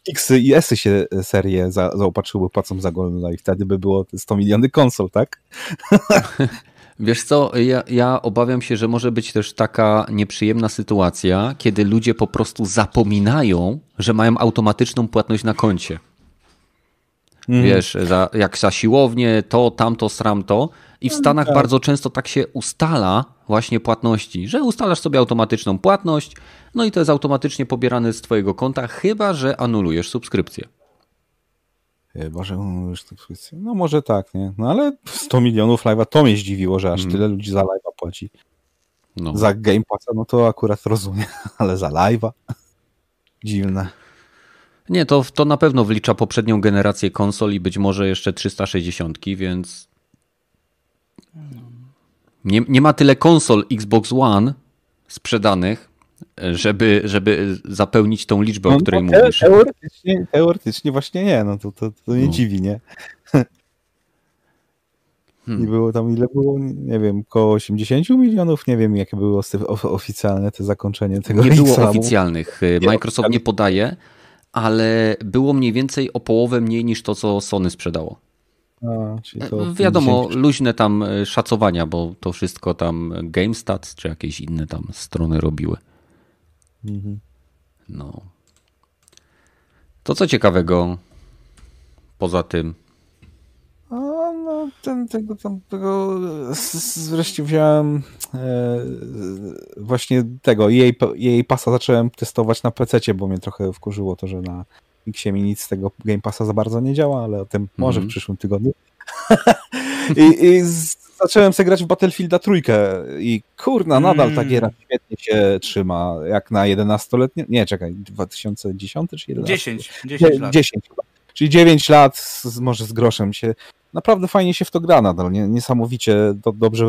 X i S się e, serie za, zaopatrzyły płacą za Golda i wtedy by było 100 miliony konsol, tak?
Wiesz co, ja, ja obawiam się, że może być też taka nieprzyjemna sytuacja, kiedy ludzie po prostu zapominają, że mają automatyczną płatność na koncie. Mm. Wiesz, za, jak za siłownię, to, tamto, sramto. I w Stanach tak. bardzo często tak się ustala właśnie płatności, że ustalasz sobie automatyczną płatność, no i to jest automatycznie pobierane z Twojego konta, chyba że anulujesz subskrypcję.
Chyba, że anulujesz subskrypcję. No może tak, nie? No ale 100 milionów live'a to mnie zdziwiło, że aż mm. tyle ludzi za live'a płaci. No. Za Game Passa, no to akurat rozumiem, ale za live'a? Dziwne.
Nie, to, to na pewno wlicza poprzednią generację konsol i być może jeszcze 360, więc nie, nie ma tyle konsol Xbox One sprzedanych, żeby, żeby zapełnić tą liczbę, no, o której no, mówisz.
Teoretycznie, teoretycznie właśnie nie, no to, to, to nie no. dziwi, nie? Hmm. I było tam, ile było, nie wiem, około 80 milionów, nie wiem, jakie były oficjalne te zakończenie tego.
Nie było oficjalnych, Microsoft nie podaje, ale było mniej więcej o połowę mniej niż to, co Sony sprzedało. A, Wiadomo, 50... luźne tam e, szacowania, bo to wszystko tam GameStats czy jakieś inne tam strony robiły. Mhm. No. To co ciekawego poza tym?
A, no, ten, tego, tam, tego wreszcie wziąłem e, właśnie tego jej, jej pasa zacząłem testować na PC, bo mnie trochę wkurzyło to, że na Xie mi nic z tego Game Passa za bardzo nie działa, ale o tym może w mhm. przyszłym tygodniu. I, I, zacząłem sobie grać w Battlefielda trójkę i kurna, nadal mm. ta giera świetnie się trzyma, jak na 11-letnie, nie czekaj, 2010 czy 11?
10, 10 lat. 10,
czyli 9 lat, z, może z groszem się, naprawdę fajnie się w to gra nadal, nie, niesamowicie do, dobrze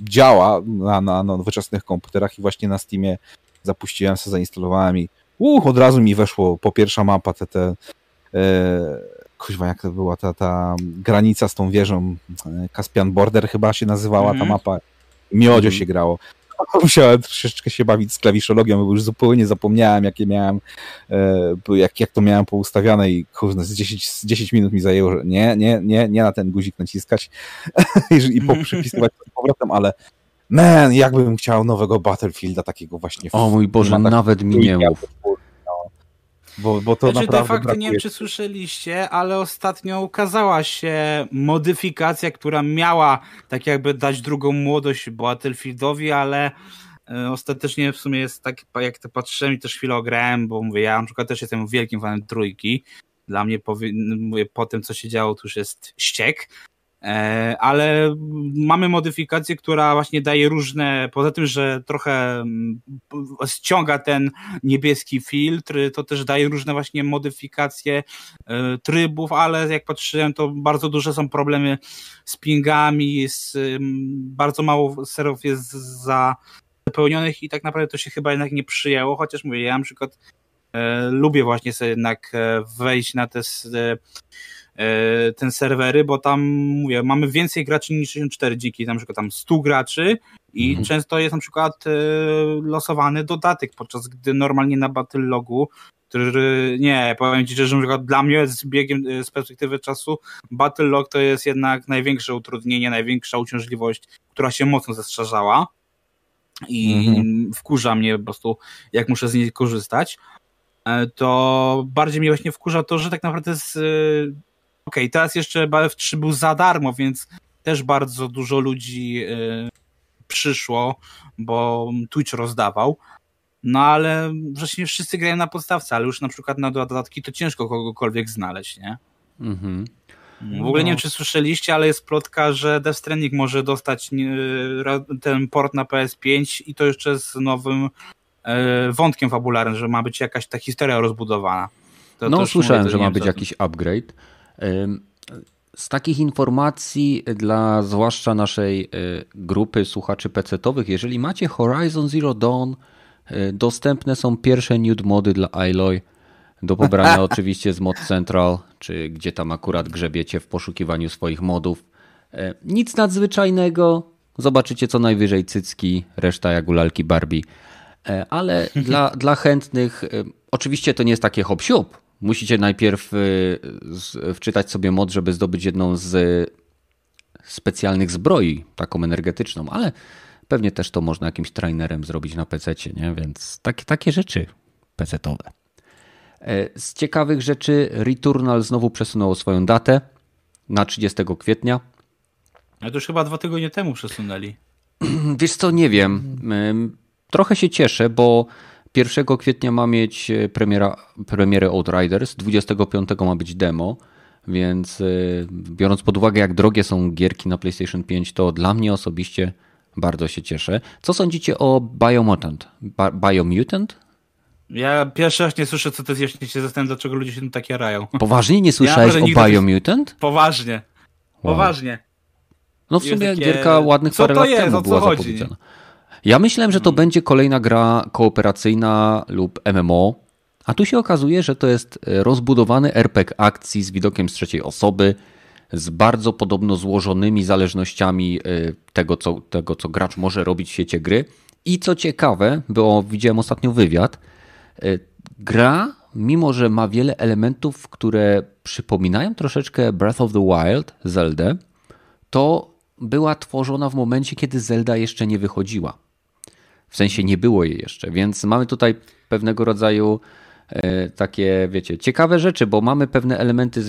działa na, na, na nowoczesnych komputerach i właśnie na Steamie zapuściłem sobie, zainstalowałem i uh, od razu mi weszło po pierwsza mapa, te, te e, kuźwa, jak to była ta, ta granica z tą wieżą, e, Caspian Border chyba się nazywała ta
Mhm.
mapa, miodzio
Mhm.
się grało. Musiałem troszeczkę się bawić z klawiszologią, bo już zupełnie zapomniałem, jakie miałem, e, jak, jak to miałem poustawiane i kurde, z 10, z 10 minut mi zajęło, że nie, nie, nie, nie na ten guzik naciskać i i poprzypisywać z powrotem, ale man, jakbym chciał nowego Battlefielda takiego właśnie.
O mój Boże, nawet mi nie mów.
Bo, bo to
Znaczy, de
naprawdę
facto nie
brakuje.
wiem, czy słyszeliście, ale ostatnio ukazała się modyfikacja, która miała tak jakby dać drugą młodość Battlefieldowi, ale e, ostatecznie w sumie jest tak, jak to patrzyłem i też chwilę ograłem, bo mówię, ja na przykład też jestem wielkim fanem trójki. Dla mnie powie, mówię, po tym, co się działo, to już jest ściek. E, ale mamy modyfikację, która właśnie daje różne, poza tym, że trochę mm, ściąga ten niebieski filtr, to też daje różne właśnie modyfikacje e, trybów, ale jak patrzyłem, to bardzo duże są problemy z pingami, z, ym, bardzo mało serów jest za zapełnionych i tak naprawdę to się chyba jednak nie przyjęło, chociaż mówię, ja na przykład e, lubię właśnie sobie jednak e, wejść na te e, ten serwery, bo tam mówię, mamy więcej graczy niż 64 dziki, na przykład tam 100 graczy i
Mhm.
często jest na przykład e, losowany dodatek, podczas gdy normalnie na Battle Logu który, nie, powiem ci, że na przykład dla mnie z biegiem, e, z perspektywy czasu Battle Log to jest jednak największe utrudnienie, największa uciążliwość, która się mocno zestarzała i
Mhm.
wkurza mnie po prostu, jak muszę z niej korzystać, e, to bardziej mnie właśnie wkurza to, że tak naprawdę z... Okej, teraz jeszcze BF3 był za darmo, więc też bardzo dużo ludzi e, przyszło, bo Twitch rozdawał. No ale wreszcie wszyscy grają na podstawce, ale już na przykład na dodatki to ciężko kogokolwiek znaleźć, nie?
Mhm.
W ogóle nie
No.
wiem, czy słyszeliście, ale jest plotka, że Death Stranding może dostać ra- ten port na PS5 i to jeszcze z nowym e, wątkiem fabularnym, że ma być jakaś ta historia rozbudowana. To
No, słyszałem,
mówię,
że ma być jakiś upgrade. Z takich informacji dla zwłaszcza naszej y, grupy słuchaczy PC-towych, jeżeli macie Horizon Zero Dawn, y, dostępne są pierwsze nude mody dla Aloy, do pobrania oczywiście z Mod Central, czy gdzie tam akurat grzebiecie w poszukiwaniu swoich modów. Y, Nic nadzwyczajnego, zobaczycie co najwyżej cycki, reszta jak u lalki Barbie. E, Ale dla, dla chętnych, e, oczywiście to nie jest takie hop siup. Musicie najpierw z- wczytać sobie mod, żeby zdobyć jedną z specjalnych zbroi, taką energetyczną, ale pewnie też to można jakimś trainerem zrobić na PC, nie? Więc takie, takie rzeczy PC-towe. E, Z ciekawych rzeczy Returnal znowu przesunęło swoją datę na 30 kwietnia.
Ale to już chyba dwa tygodnie temu przesunęli.
Wiesz co, nie wiem. Trochę się cieszę, bo 1 kwietnia ma mieć e, premiera, premierę Outriders, 25 ma być demo, więc y, biorąc pod uwagę, jak drogie są gierki na PlayStation 5, to dla mnie osobiście bardzo się cieszę. Co sądzicie o Biomutant? Ba Biomutant?
Ja pierwszy raz nie słyszę, co to jest, jeszcze się zastanawiam, dlaczego ludzie się tym tak jarają.
Poważnie nie słyszałeś
naprawdę
o Biomutant?
Poważnie.
Wow.
Poważnie.
No w sumie
takie-
gierka ładnych
co
parę
to
lat
jest?
temu była
chodzi?
zapowiedziana. Ja myślałem, że to będzie kolejna gra kooperacyjna lub MMO, a tu się okazuje, że to jest e, rozbudowany RPG akcji z widokiem z trzeciej osoby, z bardzo podobno złożonymi zależnościami e, tego co, tego, co gracz może robić w świecie gry. I co ciekawe, bo widziałem ostatnio wywiad, e, gra, mimo że ma wiele elementów, które przypominają troszeczkę Breath of the Wild, Zelda, to była tworzona w momencie, kiedy Zelda jeszcze nie wychodziła. W sensie nie było jej jeszcze, więc mamy tutaj pewnego rodzaju e, takie, wiecie, ciekawe rzeczy, bo mamy pewne elementy,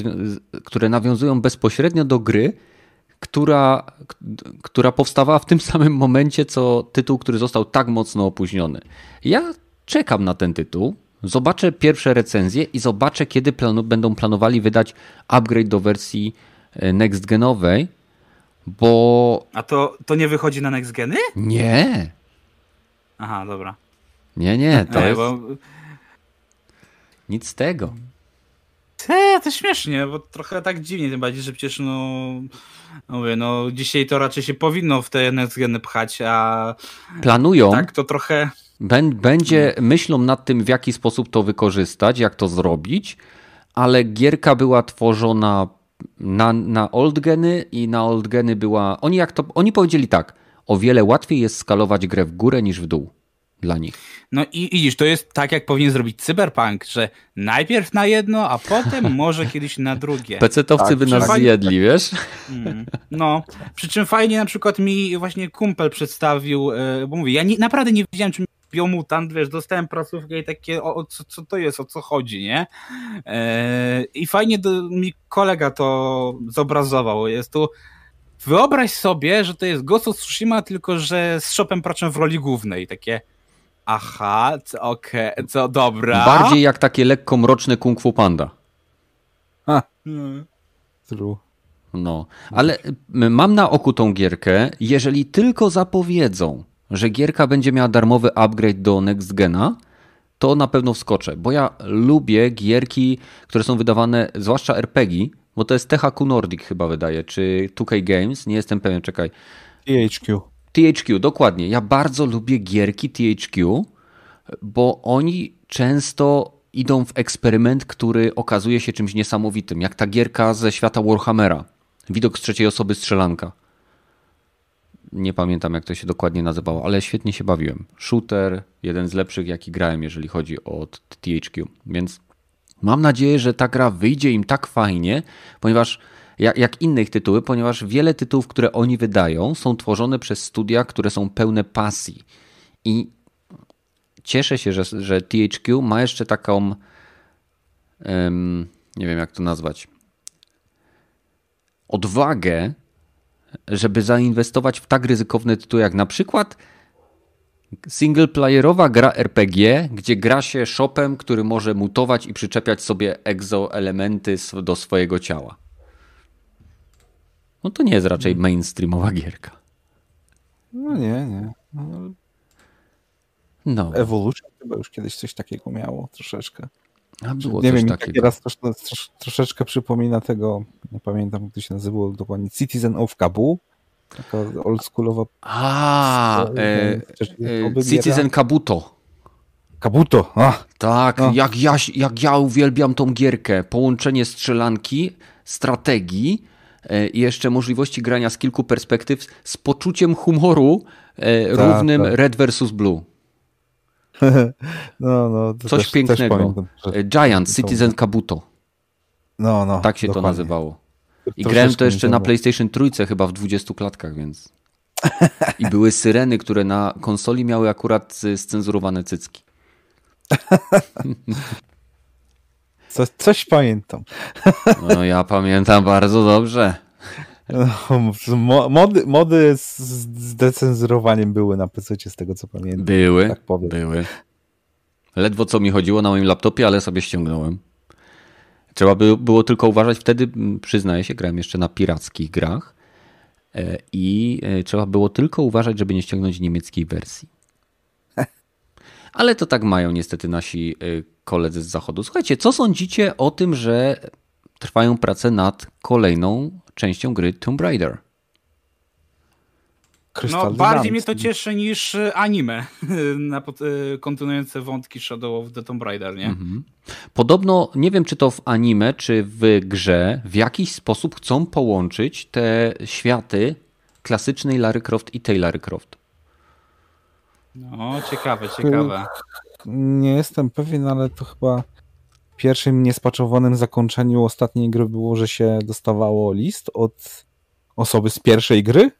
które nawiązują bezpośrednio do gry, która, która powstawała w tym samym momencie, co tytuł, który został tak mocno opóźniony. Ja czekam na ten tytuł, zobaczę pierwsze recenzje i zobaczę, kiedy planu, będą planowali wydać upgrade do wersji e, next genowej, bo
A to, to nie wychodzi na next geny?
nie,
Aha, dobra.
nie, nie, to jest nic z tego.
Te, to śmiesznie, bo trochę tak dziwnie, tym bardziej, że przecież no, no mówię, no dzisiaj to raczej się powinno w te NSGeny pchać, a
Planują,
tak to trochę...
bę- będzie, myślą nad tym, w jaki sposób to wykorzystać, jak to zrobić, ale gierka była tworzona na, na oldgeny i na oldgeny była... Oni, jak to, oni powiedzieli tak, o wiele łatwiej jest skalować grę w górę niż w dół dla nich.
No i widzisz, to jest tak, jak powinien zrobić Cyberpunk, że najpierw na jedno, a potem może kiedyś na drugie.
Pecetowcy
Tak,
by nas
przynajmniej-
zjedli, wiesz?
Mm, No, przy czym fajnie na przykład mi właśnie kumpel przedstawił, e, bo mówię, ja nie, naprawdę nie wiedziałem, czym biomutant, wiesz, dostałem prasówkę i takie, o, o co, co to jest, o co chodzi, nie? E, I fajnie do, mi kolega to zobrazował, jest tu, wyobraź sobie, że to jest Ghost of Tsushima, tylko że z Shopem Praczem w roli głównej, takie, aha, co- okej, co, dobra.
Bardziej jak takie lekko mroczne Kung Fu Panda.
Mm.
True.
No, ale mam na oku tą gierkę. Jeżeli tylko zapowiedzą, że gierka będzie miała darmowy upgrade do Next Gena, to na pewno wskoczę, bo ja lubię gierki, które są wydawane, zwłaszcza RPG, bo to jest THQ Nordic chyba wydaje, czy 2K Games, nie jestem pewien, czekaj.
THQ.
THQ, dokładnie. Ja bardzo lubię gierki THQ, bo oni często idą w eksperyment, który okazuje się czymś niesamowitym, jak ta gierka ze świata Warhammera. Widok z trzeciej osoby strzelanka. Nie pamiętam, jak to się dokładnie nazywało, ale świetnie się bawiłem. Shooter, jeden z lepszych, jaki grałem, jeżeli chodzi o THQ. Więc mam nadzieję, że ta gra wyjdzie im tak fajnie, ponieważ jak, jak innych tytuły, ponieważ wiele tytułów, które oni wydają, są tworzone przez studia, które są pełne pasji. I cieszę się, że, że THQ ma jeszcze taką, em, nie wiem jak to nazwać, odwagę, żeby zainwestować w tak ryzykowne tytuły, jak na przykład singleplayerowa gra RPG, gdzie gra się shopem, który może mutować i przyczepiać sobie exoelementy sw- do swojego ciała. No to nie jest raczej mainstreamowa gierka.
No nie, nie. No,
No,
Evolution chyba już kiedyś coś takiego miało troszeczkę.
a było
nie
coś
wiem,
takiego.
teraz trosz, trosz, troszeczkę przypomina tego, nie pamiętam jak to się nazywało dokładnie, Citizen of Kabul. Taka oldschoolowa
A, e, e, Citizen Kabuto.
Kabuto! A,
Tak,
No.
jak, ja, jak ja uwielbiam tą gierkę. Połączenie strzelanki, strategii e, i jeszcze możliwości grania z kilku perspektyw z poczuciem humoru e,
Tak,
równym
tak.
Red versus Blue.
no, no, to
Coś
też,
pięknego.
Też pamiętam,
E, Giant, Citizen Kabuto.
No, no,
Tak się to
dokładnie.
nazywało. I grałem to jeszcze na PlayStation trójce chyba w 20 klatkach, więc... I były syreny, które na konsoli miały akurat y, scenzurowane cycki.
Co, coś pamiętam.
No ja pamiętam bardzo dobrze.
No, mo- mody, mody z, z decenzurowaniem były na PC z tego co pamiętam.
Były,
Tak powiem.
były. Ledwo co mi chodziło na moim laptopie, ale sobie ściągnąłem. Trzeba by, było tylko uważać wtedy, przyznaję się, grałem jeszcze na pirackich grach e, i e, trzeba było tylko uważać, żeby nie ściągnąć niemieckiej wersji. Ale to tak mają niestety nasi e, koledzy z zachodu. Słuchajcie, co sądzicie o tym, że trwają prace nad kolejną częścią gry Tomb Raider?
No, bardziej mnie to cieszy niż e, anime na pod, e, kontynuujące wątki Shadow of the Tomb Raider, nie?
Mhm. Podobno, nie wiem czy to w anime, czy w grze, w jakiś sposób chcą połączyć te światy klasycznej Lara Croft i tej Lara Croft.
No, ciekawe, ciekawe.
Nie jestem pewien, ale to chyba w pierwszym niespaczowanym zakończeniu ostatniej gry było, że się dostawało list od osoby z pierwszej gry.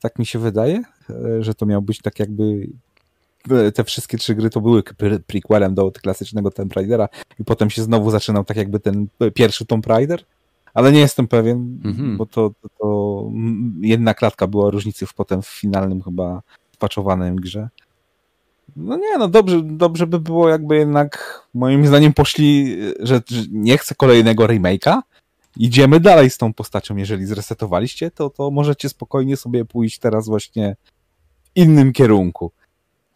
Tak mi się wydaje, e, że to miał być tak jakby e, te wszystkie trzy gry to były pre- prequelem do klasycznego Tomb Raidera i potem się znowu zaczynał tak jakby ten e, pierwszy Tomb Raider, ale nie jestem pewien,
Mhm.
bo to, to, to jedna klatka była różnicy w potem w finalnym chyba spaczowanym grze. No nie, no dobrze, dobrze by było jakby jednak moim zdaniem poszli, że, że nie chcę kolejnego remake'a, idziemy dalej z tą postacią. Jeżeli zresetowaliście, to, to możecie spokojnie sobie pójść teraz właśnie w innym kierunku.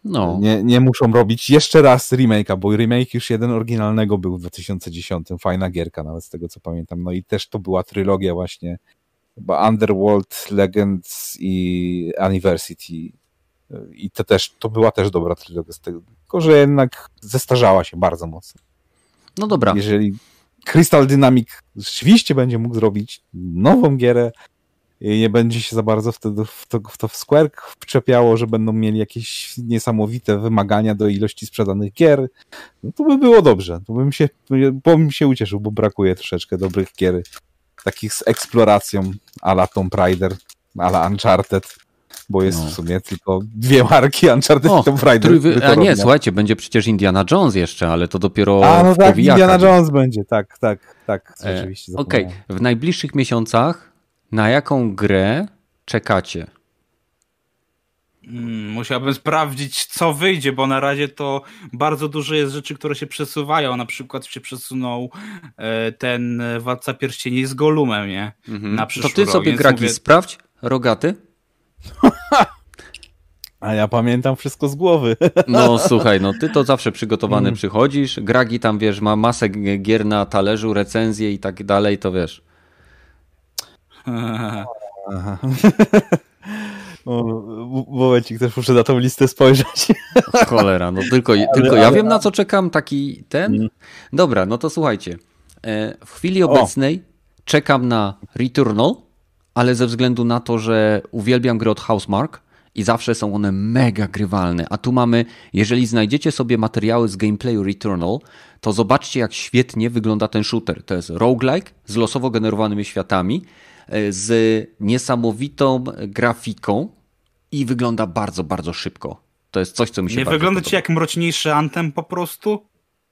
No.
Nie, nie muszą robić jeszcze raz remake'a, bo remake już jeden oryginalnego był w 2010. Fajna gierka, nawet z tego co pamiętam. No i też to była trylogia właśnie chyba Underworld, Legends i Anniversary. I to też, to była też dobra trylogia z tego, tylko że jednak zestarzała się bardzo mocno.
No dobra.
Jeżeli Crystal Dynamic rzeczywiście będzie mógł zrobić nową gierę, i nie będzie się za bardzo wtedy w to, w to w Square wczepiało, że będą mieli jakieś niesamowite wymagania do ilości sprzedanych gier, no to by było dobrze. To bym się, bo bym się ucieszył, bo brakuje troszeczkę dobrych gier, takich z eksploracją ala Tomb Raider, ala Uncharted, bo jest
No.
w sumie tylko dwie marki Uncharted
O,
i Tomb Raider.
Trójwy... A nie, słuchajcie, będzie przecież Indiana Jones jeszcze, ale to dopiero
A, no tak. Indiana Jones będzie, tak, tak, tak,
E,
rzeczywiście.
Okej,
zapomniałem.
w najbliższych miesiącach na jaką grę czekacie?
Mm, musiałbym sprawdzić, co wyjdzie, bo na razie to bardzo dużo jest rzeczy, które się przesuwają. Na przykład się przesunął e, ten e, Władca Pierścieni z Golumem, nie?
Mhm.
Na
To ty
rok,
sobie Gragi
mówię-
sprawdź, rogaty.
A ja pamiętam wszystko z głowy.
No słuchaj, no ty to zawsze przygotowany
Mm.
przychodzisz, Gragi tam wiesz, ma masę gier na talerzu, recenzje i tak dalej, to wiesz.
Aha. O, w- Momencik, też muszę na tą listę spojrzeć.
Cholera, no tylko, tylko ja wiem na co czekam, taki ten.
Mm.
Dobra, no to słuchajcie. E, W chwili
O.
obecnej czekam na Returnal, ale ze względu na to, że uwielbiam gry od Housemark i zawsze są one mega grywalne. A tu mamy, jeżeli znajdziecie sobie materiały z gameplayu Returnal, to zobaczcie jak świetnie wygląda ten shooter. To jest roguelike z losowo generowanymi światami, e, z niesamowitą grafiką i wygląda bardzo, bardzo szybko. To jest coś, co mi się
Nie wygląda
podoba.
ci jak mroczniejszy Antem po prostu?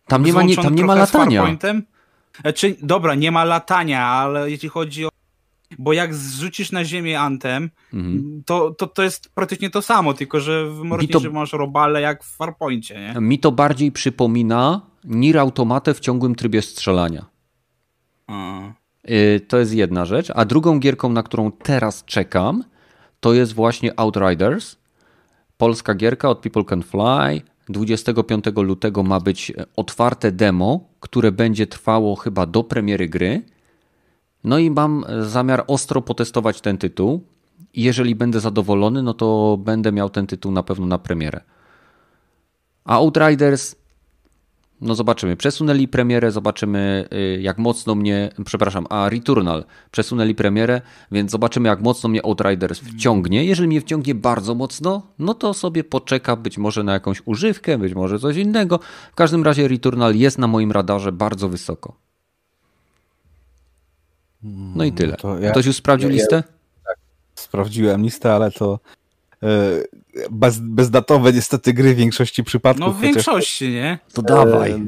Tam nie ma, nie, tam nie ma latania.
Farpointem? Znaczy, dobra, nie ma latania, ale jeśli chodzi o... Bo jak zrzucisz na ziemię Antem,
Mhm.
to, to, to jest praktycznie to samo, tylko że w mroczniejszym
to-
masz robale jak w Farpoincie, nie?
Mi to bardziej przypomina Nier Automatę w ciągłym trybie strzelania.
A.
Yy, To jest jedna rzecz. A drugą gierką, na którą teraz czekam, to jest właśnie Outriders. Polska gierka od People Can Fly. 25 lutego ma być otwarte demo, które będzie trwało chyba do premiery gry. No i mam e, zamiar ostro potestować ten tytuł. Jeżeli będę zadowolony, no to będę miał ten tytuł na pewno na premierę. A Outriders, no zobaczymy. Przesunęli premierę, zobaczymy y, jak mocno mnie, przepraszam, a Returnal przesunęli premierę, więc zobaczymy jak mocno mnie Outriders wciągnie. Jeżeli mnie wciągnie bardzo mocno, no to sobie poczeka być może na jakąś używkę, być może coś innego. W każdym razie Returnal jest na moim radarze bardzo wysoko. No i tyle.
to ja-
Ktoś już sprawdził
ja- ja-
listę?
Sprawdziłem listę, ale to e, bez, bezdatowe niestety gry w większości przypadków.
No w większości, nie?
To dawaj.
e, naj-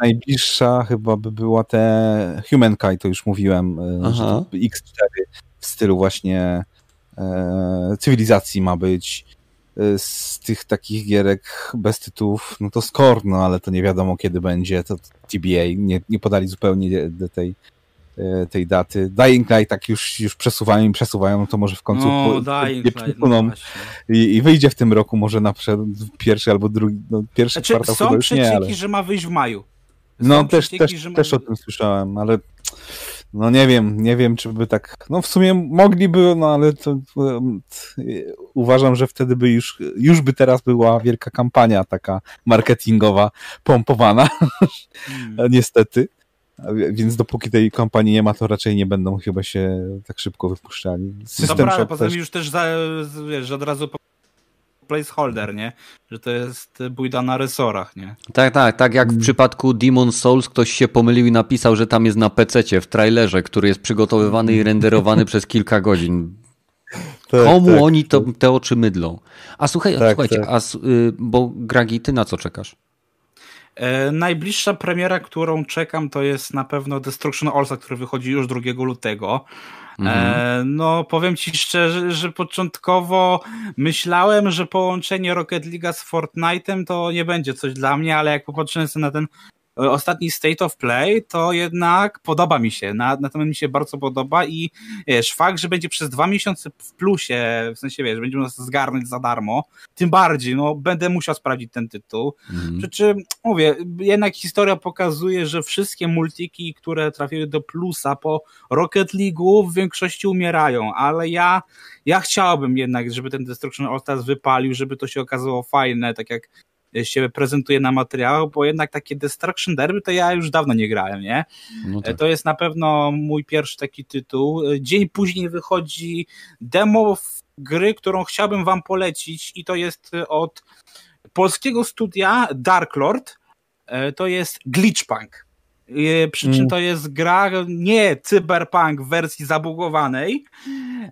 Najbliższa chyba by była te Humankind, to już mówiłem, e, że
Aha.
to X4 w stylu właśnie e, cywilizacji ma być. E, Z tych takich gierek bez tytułów, no to Scorn, no ale to nie wiadomo kiedy będzie, to TBA, nie, nie podali zupełnie tej, tej daty. Dying Light tak już, już przesuwają i przesuwają, no to może w końcu
No,
po-
Dying Light, no
i, i wyjdzie w tym roku może na pierwszy albo drugi, no pierwszy
Znaczy,
kwartał chyba
są
już nie, ale...
że ma wyjść w maju.
No
Są
też,
przecieki,
też,
że ma-
też o tym słyszałem, ale no nie wiem, nie wiem czy by tak, no w sumie mogliby, no ale to um, t- uważam, że wtedy by już, już by teraz była wielka kampania taka marketingowa pompowana,
Hmm.
niestety. Więc dopóki tej kampanii nie ma, to raczej nie będą chyba się tak szybko wypuszczali. System
Dobra, ale poza
też,
tym już też za, wiesz, że od razu placeholder, nie? Że to jest bójda na resorach, nie?
Tak, tak, tak jak w przypadku Demon Souls ktoś się pomylił i napisał, że tam jest na PC w trailerze, który jest przygotowywany i renderowany przez kilka godzin.
tak,
Komu
tak.
oni to, te oczy mydlą? A słuchaj,
Tak,
słuchajcie,
tak.
a, y, bo Gragi, ty na co czekasz?
E, najbliższa premiera, którą czekam, to jest na pewno Destruction Allsa, który wychodzi już 2 lutego. E, no, powiem ci szczerze, że początkowo myślałem, że połączenie Rocket League z Fortnite'em to nie będzie coś dla mnie, ale jak popatrzyłem sobie na ten ostatni State of Play, to jednak podoba mi się, na, na tym mi się bardzo podoba i wiesz, fakt, że będzie przez dwa miesiące w plusie, w sensie wiesz, będzie można zgarnąć za darmo, tym bardziej, no będę musiał sprawdzić ten tytuł. Mm. Przy czym, mówię, jednak historia pokazuje, że wszystkie multiki, które trafiły do plusa po Rocket League'u w większości umierają, ale ja, ja chciałbym jednak, żeby ten Destruction All Stars wypalił, żeby to się okazało fajne, tak jak się prezentuje na materiałach, bo jednak takie Destruction Derby to ja już dawno nie grałem, nie? No tak. To jest na pewno mój pierwszy taki tytuł. Dzień później wychodzi demo gry, którą chciałbym wam polecić i to jest od polskiego studia Dark Lord. To jest Glitchpunk. E, przy czym mm. to jest gra nie cyberpunk w wersji zabugowanej,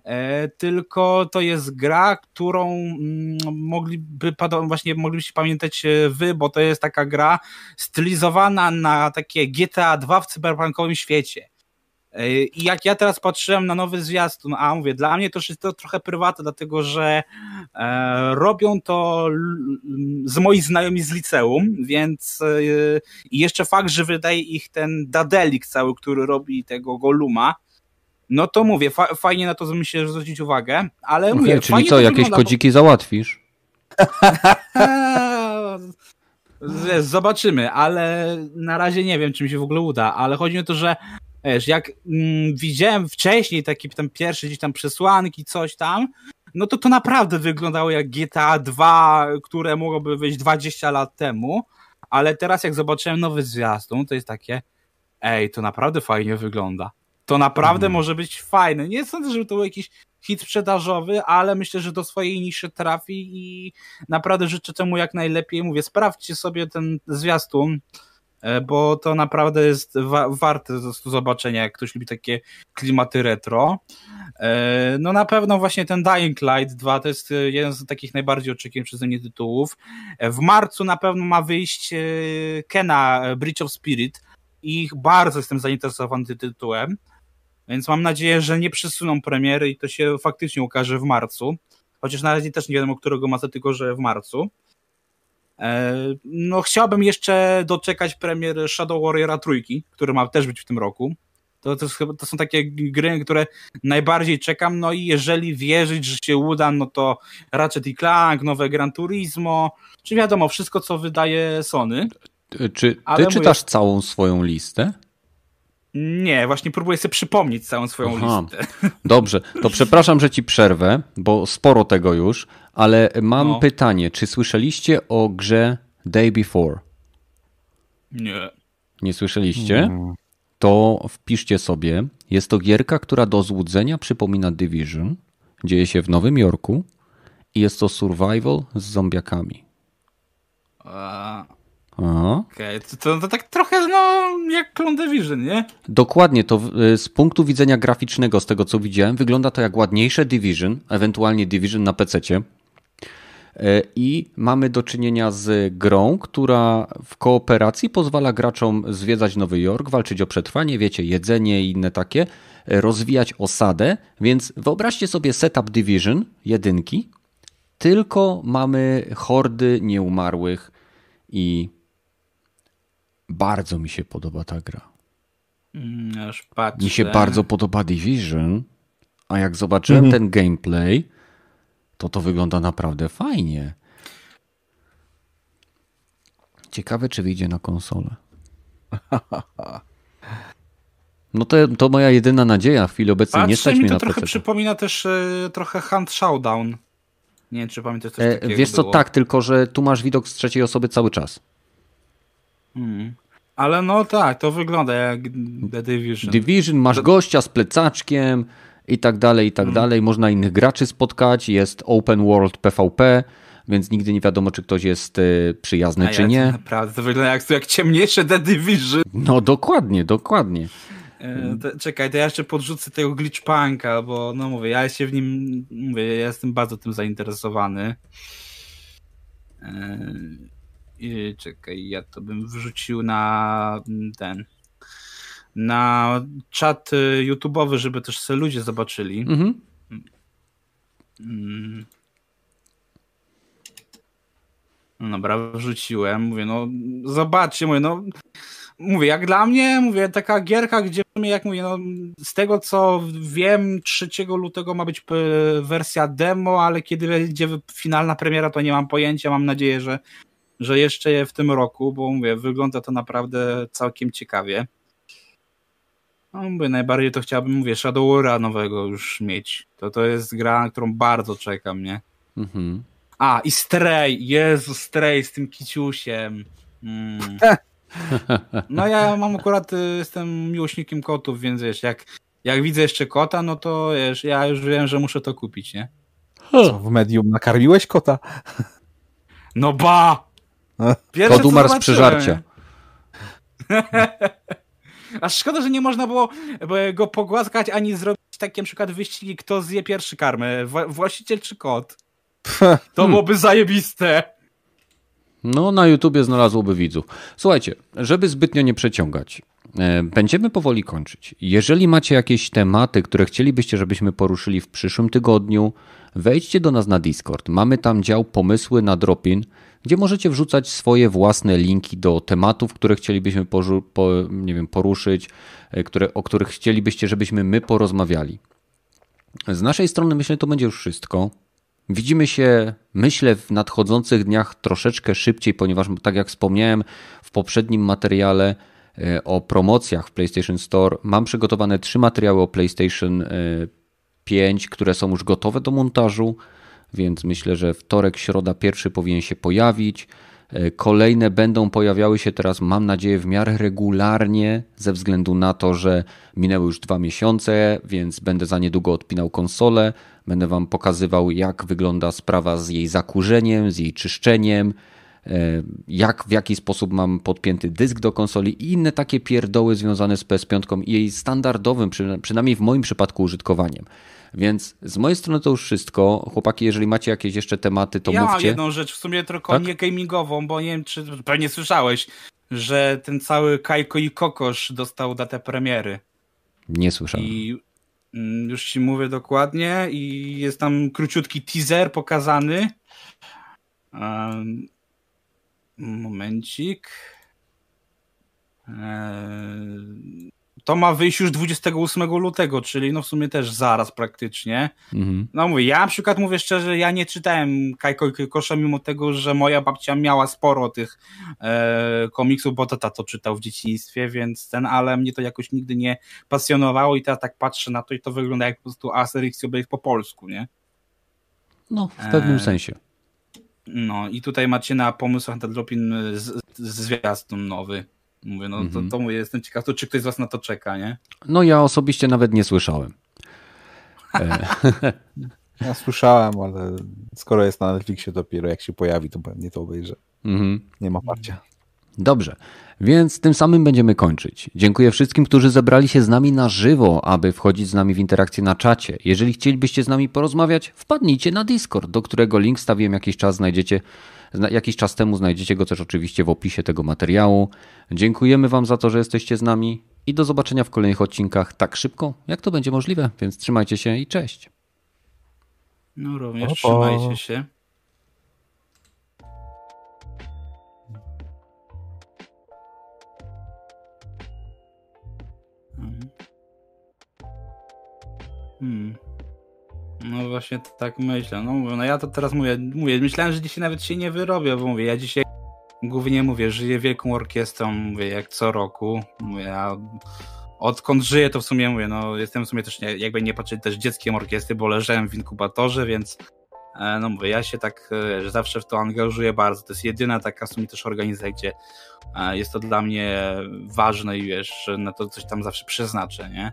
e, tylko to jest gra, którą mm, mogliby właśnie moglibyście pamiętać wy, bo to jest taka gra stylizowana na takie GTA 2 w cyberpunkowym świecie. I jak ja teraz patrzyłem na nowy zwiastun, a mówię, dla mnie to jest to trochę prywatne, dlatego że e, robią to z moich znajomi z liceum, więc e, i jeszcze fakt, że wydaje ich ten Dadelik cały, który robi tego Goluma, no to mówię, fa fajnie na to myślę zwrócić uwagę, ale okay, mówię,
Czyli co, jakieś wygląda, kodziki bo... załatwisz?
Zobaczymy, ale na razie nie wiem, czy mi się w ogóle uda, ale chodzi o to, że Wiesz, jak mm, widziałem wcześniej taki tam pierwsze gdzieś tam przesłanki, coś tam, no to to naprawdę wyglądało jak GTA 2, które mogłoby wyjść 20 lat temu, ale teraz jak zobaczyłem nowy zwiastun, to jest takie, ej, to naprawdę fajnie wygląda. To naprawdę mm. może być fajne. Nie sądzę, żeby to był jakiś hit sprzedażowy, ale myślę, że do swojej niszy trafi i naprawdę życzę temu jak najlepiej. Mówię, sprawdźcie sobie ten zwiastun. E, bo to naprawdę jest wa warte zobaczenia, jak ktoś lubi takie klimaty retro. E, no na pewno właśnie ten Dying Light 2 to jest jeden z takich najbardziej oczekiwanych przeze mnie tytułów. E, w marcu na pewno ma wyjść Kena Bridge of Spirit i bardzo jestem zainteresowany tym tytułem, więc mam nadzieję, że nie przesuną premiery i to się faktycznie ukaże w marcu. Chociaż na razie też nie wiadomo, którego masa, tylko że w marcu. E, no, chciałbym jeszcze doczekać premier Shadow Warriora trójki, który ma też być w tym roku. To, to, to, są takie gry, które najbardziej czekam. No i jeżeli wierzyć, że się uda, no to Ratchet i Clank, nowe Gran Turismo, czy wiadomo, wszystko co wydaje Sony.
Czy ty Ale czytasz mówię... całą swoją listę?
Nie, właśnie próbuję sobie przypomnieć całą swoją Aha. listę.
Dobrze, to przepraszam, że ci przerwę, bo sporo tego już, ale mam no. pytanie, czy słyszeliście o grze Day Before?
Nie.
Nie słyszeliście? To wpiszcie sobie. Jest to gierka, która do złudzenia przypomina Division. Dzieje się w Nowym Jorku i jest to survival z zombiakami.
A, Okej, okay. to, to, tak trochę no, jak Clone Division, nie?
Dokładnie, to y, z punktu widzenia graficznego, z tego co widziałem, wygląda to jak ładniejsze Division, ewentualnie Division na PC. Y, I mamy do czynienia z grą, która w kooperacji pozwala graczom zwiedzać Nowy Jork, walczyć o przetrwanie, wiecie, jedzenie i inne takie, y, rozwijać osadę. Więc wyobraźcie sobie setup Division jedynki, tylko mamy hordy nieumarłych i bardzo mi się podoba ta gra.
Mm, aż patrzę.
Mi się bardzo podoba Division, a jak zobaczyłem mhm. ten gameplay, to to wygląda naprawdę fajnie. Ciekawe, czy wyjdzie na konsolę. No to, to moja jedyna nadzieja. W chwili obecnej Patrzę, nie stać mi
to trochę PC. przypomina też y, trochę Hunt Showdown. Nie wiem, czy pamiętasz coś e,
Wiesz co, tak, tylko że tu masz widok z trzeciej osoby cały czas.
Hmm. Ale no tak, to wygląda jak The Division.
Division, masz gościa z plecaczkiem i tak dalej, i tak hmm. dalej. Można innych graczy spotkać, jest open world PvP, więc nigdy nie wiadomo, czy ktoś jest y, przyjazny, A czy ja, nie.
Naprawdę, to wygląda jak, jak ciemniejsze The Division.
No dokładnie, dokładnie.
E, to, czekaj, to ja jeszcze podrzucę tego glitchpunka, bo no mówię, ja się w nim, mówię, ja jestem bardzo tym zainteresowany. E, czekaj, ja to bym wrzucił na ten na czat y, YouTube'owy, żeby też sobie ludzie zobaczyli. Mhm. Mm. No dobra, wrzuciłem, mówię, no zobaczcie, mówię, no mówię, jak dla mnie, mówię, taka gierka, gdzie jak mówię, no z tego co wiem, 3 lutego ma być e, wersja demo, ale kiedy będzie finalna premiera, to nie mam pojęcia, mam nadzieję, że, że jeszcze w tym roku, bo mówię, wygląda to naprawdę całkiem ciekawie. No, mówię, najbardziej to chciałbym, mówię, Shadowra nowego już mieć. To to jest gra, na którą bardzo czekam, nie? Mhm. A, i Stray, Jezu, Stray z tym kiciusiem. Mm. No ja mam akurat, y, jestem miłośnikiem kotów, więc wiesz, jak, jak widzę jeszcze kota, no to wiesz, ja już wiem, że muszę to kupić, nie?
Co, w medium nakarmiłeś kota?
No ba!
Pierwsze, Kot umarł z przeżarcia.
A szkoda, że nie można było go pogłaskać, ani zrobić takie na przykład wyścigi, kto zje pierwszy karmę, właściciel czy kot. To byłoby zajebiste.
No, na YouTubie znalazłoby widzów. Słuchajcie, żeby zbytnio nie przeciągać, e, będziemy powoli kończyć. Jeżeli macie jakieś tematy, które chcielibyście, żebyśmy poruszyli w przyszłym tygodniu, wejdźcie do nas na Discord. Mamy tam dział pomysły na Dropin, gdzie możecie wrzucać swoje własne linki do tematów, które chcielibyśmy po, nie wiem, poruszyć, e, które, o których chcielibyście, żebyśmy my porozmawiali. Z naszej strony myślę, to będzie już wszystko. Widzimy się, myślę, w nadchodzących dniach troszeczkę szybciej, ponieważ, tak jak wspomniałem w poprzednim materiale e, o promocjach w PlayStation Store, mam przygotowane trzy materiały o PlayStation 5, e, które są już gotowe do montażu, więc myślę, że wtorek, środa pierwszy powinien się pojawić. E, kolejne będą pojawiały się teraz, mam nadzieję, w miarę regularnie, ze względu na to, że minęły już dwa miesiące, więc będę za niedługo odpinał konsolę. Będę Wam pokazywał, jak wygląda sprawa z jej zakurzeniem, z jej czyszczeniem, e, jak, w jaki sposób mam podpięty dysk do konsoli i inne takie pierdoły związane z PS5 i jej standardowym, przynajmniej w moim przypadku, użytkowaniem. Więc z mojej strony to już wszystko. Chłopaki, jeżeli macie jakieś jeszcze tematy, to
ja
mówcie.
Ja mam jedną rzecz, w sumie tylko tak? nie gamingową, bo nie wiem, czy pewnie słyszałeś, że ten cały Kajko i Kokosz dostał datę premiery.
Nie słyszałem.
I mm, już ci mówię dokładnie i jest tam króciutki teaser pokazany. Um, momencik. Eee, to ma wyjść już 28 lutego, czyli no w sumie też zaraz praktycznie. Mhm. No mówię, ja na przykład mówię szczerze, ja nie czytałem Kajko i Kosza, mimo tego, że moja babcia miała sporo tych e, komiksów, bo tata to czytał w dzieciństwie, więc ten, ale mnie to jakoś nigdy nie pasjonowało i teraz tak patrzę na to i to wygląda jak po prostu Asterix i Obelix po polsku, nie?
No, w pewnym e, sensie.
No i tutaj macie na pomysłach na Dropin z, zwiastun nowy. Mówię, no to, mhm. to mówię, jestem ciekaw, to czy ktoś z was na to czeka, nie?
No ja osobiście nawet nie słyszałem.
E. ja słyszałem, ale skoro jest na Netflixie dopiero jak się pojawi, to pewnie to obejrzę. Mhm. Nie ma parcia.
Dobrze, więc tym samym będziemy kończyć. Dziękuję wszystkim, którzy zebrali się z nami na żywo, aby wchodzić z nami w interakcję na czacie. Jeżeli chcielibyście z nami porozmawiać, wpadnijcie na Discord, do którego link stawiłem jakiś czas, znajdziecie Jakiś czas temu znajdziecie go też oczywiście w opisie tego materiału. Dziękujemy Wam za to, że jesteście z nami i do zobaczenia w kolejnych odcinkach tak szybko, jak to będzie możliwe. Więc trzymajcie się i cześć.
No również Opo. trzymajcie się. Mhm. Hmm. No właśnie tak myślę. No, no ja to teraz mówię, mówię, myślałem, że dzisiaj nawet się nie wyrobię, bo mówię, ja dzisiaj głównie mówię, żyję wielką orkiestrą, mówię, jak co roku. Mówię, ja odkąd żyję, to w sumie mówię, no jestem w sumie też, nie, jakby nie patrzeć, też dzieckiem orkiestry, bo leżałem w inkubatorze, więc e, no mówię, ja się tak e, że zawsze w to angażuję bardzo. To jest jedyna taka w sumie też organizacja, gdzie e, jest to dla mnie ważne i wiesz, na to coś tam zawsze przeznaczę, nie?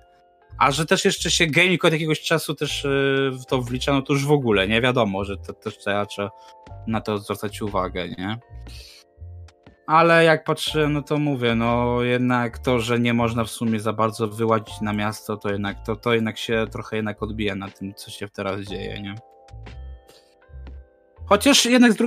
A że też jeszcze się gaming od jakiegoś czasu też y, w to wlicza, no to już w ogóle, nie wiadomo, że to też trzeba, trzeba na to zwracać uwagę, nie? Ale jak patrzę, no to mówię, no jednak to, że nie można w sumie za bardzo wyładzić na miasto, to jednak to, to jednak się trochę jednak odbija na tym, co się teraz dzieje, nie? Chociaż jednak z drugiej